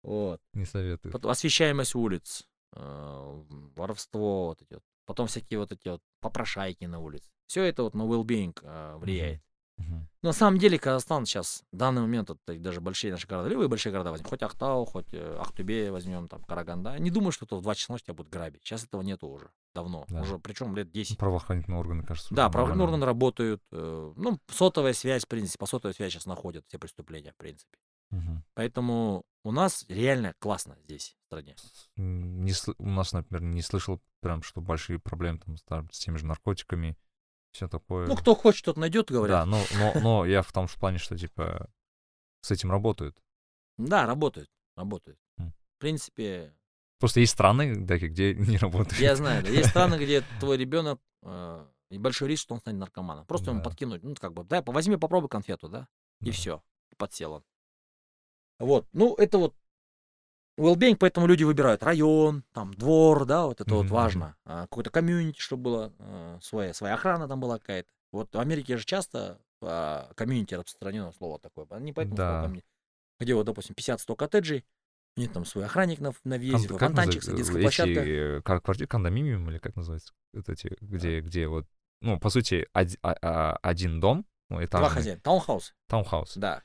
Вот. Не советую. Потом освещаемость улиц, э, воровство, вот эти вот. Потом всякие вот эти вот попрошайки на улице. Все это вот на well-being э, влияет. Но на самом деле Казахстан сейчас, в данный момент, вот, даже большие наши города, любые большие города возьмем, хоть Ахтау, хоть э, Ахтубе возьмем, там, Караганда, не думаю, что то в 2 часа ночи тебя будут грабить. Сейчас этого нету уже, давно. Да. Уже, причем лет 10. Правоохранительные органы, кажется. Да, правоохранительные органы работают. э, ну, сотовая связь, в принципе, по сотовой связи сейчас находят все преступления, в принципе. Мгм. Поэтому у нас реально классно здесь, в стране. Не у нас, например, не слышал прям, что большие проблемы там, с теми же наркотиками, все такое. Ну, кто хочет, тот найдет, да, говорят. но, но, но я в том же плане, что типа с этим работают. Да, работают, работают. В принципе, Просто есть страны, да, где *laughs* не работают. я знаю, да, есть страны, *laughs* где твой ребенок и большой риск, что он станет наркоманом. Просто ему Да. подкинуть, ну, как бы, да, возьми, попробуй конфету, да, и Да. все, подсел он. Вот, ну, это вот well-being, поэтому люди выбирают район, там, двор, да, вот это вот Мгм, мгм. важно. А, Какой-то комьюнити, чтобы было э, своя, своя охрана там была какая-то. Вот в Америке же часто а, комьюнити распространено слово такое, а не поэтому слово Да. комьюнити. Где вот, допустим, 50-100 коттеджей, у них там свой охранник на, на въезде, Кон- фонтанчик, называется? детская Эти, площадка. э, квартиры, кондоминиум или как называется? Вот эти, где, где вот, ну, по сути, оди- а- а- один дом, ну, Два этажный, хозяина. Таунхаус, таунхаус. да.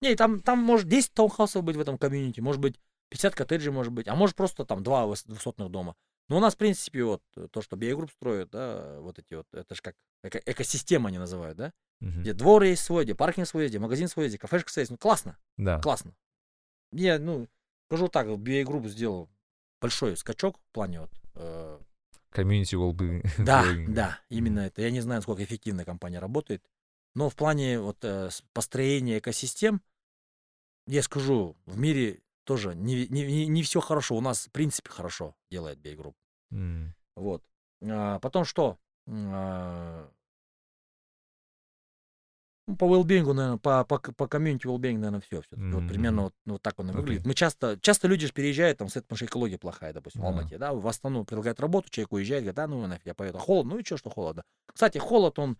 Не, там, там может 10 таунхаусов быть в этом комьюнити, может быть 50 коттеджей, может быть, а может просто там два выс- высотных дома. Но у нас, в принципе, вот э, то, что Group строит, да, вот эти вот, это же как эко- экосистема они называют, да, Мгм. где двор есть свой, где паркинг свой где магазин свой где кафешка свой. Ну, классно, Да. классно. Я, ну, скажу так, Group сделал большой скачок в плане вот э, will *laughs* be... Да, да, именно это. Я не знаю, насколько эффективно компания работает, но в плане вот э, построения экосистем, я скажу, в мире тоже не, не, не, все хорошо. У нас, в принципе, хорошо делает Group. М. Вот. А, потом что? А, Ну, по wellbeing, наверное, по, по, по комьюнити wellbeing, наверное, все. все Вот Мгм, примерно вот, вот так он и выглядит. Мы часто, часто люди же переезжают там с потому что экология плохая, допустим, в Да. Алмате, да, в Астану предлагают работу, человек уезжает, говорит, да, ну нафиг, я поеду. Холодно, ну и что, что холодно. Кстати, холод, он,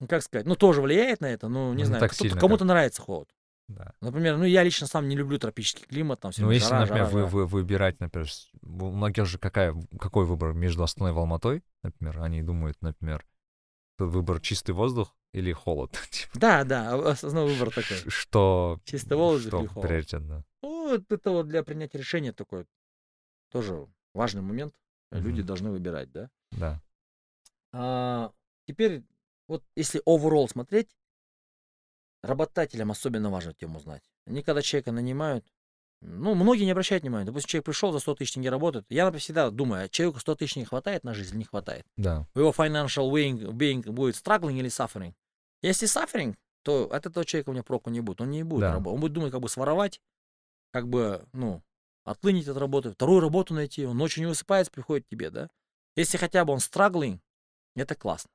ну, как сказать, ну, тоже влияет на это, ну, не Ну, не знаю, так кто-то- сильно, кому-то нравится холод. Да. Например, ну, я лично сам не люблю тропический климат, там все Ну, если, жара, например, жара, вы, жара. вы выбирать, например, у многих же какая, какой выбор между Астаной и Алматой, например, они думают, например, выбор чистый воздух или холод. *laughs* Типа, Да, да, а- основной выбор такой. Что, Чистый воздух что или холод? приоритет, да. Ну, вот это вот для принятия решения такой тоже важный момент. Люди Мгм. должны выбирать, да. Да. А, теперь, вот если overall смотреть, работодателям особенно важно тему знать. Они когда человека нанимают, ну, многие не обращают внимания. Допустим, человек пришел за 100 тысяч тенге работает. Я, например, всегда думаю, а человеку 100 тысяч не хватает на жизнь, или не хватает. Да. Его financial being, being будет struggling или suffering. Если suffering, то от этого человека у меня проку не будет. Он не будет Да. работать. Он будет думать, как бы своровать, как бы, ну, отлынить от работы, вторую работу найти. Он ночью не высыпается, приходит к тебе, да. Если хотя бы он struggling, это классно.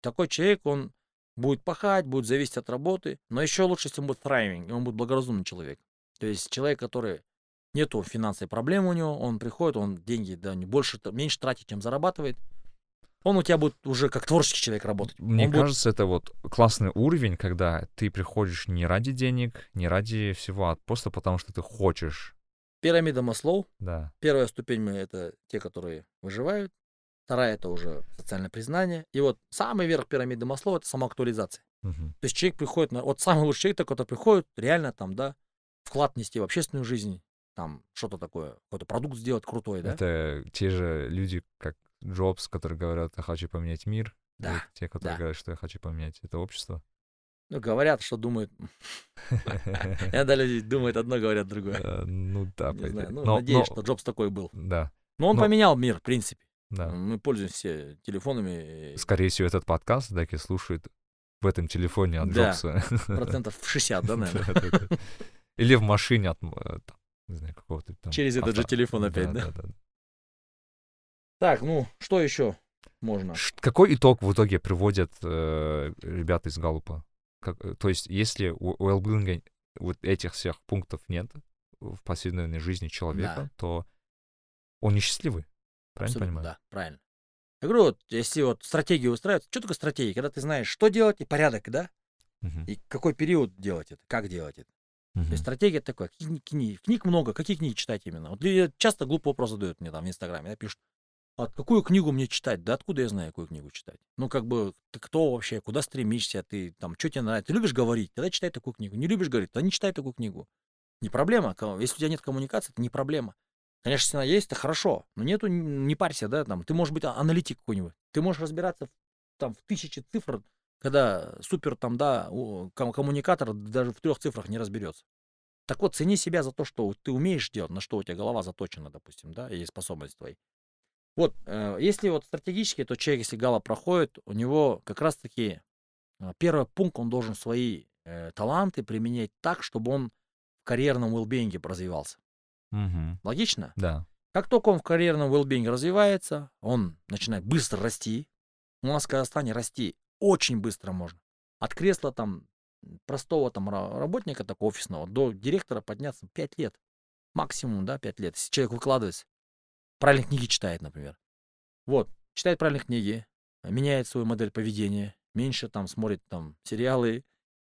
Такой человек, он будет пахать, будет зависеть от работы, но еще лучше, если он будет thriving, и он будет благоразумный человек. То есть человек, который нету финансовой проблемы у него, он приходит, он деньги, да, не больше, меньше тратит, чем зарабатывает. Он у тебя будет уже как творческий человек работать. Мне Он будет- кажется, это вот классный уровень, когда ты приходишь не ради денег, не ради всего, а просто потому, что ты хочешь. Пирамида Маслоу. Да. Первая ступень это те, которые выживают. Вторая это уже социальное признание. И вот самый верх пирамиды Маслоу это самоактуализация. Мгм. То есть человек приходит на... Вот самый лучший человек, который приходит реально там, да, вклад нести в общественную жизнь, там что-то такое, какой-то продукт сделать крутой, да? Это те же люди, как Джобс, которые говорят, я хочу поменять мир. Да, те, которые да. говорят, что я хочу поменять это общество. Ну, говорят, что думают. *laughs* Иногда люди думают одно, говорят другое. Э, Ну да, Не знаю. Ну, надеюсь, что Джобс такой был. Да, Но он поменял мир, в принципе. Да. Мы пользуемся телефонами. Скорее всего, этот подкаст Даки слушает в этом телефоне от Да. Джобса. Процентов 60, да, наверное? *laughs* Или в машине от, э, не знаю, какого-то там... Через этот же телефон опять, да? Так, ну, что еще можно? Какой итог в итоге приводят э, ребята из Галупа? Э, то есть, если у Элбинга вот этих всех пунктов нет в повседневной жизни человека, Да. то он несчастливый. Правильно Абсолютно, понимаю? Да, правильно. Я говорю, вот, если вот стратегию устраивать, что такое стратегия? Когда ты знаешь, что делать и порядок, да? Мгм. И какой период делать это, как делать это. То Мгм. есть стратегия такая, книги, книг много, какие книги читать именно? Вот часто глупый вопрос задают мне там в Инстаграме, да, пишут, а какую книгу мне читать? Да откуда я знаю, какую книгу читать? Ну, как бы, ты кто вообще, куда стремишься, ты там, что тебе нравится? Ты любишь говорить? Тогда читай такую книгу. Не любишь говорить? Тогда не читай такую книгу. Не проблема. Если у тебя нет коммуникации, это не проблема. Конечно, если есть, это хорошо. Но нету, не парься, да, там. Ты можешь быть а- аналитик какой-нибудь. Ты можешь разбираться там, в тысячи цифр, когда супер там, да, коммуникатор даже в трех цифрах не разберется. Так вот, цени себя за то, что ты умеешь делать, на что у тебя голова заточена, допустим, да, и способность твои. Вот, э, если вот стратегически, то человек, если гала проходит, у него как раз-таки э, первый пункт, он должен свои э, таланты применять так, чтобы он в карьерном уэлбинге развивался. Мгм. Логично? Да. Как только он в карьерном уэлбинге развивается, он начинает быстро расти. У нас в Казахстане расти очень быстро можно. От кресла там простого там ра- работника такого офисного до директора подняться 5 лет. Максимум, да, 5 лет. Если человек выкладывается, правильные книги читает, например. Вот, читает правильные книги, меняет свою модель поведения, меньше там смотрит там сериалы,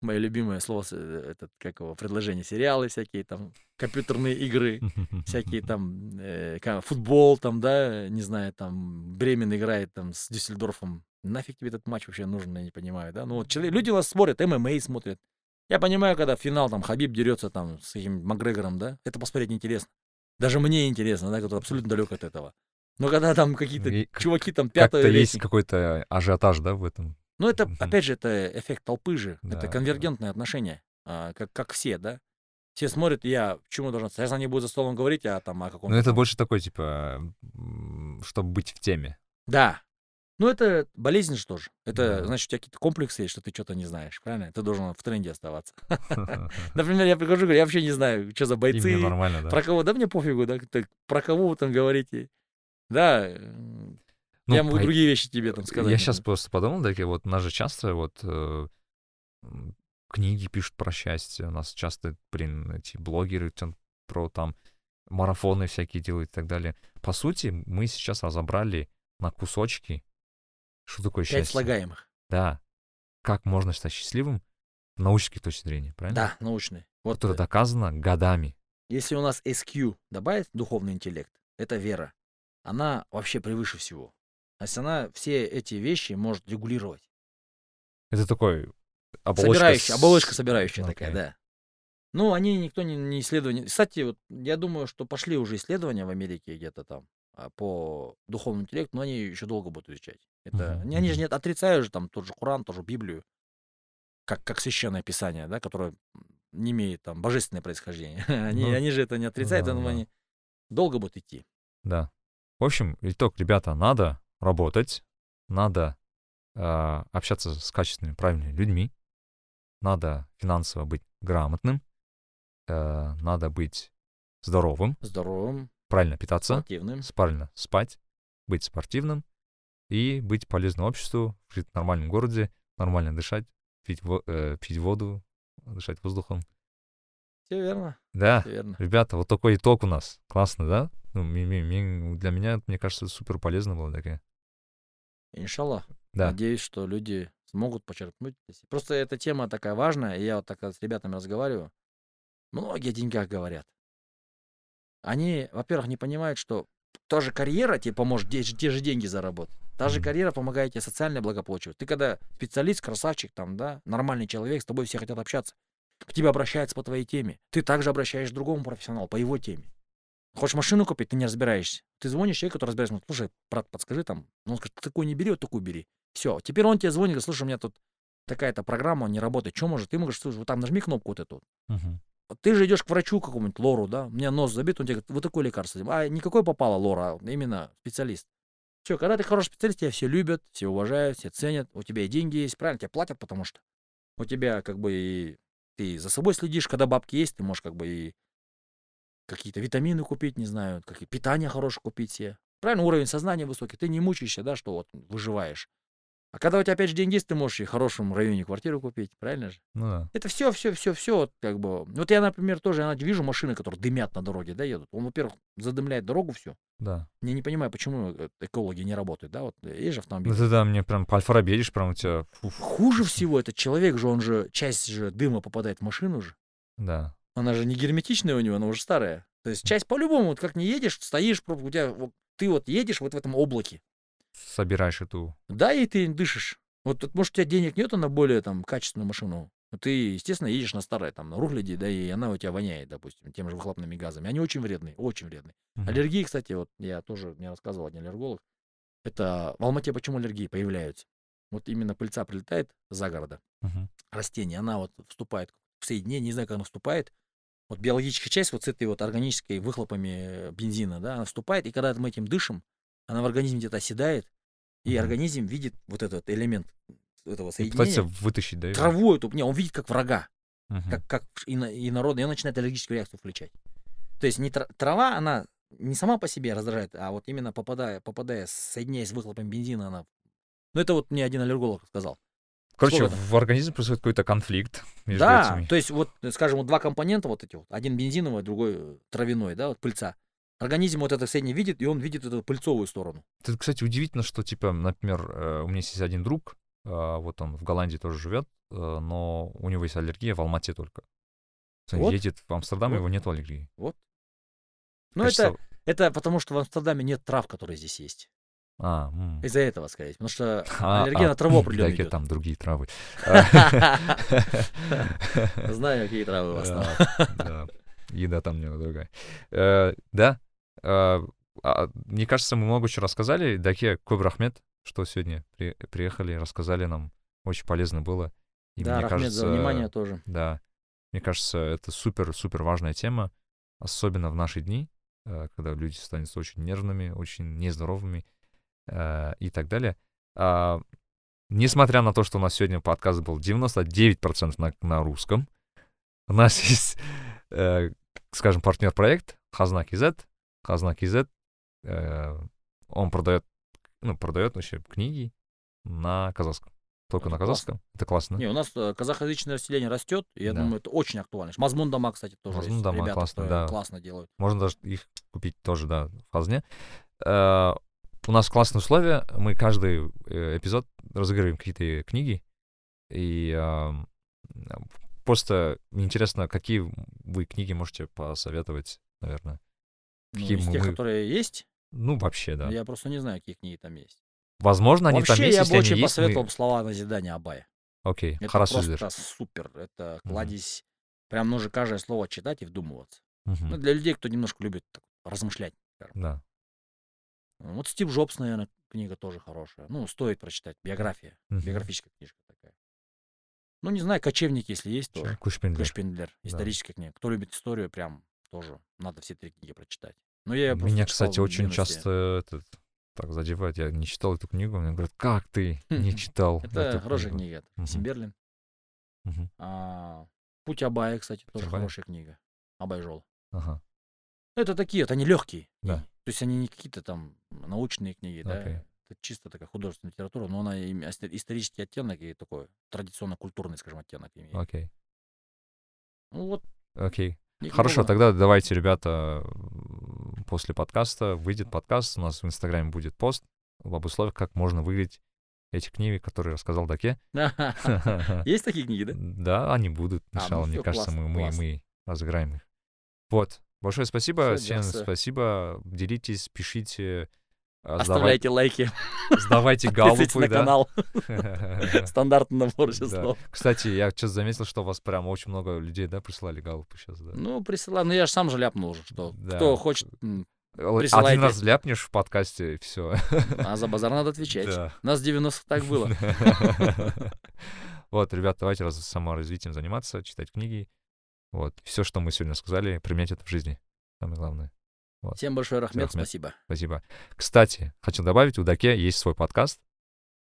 мое любимое слово, э, этот, как его, предложение, сериалы всякие там, компьютерные игры, всякие *laughs* там э, футбол там, да, не знаю, там Бремен играет там с Дюссельдорфом. Нафиг тебе этот матч вообще нужен, я не понимаю, да? Ну вот человек, люди вас смотрят, ММА смотрят. Я понимаю, когда финал там Хабиб дерется там с этим Макгрегором, да, это посмотреть неинтересно. Даже мне интересно, да, который абсолютно далек от этого. Но когда там какие-то чуваки там Как-то пятого есть какой-то ажиотаж, да, в этом? Ну это, Мгм. опять же, это эффект толпы же, Да, это да. конвергентное отношение, а, как, как все, да. Все смотрят, я почему должен... Сейчас они будут за столом говорить, а там о каком-то... Ну, это больше такой, типа, чтобы быть в теме. Да. Ну, это болезнь же тоже. Это, Да. значит, у тебя какие-то комплексы есть, что ты что-то не знаешь, правильно? Ты должен в тренде оставаться. *laughs* *laughs* Например, я прихожу, говорю, я вообще не знаю, что за бойцы, нормально, да. про кого, да мне пофигу, да, про кого вы там говорите. Да, Ну, я могу по- другие вещи тебе там сказать. Я сейчас просто подумал, такие вот, нас же часто вот э, книги пишут про счастье, у нас часто, блин, эти блогеры там про там марафоны всякие делают и так далее. По сути, мы сейчас разобрали на кусочки, что такое Пять счастье. слагаемых. Да. Как можно стать счастливым с научной точки зрения, правильно? Да, научные. Вот Это э, доказано годами. если у нас SQ добавить духовный интеллект, это вера. Она вообще превыше всего. То есть она все эти вещи может регулировать. Это такой оболочка. Собирающая, оболочка собирающая Окей. такая, да. Ну, они никто не, не исследование. Кстати, вот я думаю, что пошли уже исследования в Америке где-то там а, по духовному интеллекту, но они еще долго будут изучать. Это, не- они же не отрицают же там тот же Коран, ту же Библию, как, как священное писание, да, которое не имеет там божественное происхождение. *laughs* они, Ну, они же это не отрицают, да, поэтому да. они долго будут идти. Да. В общем, итог, ребята, надо работать, надо а, общаться с качественными, правильными людьми, надо финансово быть грамотным, э, надо быть здоровым, Здоровым, правильно питаться, спортивным. правильно спать, быть спортивным и быть полезным обществу, жить в нормальном городе, нормально дышать, пить, во- э, пить воду, дышать воздухом. Все верно, Да, все верно. ребята, вот такой итог у нас. Классно, да? Ну, ми- ми- ми- для меня, мне кажется, супер полезно было такое. Иншаллах. Да. Надеюсь, что люди смогут почерпнуть. Просто эта тема такая важная, и я вот так с ребятами разговариваю. Многие о деньгах говорят. Они, во-первых, не понимают, что та же карьера тебе поможет те, же- те же деньги заработать. Та же карьера помогает тебе социальное благополучие. Ты когда специалист, красавчик, там, да, нормальный человек, с тобой все хотят общаться, к тебе обращаются по твоей теме. Ты также обращаешь к другому профессионалу по его теме. Хочешь машину купить, ты не разбираешься. Ты звонишь человеку, который разбирается, ну, слушай, брат, подскажи там. Ну, он скажет, ты такой не бери, вот такую бери. Все. Теперь он тебе звонит, говорит, слушай, у меня тут такая-то программа не работает. Что может? Ты ему говоришь, слушай, вот там нажми кнопку вот эту. Вот Ты же идешь к врачу какому-нибудь, лору, да, у меня нос забит, он тебе говорит, вот такое лекарство. А никакой попало лора, а именно специалист. Все, когда ты хороший специалист, тебя все любят, все уважают, все ценят, у тебя и деньги есть, правильно, тебе платят, потому что у тебя как бы и ты за собой следишь, когда бабки есть, ты можешь как бы и какие-то витамины купить, не знаю, какие питание хорошее купить себе. Правильно, уровень сознания высокий, ты не мучаешься, да, что вот выживаешь. А когда у тебя опять же деньги есть, ты можешь и в хорошем районе квартиру купить, правильно же? Ну да. Это все, все, все, все, вот как бы. Вот я, например, тоже я вижу машины, которые дымят на дороге, да, едут. Он, во-первых, задымляет дорогу всю. Да. Я не понимаю, почему э, экологи не работают, да, вот есть же автомобиль. Ну ты да, мне прям по Альфа-Ромео едешь, прям у тебя... фу. Хуже всего этот человек же, он же, часть же дыма попадает в машину же. Да. Она же не герметичная у него, она уже старая. То есть часть по-любому, вот как не едешь, стоишь, у тебя, вот, ты вот едешь вот в этом облаке. Собираешь эту... Да, и ты дышишь. Вот, тут, может, у тебя денег нету на более там качественную машину. но Ты, естественно, едешь на старой, там, на Рухляде, да, и она у тебя воняет, допустим, тем же выхлопными газами. Они очень вредные, очень вредные. Мгм. Аллергии, кстати, вот я тоже мне рассказывал один аллерголог. Это в Алмате почему аллергии появляются? Вот именно пыльца прилетает за города, Мгм. растение, она вот вступает в соединение, не знаю, как она вступает. Вот биологическая часть вот с этой вот органической выхлопами бензина, да, она вступает, и когда мы этим дышим, она в организме где-то оседает, и Мгм. организм видит вот этот элемент этого И соединения. пытается вытащить, да? его? Траву эту, не, он видит как врага Мгм. как, как ино- инородный, и он начинает аллергическую реакцию включать. То есть не тра- трава, она не сама по себе раздражает, а вот именно попадая, попадая, соединяясь с выхлопом бензина, она... Ну, это вот мне один аллерголог сказал. Короче, сколько в организме происходит какой-то конфликт между да, этими. то есть вот, скажем, вот два компонента вот эти вот, один бензиновый, другой э, травяной, да, вот пыльца. Организм вот это соединение видит, и он видит эту пыльцовую сторону. Это, кстати, удивительно, что, типа, например, э, у меня есть один друг, э, вот он в Голландии тоже живет, но у него есть аллергия в Алмате только. Он Вот. едет в Амстердам, Вот. у него нет аллергии. Ну, Кажется, это, это потому, что в Амстердаме нет трав, которые здесь есть. А, м. Из-за этого, скорее. Потому что *laughs* А, аллергия а, на траву определенно идет. там другие травы. *laughs* Знаю, какие травы у вас там. Да, да. Еда там немного другая. Э, Да. э, а, Мне кажется, мы много чего рассказали. Даке Кобр Ахмед, что сегодня при- приехали, рассказали нам. Очень полезно было. И Да, мне кажется, за внимание тоже. Да. Мне кажется, это супер-супер важная тема, особенно в наши дни, э, когда люди становятся очень нервными, очень нездоровыми э, и так далее. А, Несмотря на то, что у нас сегодня подкаст был 99% на, на русском, у нас *laughs* есть, э, скажем, партнер-проект Хазна KZ. Хазна KZ, э, он продает, ну, продает вообще книги на казахском. только Это на классно. казахском. Это классно. Не, у нас казахоязычное население растет, и я Да. думаю, это очень актуально. Мазмун дома, кстати, тоже Мазмун дома Ребята, классно, да. классно делают. Можно даже их купить тоже, да, в Хазне. Э, У нас классные условия. Мы каждый э, эпизод разыгрываем какие-то книги. И ам, просто интересно, какие вы книги можете посоветовать, наверное. Ну, Какие из мы- тех, которые есть, Ну, вообще, да. я просто не знаю, какие книги там есть. Возможно, они Вообще, там есть, я бы очень есть. посоветовал мы- слова назидания Абая. Окей, Это хорошо, просто супер. Это кладезь. Прям нужно каждое слово читать и вдумываться. Мгм. Ну, для людей, кто немножко любит размышлять. скажем. Да. Вот Стив Джобс, наверное, книга тоже хорошая. Ну, стоит прочитать. Биография. Биографическая книжка такая. Ну, не знаю, кочевник, если есть, тоже. Кушпиндлер. Кышпиндлер. Да. Историческая книга. Кто любит историю, прям тоже надо все три книги прочитать. Но я Меня, кстати, очень часто этот, так задевает. Я не читал эту книгу. Мне говорят, как ты *laughs* не читал Это хорошая книгу?» книга. Симберлин. А, Путь Абая, кстати, тоже хорошая книга. Абай Жол. Ага. Ну, это такие, вот они легкие. Да. То есть они не какие-то там научные книги, да. Окей. Это чисто такая художественная литература, но она им- ис- исторический оттенок и такой традиционно-культурный, скажем, оттенок имеет. Окей. Ну вот. Окей. книг Хорошо, тогда давайте, ребята, после подкаста выйдет подкаст, у нас в Инстаграме будет пост об условиях, как можно выиграть эти книги, которые рассказал Даке. *laughs* Есть такие книги, да? Да, они будут. А, ну мне всё, кажется, мы разыграем их. Вот. Большое спасибо. Всё, Всем жақсы. спасибо. Делитесь, пишите. а, Оставляйте лайки, Сдавайте *laughs* галупы, на да. канал. *laughs* Стандартный набор Да. слов. Кстати, я сейчас заметил, что у вас прям очень много людей, да, прислали галупы сейчас, да. Ну, присылай. Ну, я же сам же ляпнул уже, что Да. кто хочет, м, Один присылайте. раз ляпнешь в подкасте, и все. а за базар надо отвечать. Да. У нас в 90-х так было. *laughs* Вот, ребят, давайте раз саморазвитием заниматься, читать книги. Вот, все, что мы сегодня сказали, применять это в жизни. Самое главное. Всем большое рахмет, Рахмет. спасибо. Спасибо. Кстати, хочу добавить, у Даке есть свой подкаст.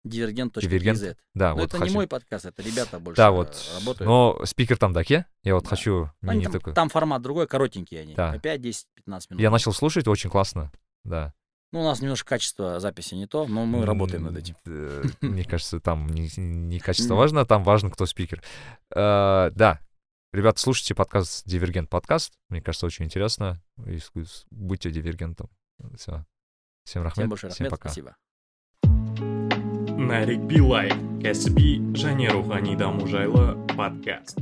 Дивергент.kz. Дивергент. Да, Но вот это хочу. не мой подкаст, это ребята больше Да, вот. работают. Но спикер там Даке. Я вот Да. хочу Они мини там, такой. там формат другой, коротенькие они. Да. По 5, 10, 15 минут. Я начал слушать, очень классно. Да. Ну, у нас немножко качество записи не то, но мы работаем над этим. Э, Мне *laughs* кажется, там не, не качество важно, там важно, кто спикер. Э, Да. Ребят, слушайте подкаст Дивергент подкаст. Мне кажется, очень интересно. И Будьте дивергентом. Все. Всем рахмет. Всем большое Всем рахмет, пока. спасибо. нарик билай кәсіби және рухани даму жайлы подкаст